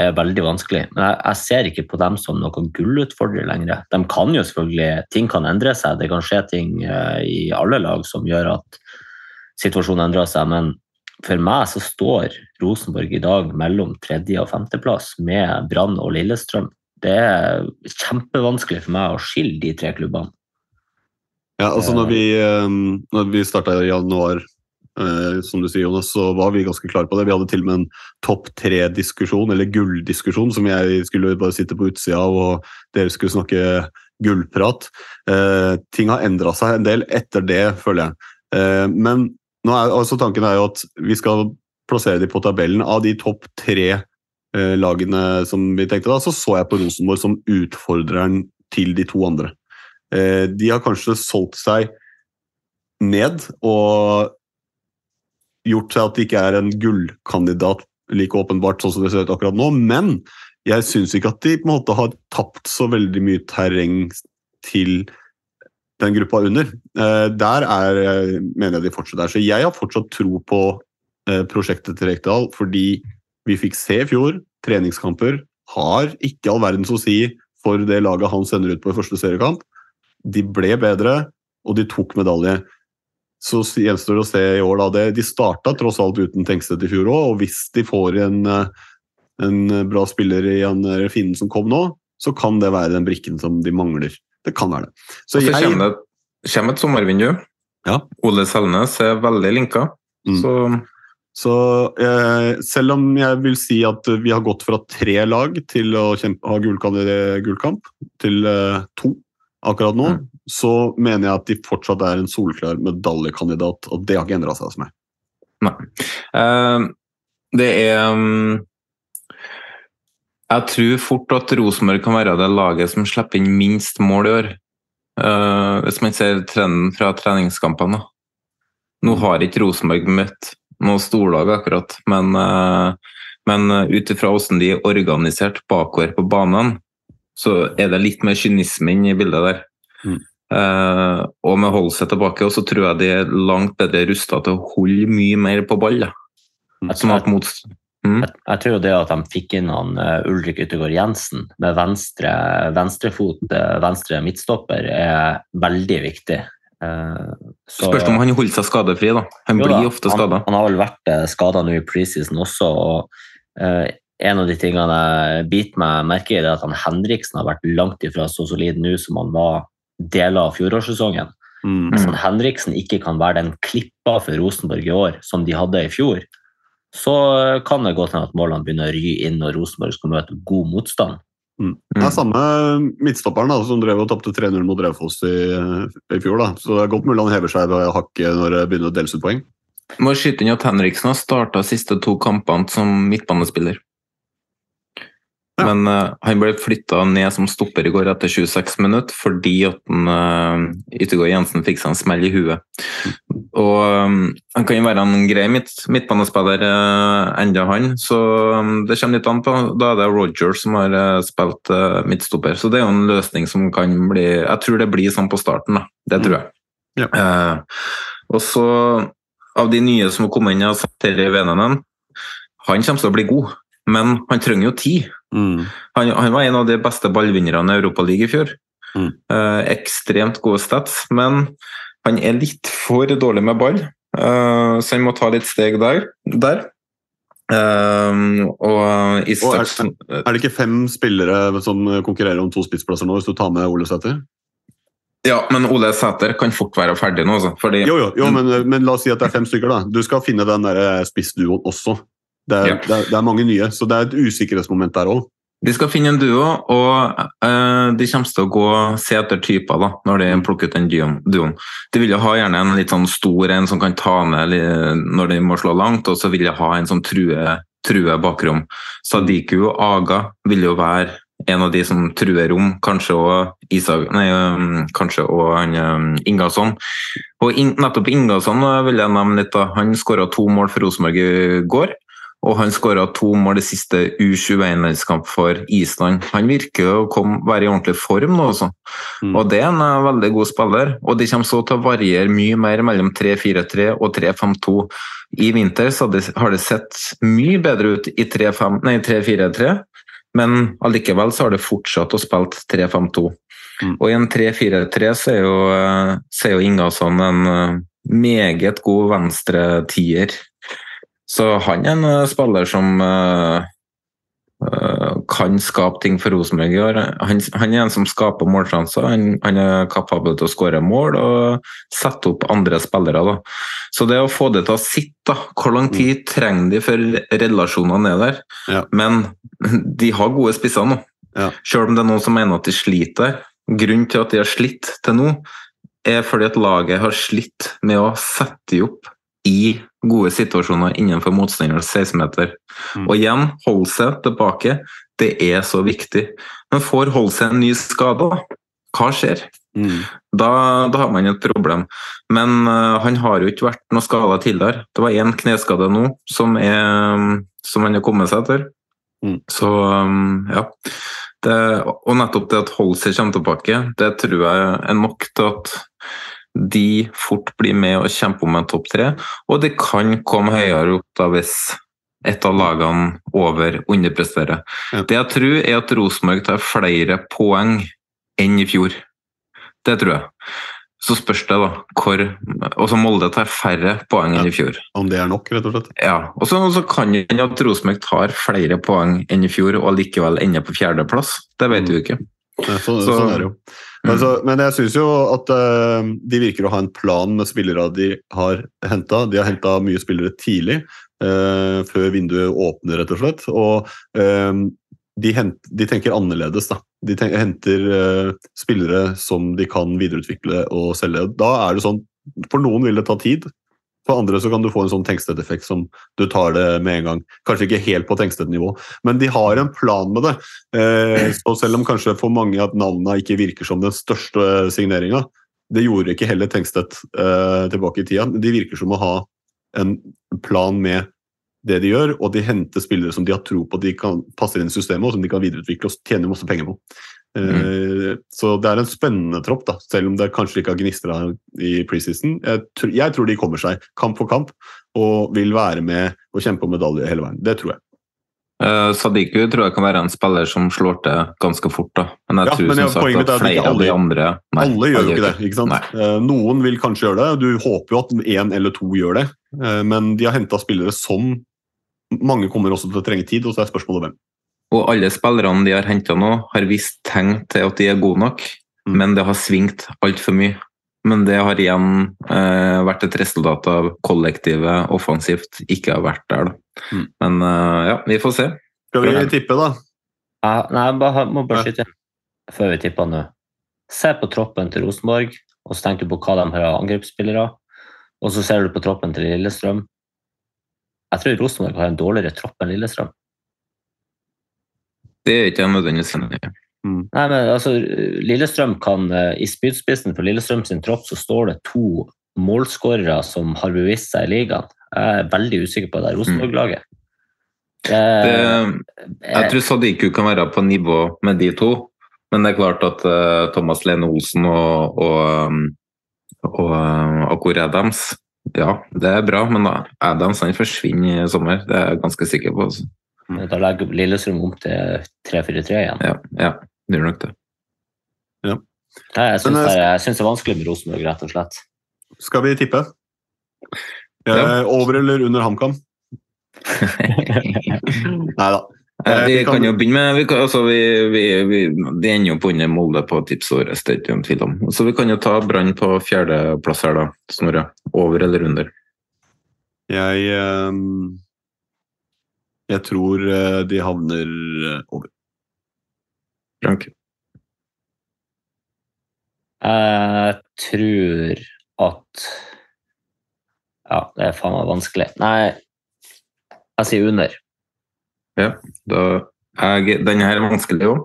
er veldig vanskelig. Men jeg, jeg, ser ikke på dem som noen gullutfordrer lenger. De kan jo selvfølgelig, Ting kan endre seg, det kan skje ting uh, i alle lag som gjør at situasjonen endrer seg. Men for meg så står Rosenborg i dag mellom tredje- og femteplass med Brann og Lillestrøm. Det er kjempevanskelig for meg å skille de tre klubbene. Ja, altså når vi, ehm, når vi starta i januar, eh, som du sier, Jonas, så var vi ganske klare på det. Vi hadde til og med en topp tre-diskusjon, eller gulldiskusjon, som jeg skulle bare sitte på utsida av, og dere skulle snakke gullprat. Eh, ting har endra seg en del etter det, føler jeg. Eh, men er, altså tanken er jo at vi skal plassere dem på tabellen. Av de topp tre eh, lagene som vi tenkte da, så så jeg på Rosenborg som utfordreren til de to andre. Eh, de har kanskje solgt seg ned og gjort seg at de ikke er en gullkandidat like åpenbart sånn som det ser ut akkurat nå, men jeg syns ikke at de på en måte har tapt så veldig mye terreng til den gruppa under. Eh, der er, mener jeg de fortsatt er. Så jeg har fortsatt tro på eh, prosjektet til Rekdal, fordi vi fikk se i fjor treningskamper har ikke all verdens å si for det laget han sender ut på i første seriekamp. De ble bedre, og de tok medalje. Så gjenstår det å se i år, da. De starta tross alt uten Tengstedt i fjor òg, og hvis de får en, eh, en bra spiller i han Finnen som kom nå, så kan det være den brikken som de mangler. Det kan være det. Så, så jeg, kommer, det, kommer et sommervindu. Ja. Ole Selnes er veldig linka. Mm. Så, så eh, selv om jeg vil si at vi har gått fra tre lag til å kjempe, ha gullkamp, til eh, to, akkurat nå, mm. så mener jeg at de fortsatt er en solklar medaljekandidat, og det har ikke endra seg hos meg. Nei. Eh, det er um, Jeg tror fort at Rosenborg kan være det laget som slipper inn minst mål i år. Uh, hvis man ser trenden fra treningskampene. Nå har ikke Rosenborg møtt noe storlag akkurat, men, uh, men ut ifra hvordan de er organisert bakover på banen, så er det litt mer kynisme inn i bildet der. Mm. Uh, og med Holse tilbake, så tror jeg de er langt bedre rusta til å holde mye mer på ball. da. at at mot... Jeg, jeg tror det at de fikk inn han uh, Ulrik Yttergård Jensen med venstre, venstrefot, eh, venstre midtstopper, er veldig viktig. Uh, så- Spørs om han holder seg skadefri, da. Han Jo blir da, ofte han- skada. Han, har vel vært skada nå i preseason også. og uh, En av de tingene jeg biter meg merke i, er at han Henriksen har vært langt ifra så solid nå som han var deler av fjorårssesongen. Mm. Hvis han Henriksen ikke kan være den klippa for Rosenborg i år som de hadde i fjor, så kan det godt hende at målene begynner å ry inn når Rosenborg skal møte god motstand. Mm. Det er samme midtstopperen da, som drev og tapte 3-0 mot Raufoss i, i fjor. da. Så det er godt mulig han hever seg ved hakket når det begynner å deles ut poeng. Må skyte inn at Henriksen har starta siste to kampene som midtbanespiller. Men uh, han ble flytta ned som stopper i går etter 26 minutter fordi at uh, Yttergård Jensen fikk seg en smell i huet. Og um, Han kan jo være en grei midt, midtbanespiller uh, enda han, så um, det kommer litt an på. Da er det Roger som har uh, spilt uh, midtstopper, så det er jo en løsning som kan bli Jeg tror det blir sånn på starten, da. Det tror jeg. Eh, og så, av de nye som har kommet inn, Terje Venenen, han kommer til å bli god, men han trenger jo tid. Mm. Han, han var en av de beste ballvinnerne i Europaligaen i fjor. Eh, ekstremt gode stats, men han er litt for dårlig med ball, eh, så han må ta litt steg der. der. Eh, og Og er, er det ikke fem spillere som konkurrerer om to spissplasser nå, hvis du tar med Ole Sæter? Ja, men Ole Sæter kan fort være ferdig nå, altså. Fordi, Jo, jo, jo men, men la oss si at det er fem stykker. da. Du skal finne den spissduoen også. Det er, Ja. det, er, det er mange nye, så det er et usikkerhetsmoment der òg. De skal finne en duo, og uh, de kommer til å gå se etter typer da, når de plukker ut den duoen. De vil jo ha gjerne en litt sånn stor en som kan ta ned når de må slå langt, og så vil de ha en som truer, truer bakrom. Sadiku og Aga vil jo være en av de som truer rom, kanskje og Isak, nei, um, kanskje og um, Ingasson. Og in, nettopp Ingasson uh, vil jeg nevne litt. da. Han skåra to mål for Rosenborg i går. Og han skåra to mål i siste U21-landskamp for Island. Han virker å komme, være i ordentlig form nå, også. Og det er en eh, veldig god spiller. Og de kommer så til å variere mye mer mellom 3-4-3 og 3-5-2. I vinter så har det- sett mye bedre ut i 3-5 nei, 3-4-3, men allikevel så har det fortsatt å spille 3-5-2. Og i en 3-4-3 så er jo, eh, så er jo Ingasson en eh, meget god venstretier. Så han er en eh, spiller som uh, uh, kan skape ting for Rosenborg i år. Han, han er en som skaper målsjanser. Han, han er kapabel til å skåre mål og sette opp andre spillere. Da. Så det å få det til å sitte, hvor lang tid trenger de før relasjonene er der? Men de har gode spisser nå. Selv om det er noen som mener at de sliter. Grunnen til at de har slitt til nå, er fordi at laget har slitt med å sette opp i gode situasjoner innenfor motstanderens 16-meter. Og igjen, holde seg tilbake. Det er så viktig. Men får holde seg en ny skade, da? Hva skjer? Da, da har man et problem. Men uh, han har jo ikke vært noe skada tidligere. Det var én kneskade nå som, er, som han har kommet seg etter. Så um, ja. Det, og nettopp det at Holser kommer tilbake, det tror jeg er nok til at de fort blir med og kjemper om en topp tre. Og det kan komme høyere opp da hvis et av lagene over underpresterer. Det jeg tror, er at Rosenborg tar flere poeng enn i fjor. Det tror jeg. Så spørs det, da. hvor Også Molde tar færre poeng enn i fjor. Om det er nok, rett og slett? Ja. Og så så kan det hende at Rosenborg tar flere poeng enn i fjor og likevel ender på fjerdeplass. Det vet vi jo ikke. Ja, så, Så- sånn er det jo. Altså, men jeg syns jo at uh, de virker å ha en plan med spillere de har henta. De har henta mye spillere tidlig, uh, før vinduet åpner, rett og slett. Og uh, de, hent, de tenker annerledes. Da. De tenker, henter spillere som de kan videreutvikle og selge. Da er det sånn For noen vil det ta tid. For andre så kan du få en sånn tenkstedeffekt som du tar det med en gang. Kanskje ikke helt på tenkstednivå, men de har en plan med det. Eh, så selv om kanskje for mange at navnene ikke virker som den største signeringa, det gjorde ikke heller Tengstedt eh, tilbake i tida. De virker som å ha en plan med det de gjør, og de henter spillere som de har tro på de kan passer inn i systemet, og som de kan videreutvikle og tjene masse penger på. Eh, Så det er en spennende tropp, da, selv om det kanskje ikke har gnistra i preseason. Jeg, jeg tror de kommer seg kamp for kamp og vil være med og kjempe om medalje hele veien. Det tror jeg. Uh, Sadiku tror jeg kan være en spiller som slår til ganske fort. da. Men jeg Ja, tror men som sagt at flere alle, av de andre Nei, Alle gjør jo ikke det. ikke sant? Uh, Noen vil kanskje gjøre det. Du håper jo at én eller to gjør det, uh, men de har henta spillere som mange kommer også til å trenge tid, og så er spørsmålet hvem. Og alle spillerne de har henta nå, har vist tegn til at de er gode nok, Mm. men det har svingt altfor mye. Men det har igjen eh, vært et resultat av kollektivet offensivt ikke har vært der. Da. Mm. Men eh, ja, vi får se. Skal vi tippe, da? Ja, nei, jeg må bare skyte før vi tipper nå. Se på troppen til Rosenborg, og så tenker du på hva de har av angrepsspillere. Og så ser du på troppen til Lillestrøm. Jeg tror Rosenborg har en dårligere tropp enn Lillestrøm. Det er ikke jeg nødvendigvis enig i. Nei, men altså, Lillestrøm kan eh, I spydspissen for Lillestrøm sin tropp så står det to målskårere som har bevist seg i ligaen. Jeg er veldig usikker på det Rosenborg-laget. Mm. jeg tror Sadiku kan være på nivå med de to, men det er klart at uh, Thomas Lene Olsen og, og, um, og uh, Akor Adams Ja, det er bra, men da, Adams han forsvinner i sommer. Det er jeg ganske sikker på. Altså. Da legger Lillestrøm om til 3-4-3 igjen. Ja, ja, det gjør nok det. Nei, jeg syns det, eh, synes det er vanskelig med Rosenborg, rett og slett. Skal vi tippe? Ja. over eller under HamKam? Nei da. Eh, vi kan jo begynne med vi kan, altså, vi, vi, vi, vi ender jo på under Molde på tipsåret, det er ikke noen tvil om. Så vi kan jo ta Brann på fjerdeplass her, da. Snorre. Over eller under? Jeg ehm, Jeg tror eh, de havner eh, over. Frank? Jeg tror at Ja, det er faen meg vanskelig. Nei, jeg sier under. Ja, da jeg, Denne her er vanskelig òg.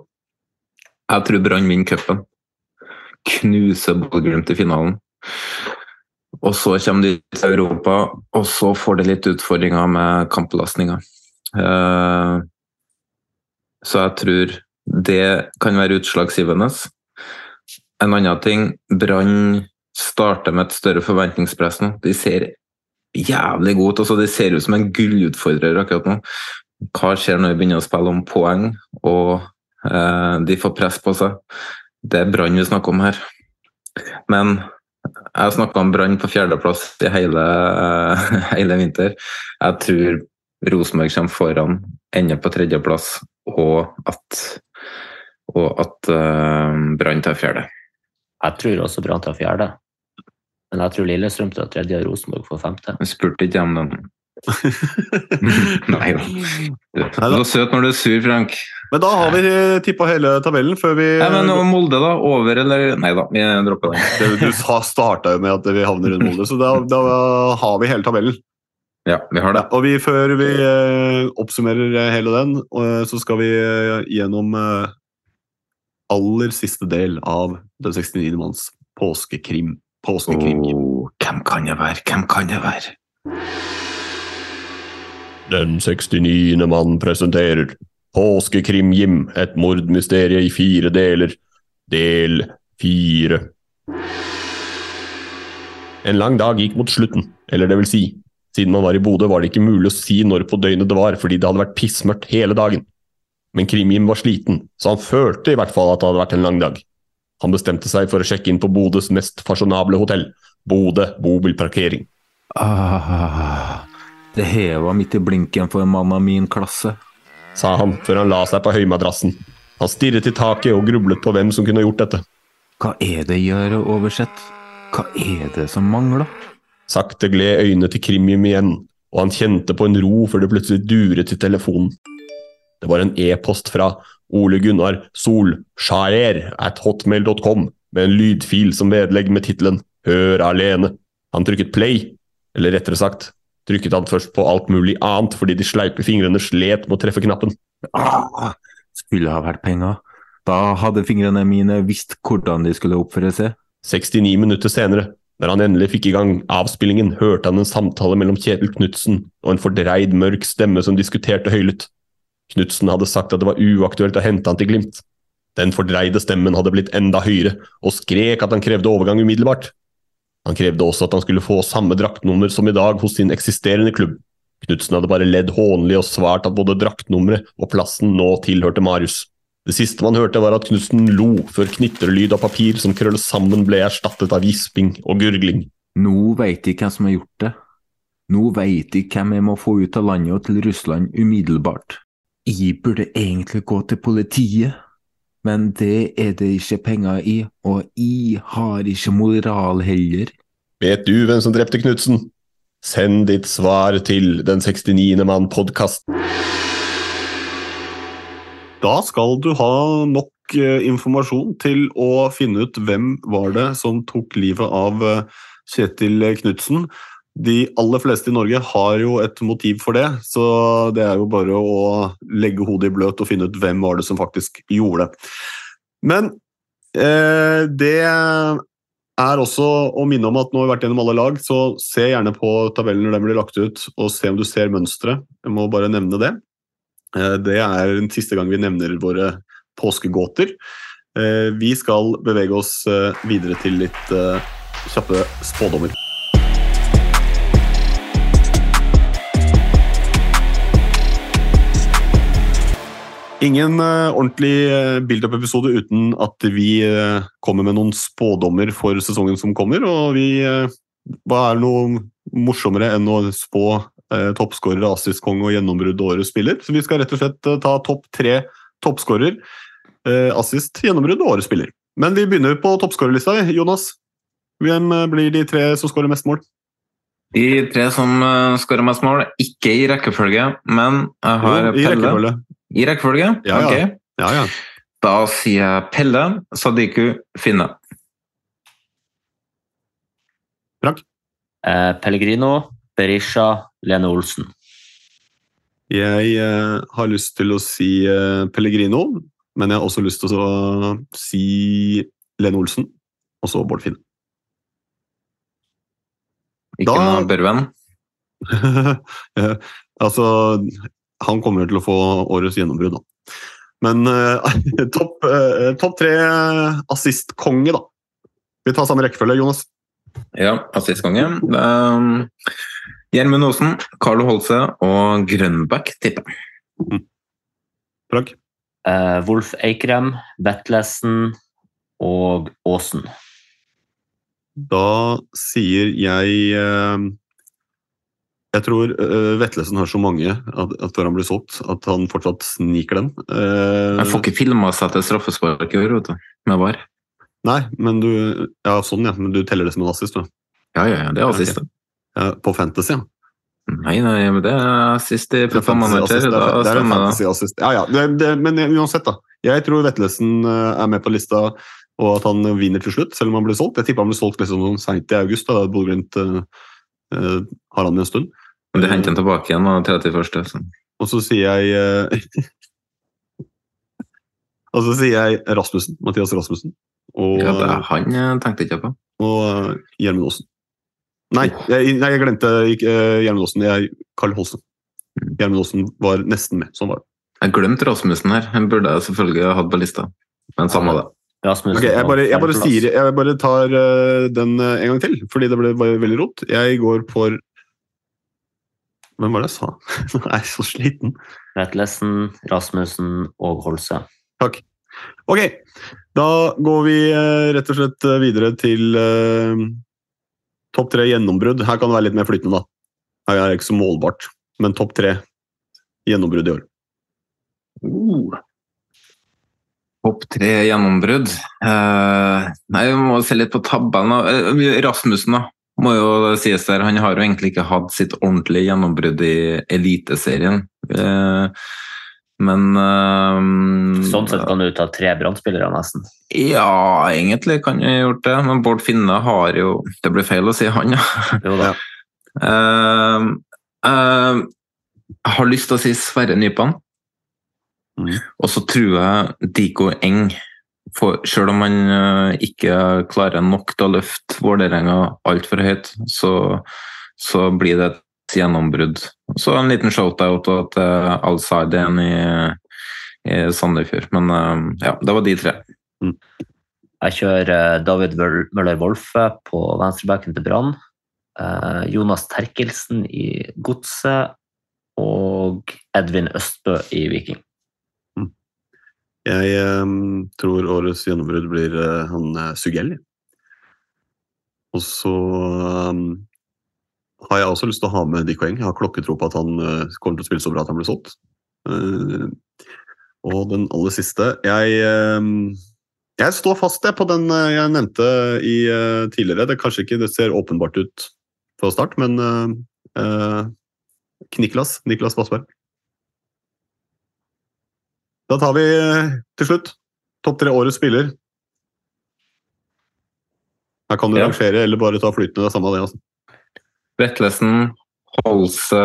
Jeg tror Brann vinner cupen. Knuser Bodø-Glimt i finalen. Og så kommer de til Europa, og så får de litt utfordringer med kampbelastninga. Eh, så jeg tror det kan være utslagsgivende. En annen ting, Brann starter med et større forventningspress nå. De ser jævlig gode ut. Altså, de ser ut som en gullutfordrer akkurat nå. Hva skjer når vi begynner å spille om poeng, og eh, de får press på seg? Det er Brann vi snakker om her. Men jeg snakka om Brann på fjerdeplass i hele, hele vinter. Jeg tror Rosenborg kommer foran, ender på tredjeplass, og at, og at uh, Brann tar fjerde. Jeg tror også Brann tar fjerde. Men jeg tror Lillestrøm tar tredje og Rosenborg får femte. Jeg spurte ikke om den. Nei da. Du er søt når du er sur, Frank. Men da har vi tippa hele tabellen før vi Nei, men og Molde, da? Over eller Nei da, vi dropper den. Du starta jo med at vi havner rundt Molde, så da, da har vi hele tabellen. Ja, vi har det. og vi, før vi eh, oppsummerer hele den, eh, så skal vi eh, gjennom eh, aller siste del av Den 69. manns påskekrim. Påskekrim. hvem kan det være? Hvem kan det være? Den 69. mann presenterer Påskekrim-Jim, et mordmysterie i fire deler. Del fire. En lang dag gikk mot slutten, eller det vil si, siden man var i Bodø var det ikke mulig å si når på døgnet det var, fordi det hadde vært pissmørkt hele dagen. Men Krim-Jim var sliten, så han følte i hvert fall at det hadde vært en lang dag. Han bestemte seg for å sjekke inn på Bodøs mest fasjonable hotell, Bodø bobilparkering. Ah, det heva midt i blinken for en mann av min klasse. sa han før han la seg på høymadrassen. Han stirret i taket og grublet på hvem som kunne gjort dette. Hva er det å gjøre, oversett? Hva er det som mangler? Sakte gled øynene til krimium igjen, og han kjente på en ro før det plutselig duret i telefonen. Det var en e-post fra Ole Gunnar Solskjærer at hotmail.com med en lydfil som vedlegg med tittelen Hør alene. Han trykket play, eller rettere sagt, trykket han først på alt mulig annet fordi de sleipe fingrene slet med å treffe knappen. Ah, skulle ha vært penger. Da hadde fingrene mine visst hvordan de skulle oppføre seg. 69 minutter senere, Når han endelig fikk i gang avspillingen, hørte han en samtale mellom Kjetil Knutsen og en fordreid, mørk stemme som diskuterte høylytt. Knutsen hadde sagt at det var uaktuelt å hente han til Glimt. Den fordreide stemmen hadde blitt enda høyere, og skrek at han krevde overgang umiddelbart. Han krevde også at han skulle få samme draktnummer som i dag hos sin eksisterende klubb. Knutsen hadde bare ledd hånlig og svart at både draktnummeret og plassen nå tilhørte Marius. Det siste man hørte, var at Knutsen lo, før knitrelyd av papir som krøllet sammen, ble erstattet av gisping og gurgling. Nå veit de hvem som har gjort det. Nå veit de hvem jeg må få ut av landet og til Russland umiddelbart. Jeg burde egentlig gå til politiet, men det er det ikke penger i, og jeg har ikke moral heller. Vet du hvem som drepte Knutsen? Send ditt svar til Den 69. mann podkast. Da skal du ha nok eh, informasjon til å finne ut hvem var det som tok livet av eh, Kjetil Knutsen. De aller fleste i Norge har jo et motiv for det, så det er jo bare å legge hodet i bløt og finne ut hvem var det som faktisk gjorde det. Men eh, det er også å minne om at nå har vi vært gjennom alle lag, så se gjerne på tabellen når den blir lagt ut, og se om du ser mønsteret. Jeg må bare nevne det. Eh, det er den siste gang vi nevner våre påskegåter. Eh, vi skal bevege oss eh, videre til litt kjappe spådommer. Ingen ordentlig build-up-episode uten at vi kommer med noen spådommer for sesongen som kommer. Og vi Hva er noe morsommere enn å spå eh, toppskårer, assistkonge og gjennombrudd årets spiller? Så vi skal rett og slett eh, ta topp tre toppskårer, eh, assist, gjennombrudd og årets spiller. Men vi begynner på toppskårerlista. Jonas, hvem eh, blir de tre som skårer mest mål? De tre som uh, skårer mest mål, ikke i rekkefølge, men jeg har Jo, i Pelle. rekkefølge. I rekkefølge? Ja, ja. Ok. Ja, ja. Da sier jeg Pelle, Sadiku, Finne. Eh, Pellegrino, Berisha, Lene Olsen. Jeg eh, har lyst til å si eh, Pellegrino, men jeg har også lyst til å si Lene Olsen, og så Bård Finn. Ikke Da- noe Børven? Eh, altså, han kommer til å få årets gjennombrudd, da. Men eh, topp topp tre assistkonge, da. Vi tar samme rekkefølge, Jonas. Ja, assistkonge. Um, Gjermund Osen, Carlo Holse og Grønbæk, tipper jeg. Frank? Uh, Wolf Eikrem, Vetlesen og Aasen. Da sier jeg uh, Jeg tror uh, Vetlesen har så mange at, at før han blir solgt, at han fortsatt sniker den. Uh, Jeg får ikke filma seg til straffespark i år, vet du. Med VAR. Nei, men du Ja, sånn, ja. Men du teller det som en assist, du? Ja, ja, ja, det er assist. ok. Ja, på Fantasy. Nei, nei, men det er assist i Football Manager. Da stemmer det. Ja, ja. Det, det, men uansett, da. Jeg tror Vetlesen eh, er med på lista, og at han vinner til slutt, selv om han blir solgt. Jeg tipper han blir solgt liksom seint i august, da Bodø-Glimt uh, har han i en stund. Men du henter han tilbake igjen da, 31. Så. Og så sier jeg uh, Og så sier jeg Rasmussen. Mathias Rasmussen. Og, Ja, det er han jeg tenkte ikke på. og eh, Gjermund Aasen. Nei, jeg, nei, jeg glemte uh, Gjermund Aasen. Jeg Karl Holsen. Gjermund Aasen var nesten med. Sånn var det. Jeg glemte Rasmussen her. Han burde jeg selvfølgelig ha hatt på lista. Men samme det. Okay, jeg bare, jeg bare, sier, jeg bare tar eh, den eh, en gang til, fordi det ble veldig rot. Jeg går for Hvem var det jeg sa? Nå er jeg så sliten. Vetlesen, Rasmussen og Holse. Takk. Ok, da går vi eh, rett og slett eh, videre til eh, topp tre gjennombrudd. Her kan det være litt mer flytende, da. Her er det ikke så målbart, men topp tre gjennombrudd i år. Uh. Topp tre gjennombrudd. uh, nei, vi må se litt på tabellen. Eh, Rasmussen, da. Må jo sies der. Han har jo egentlig ikke hatt sitt ordentlige gjennombrudd i Eliteserien. Eh, men um, Sånn sett kan du ta tre brannspillere, nesten. Ja, egentlig kan jeg gjort det. Men Bård Finne har jo Det blir feil å si han, ja. Jo da. Uh, uh, jeg har lyst til å si Sverre Nypan. Mm. Og så tror jeg Diko Eng for, selv om han eh, ikke klarer nok til å løfte Vålerenga altfor høyt, så, så blir det et gjennombrudd. Så en liten shout-out til Al-Saidien i, i Sandefjord. Men eh, ja, det var de tre. Jeg kjører eh, David Møller Wolfe på venstrebacken til Brann. eh, Jonas Terkelsen i Godset. Og Edvin Østbø i Viking. Jeg um, tror årets gjennombrudd blir uh, han Sugelli. Og så eh, har jeg også lyst til å ha med Dick Weng. Jeg har klokketro på at han eh, kommer til å spille så bra at han blir solgt. Eh, og den aller siste Jeg, eh, jeg står fast jeg, på den jeg nevnte i, tidligere. Det, kanskje ikke, det ser åpenbart ut fra start, men uh, eh, Niklas, Niklas Vassberg. Da tar vi til slutt topp tre årets spiller. Her kan du Ja. rangere eller bare ta flytende. Det er samme det. altså. Vetlesen, Holse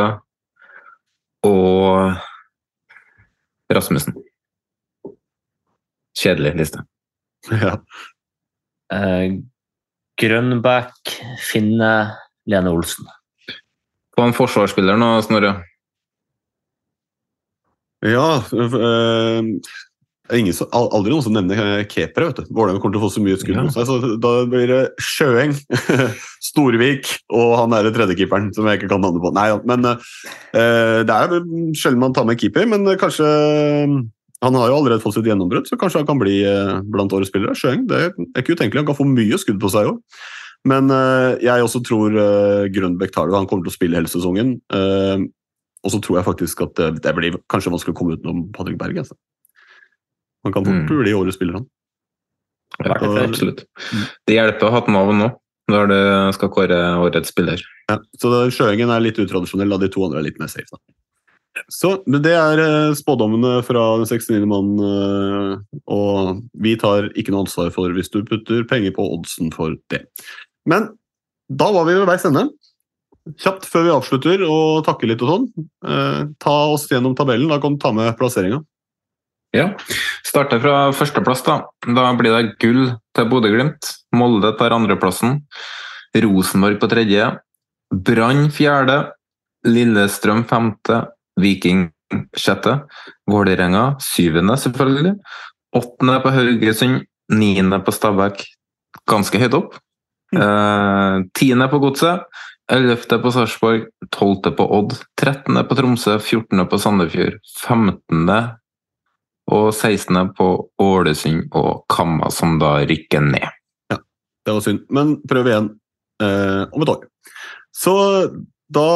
og Rasmussen. Kjedelig liste. Ja. Eh, Grønbæk, Finne, Lene Olsen. På en forsvarsspiller nå, Snorre. Ja øh, ingen Aldri noen som nevner eh, keepere. vet du. Vålerenga kommer til å få så mye skudd mot seg, så da blir det Sjøeng, Storvik og han derre tredjekeeperen som jeg ikke kan navnet på. Nei, men uh, Det er sjelden man tar med keeper, men kanskje Han har jo allerede fått sitt gjennombrudd, så kanskje han kan bli uh, blant årets spillere. Sjøeng det er ikke utenkelig. Han kan få mye skudd på seg òg. Men uh, jeg også tror Grønbæk tar det. Han kommer til å spille hele sesongen. Og så tror jeg faktisk at det, det blir kanskje vanskelig å komme utenom Patrick Berg. Altså. Han kan fort Mm. bli årets spiller, han. Ja, absolutt. Det hjelper å ha et navn nå, når du skal kåre årets spiller. Ja, så Sjøengen er litt utradisjonell, da de to andre er litt mer safe. Da. Så men Det er eh, spådommene fra den 69. mann, eh, og vi tar ikke noe ansvar for hvis du putter penger på oddsen for det. Men da var vi ved veis ende. Kjapt før vi avslutter og takker litt og sånn. Eh, ta oss gjennom tabellen. Da kan du ta med plasseringa. Ja. Starter fra førsteplass, da. Da blir det gull til Bodø-Glimt. Molde tar andreplassen. Rosenborg på tredje. Brann fjerde. Lillestrøm femte. Viking sjette. Vålerenga syvende, selvfølgelig. Åttende på Haugesund. Niende på Stabæk. Ganske høyt opp. Eh, tiende på Godset. Ellevte på Sarpsborg. Tolvte på Odd. Trettende på Tromsø. Fjortende på Sandefjord. Femtende og 16. på Ålesund og Kamma, som da rykker ned. Ja, Det var synd, men prøv igjen eh, om et år. Så da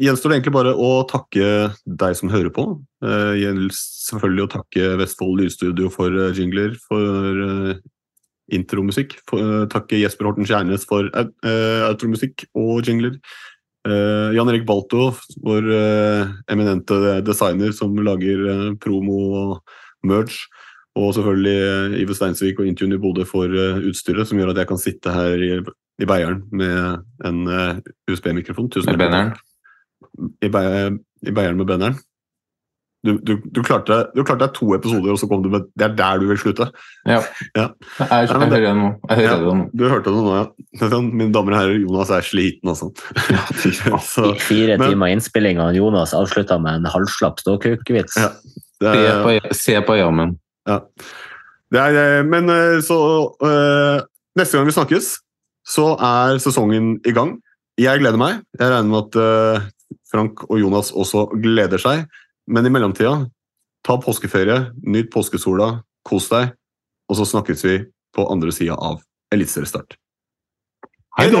gjenstår det egentlig bare å takke deg som hører på. Eh, gjelder selvfølgelig å takke Vestfold Lydstudio for eh, jingler, for eh, intromusikk. For, eh, takke Jesper Horten Kjærnes for outromusikk og jingler. Eh, Jan Erik Balto, vår uh, eminente designer som lager uh, promo og merch. Og selvfølgelig Ive Steinsvik og Intune i Bodø for utstyret, som gjør at jeg kan sitte her i, i Beieren med en USB-mikrofon. Tusen takk. I, Bei- I Beieren med banneren. Du, du, du, klarte, du klarte deg to episoder, og så kom du med Det er der du vil slutte? Ja. ja. Jeg, jeg hører det nå. Jeg hører Ja, det nå. Du hørte det nå, ja. Sånn, Mine damer og herrer, Jonas er sliten, altså. Så, Fire men- timer innspilling, og Jonas avslutta med en halvslapp ståkukvits. Ja, Se er- på, se på jammen. Ja. Det er, eh, men eh, så øh, Neste gang vi snakkes, så er sesongen i gang. Jeg gleder meg. Jeg regner med at øh, Frank og Jonas også gleder seg. Men i mellomtida, ta påskeferie, nyt påskesola, kos deg, og så snakkes vi på andre sida av eliteseriestart. Hei da!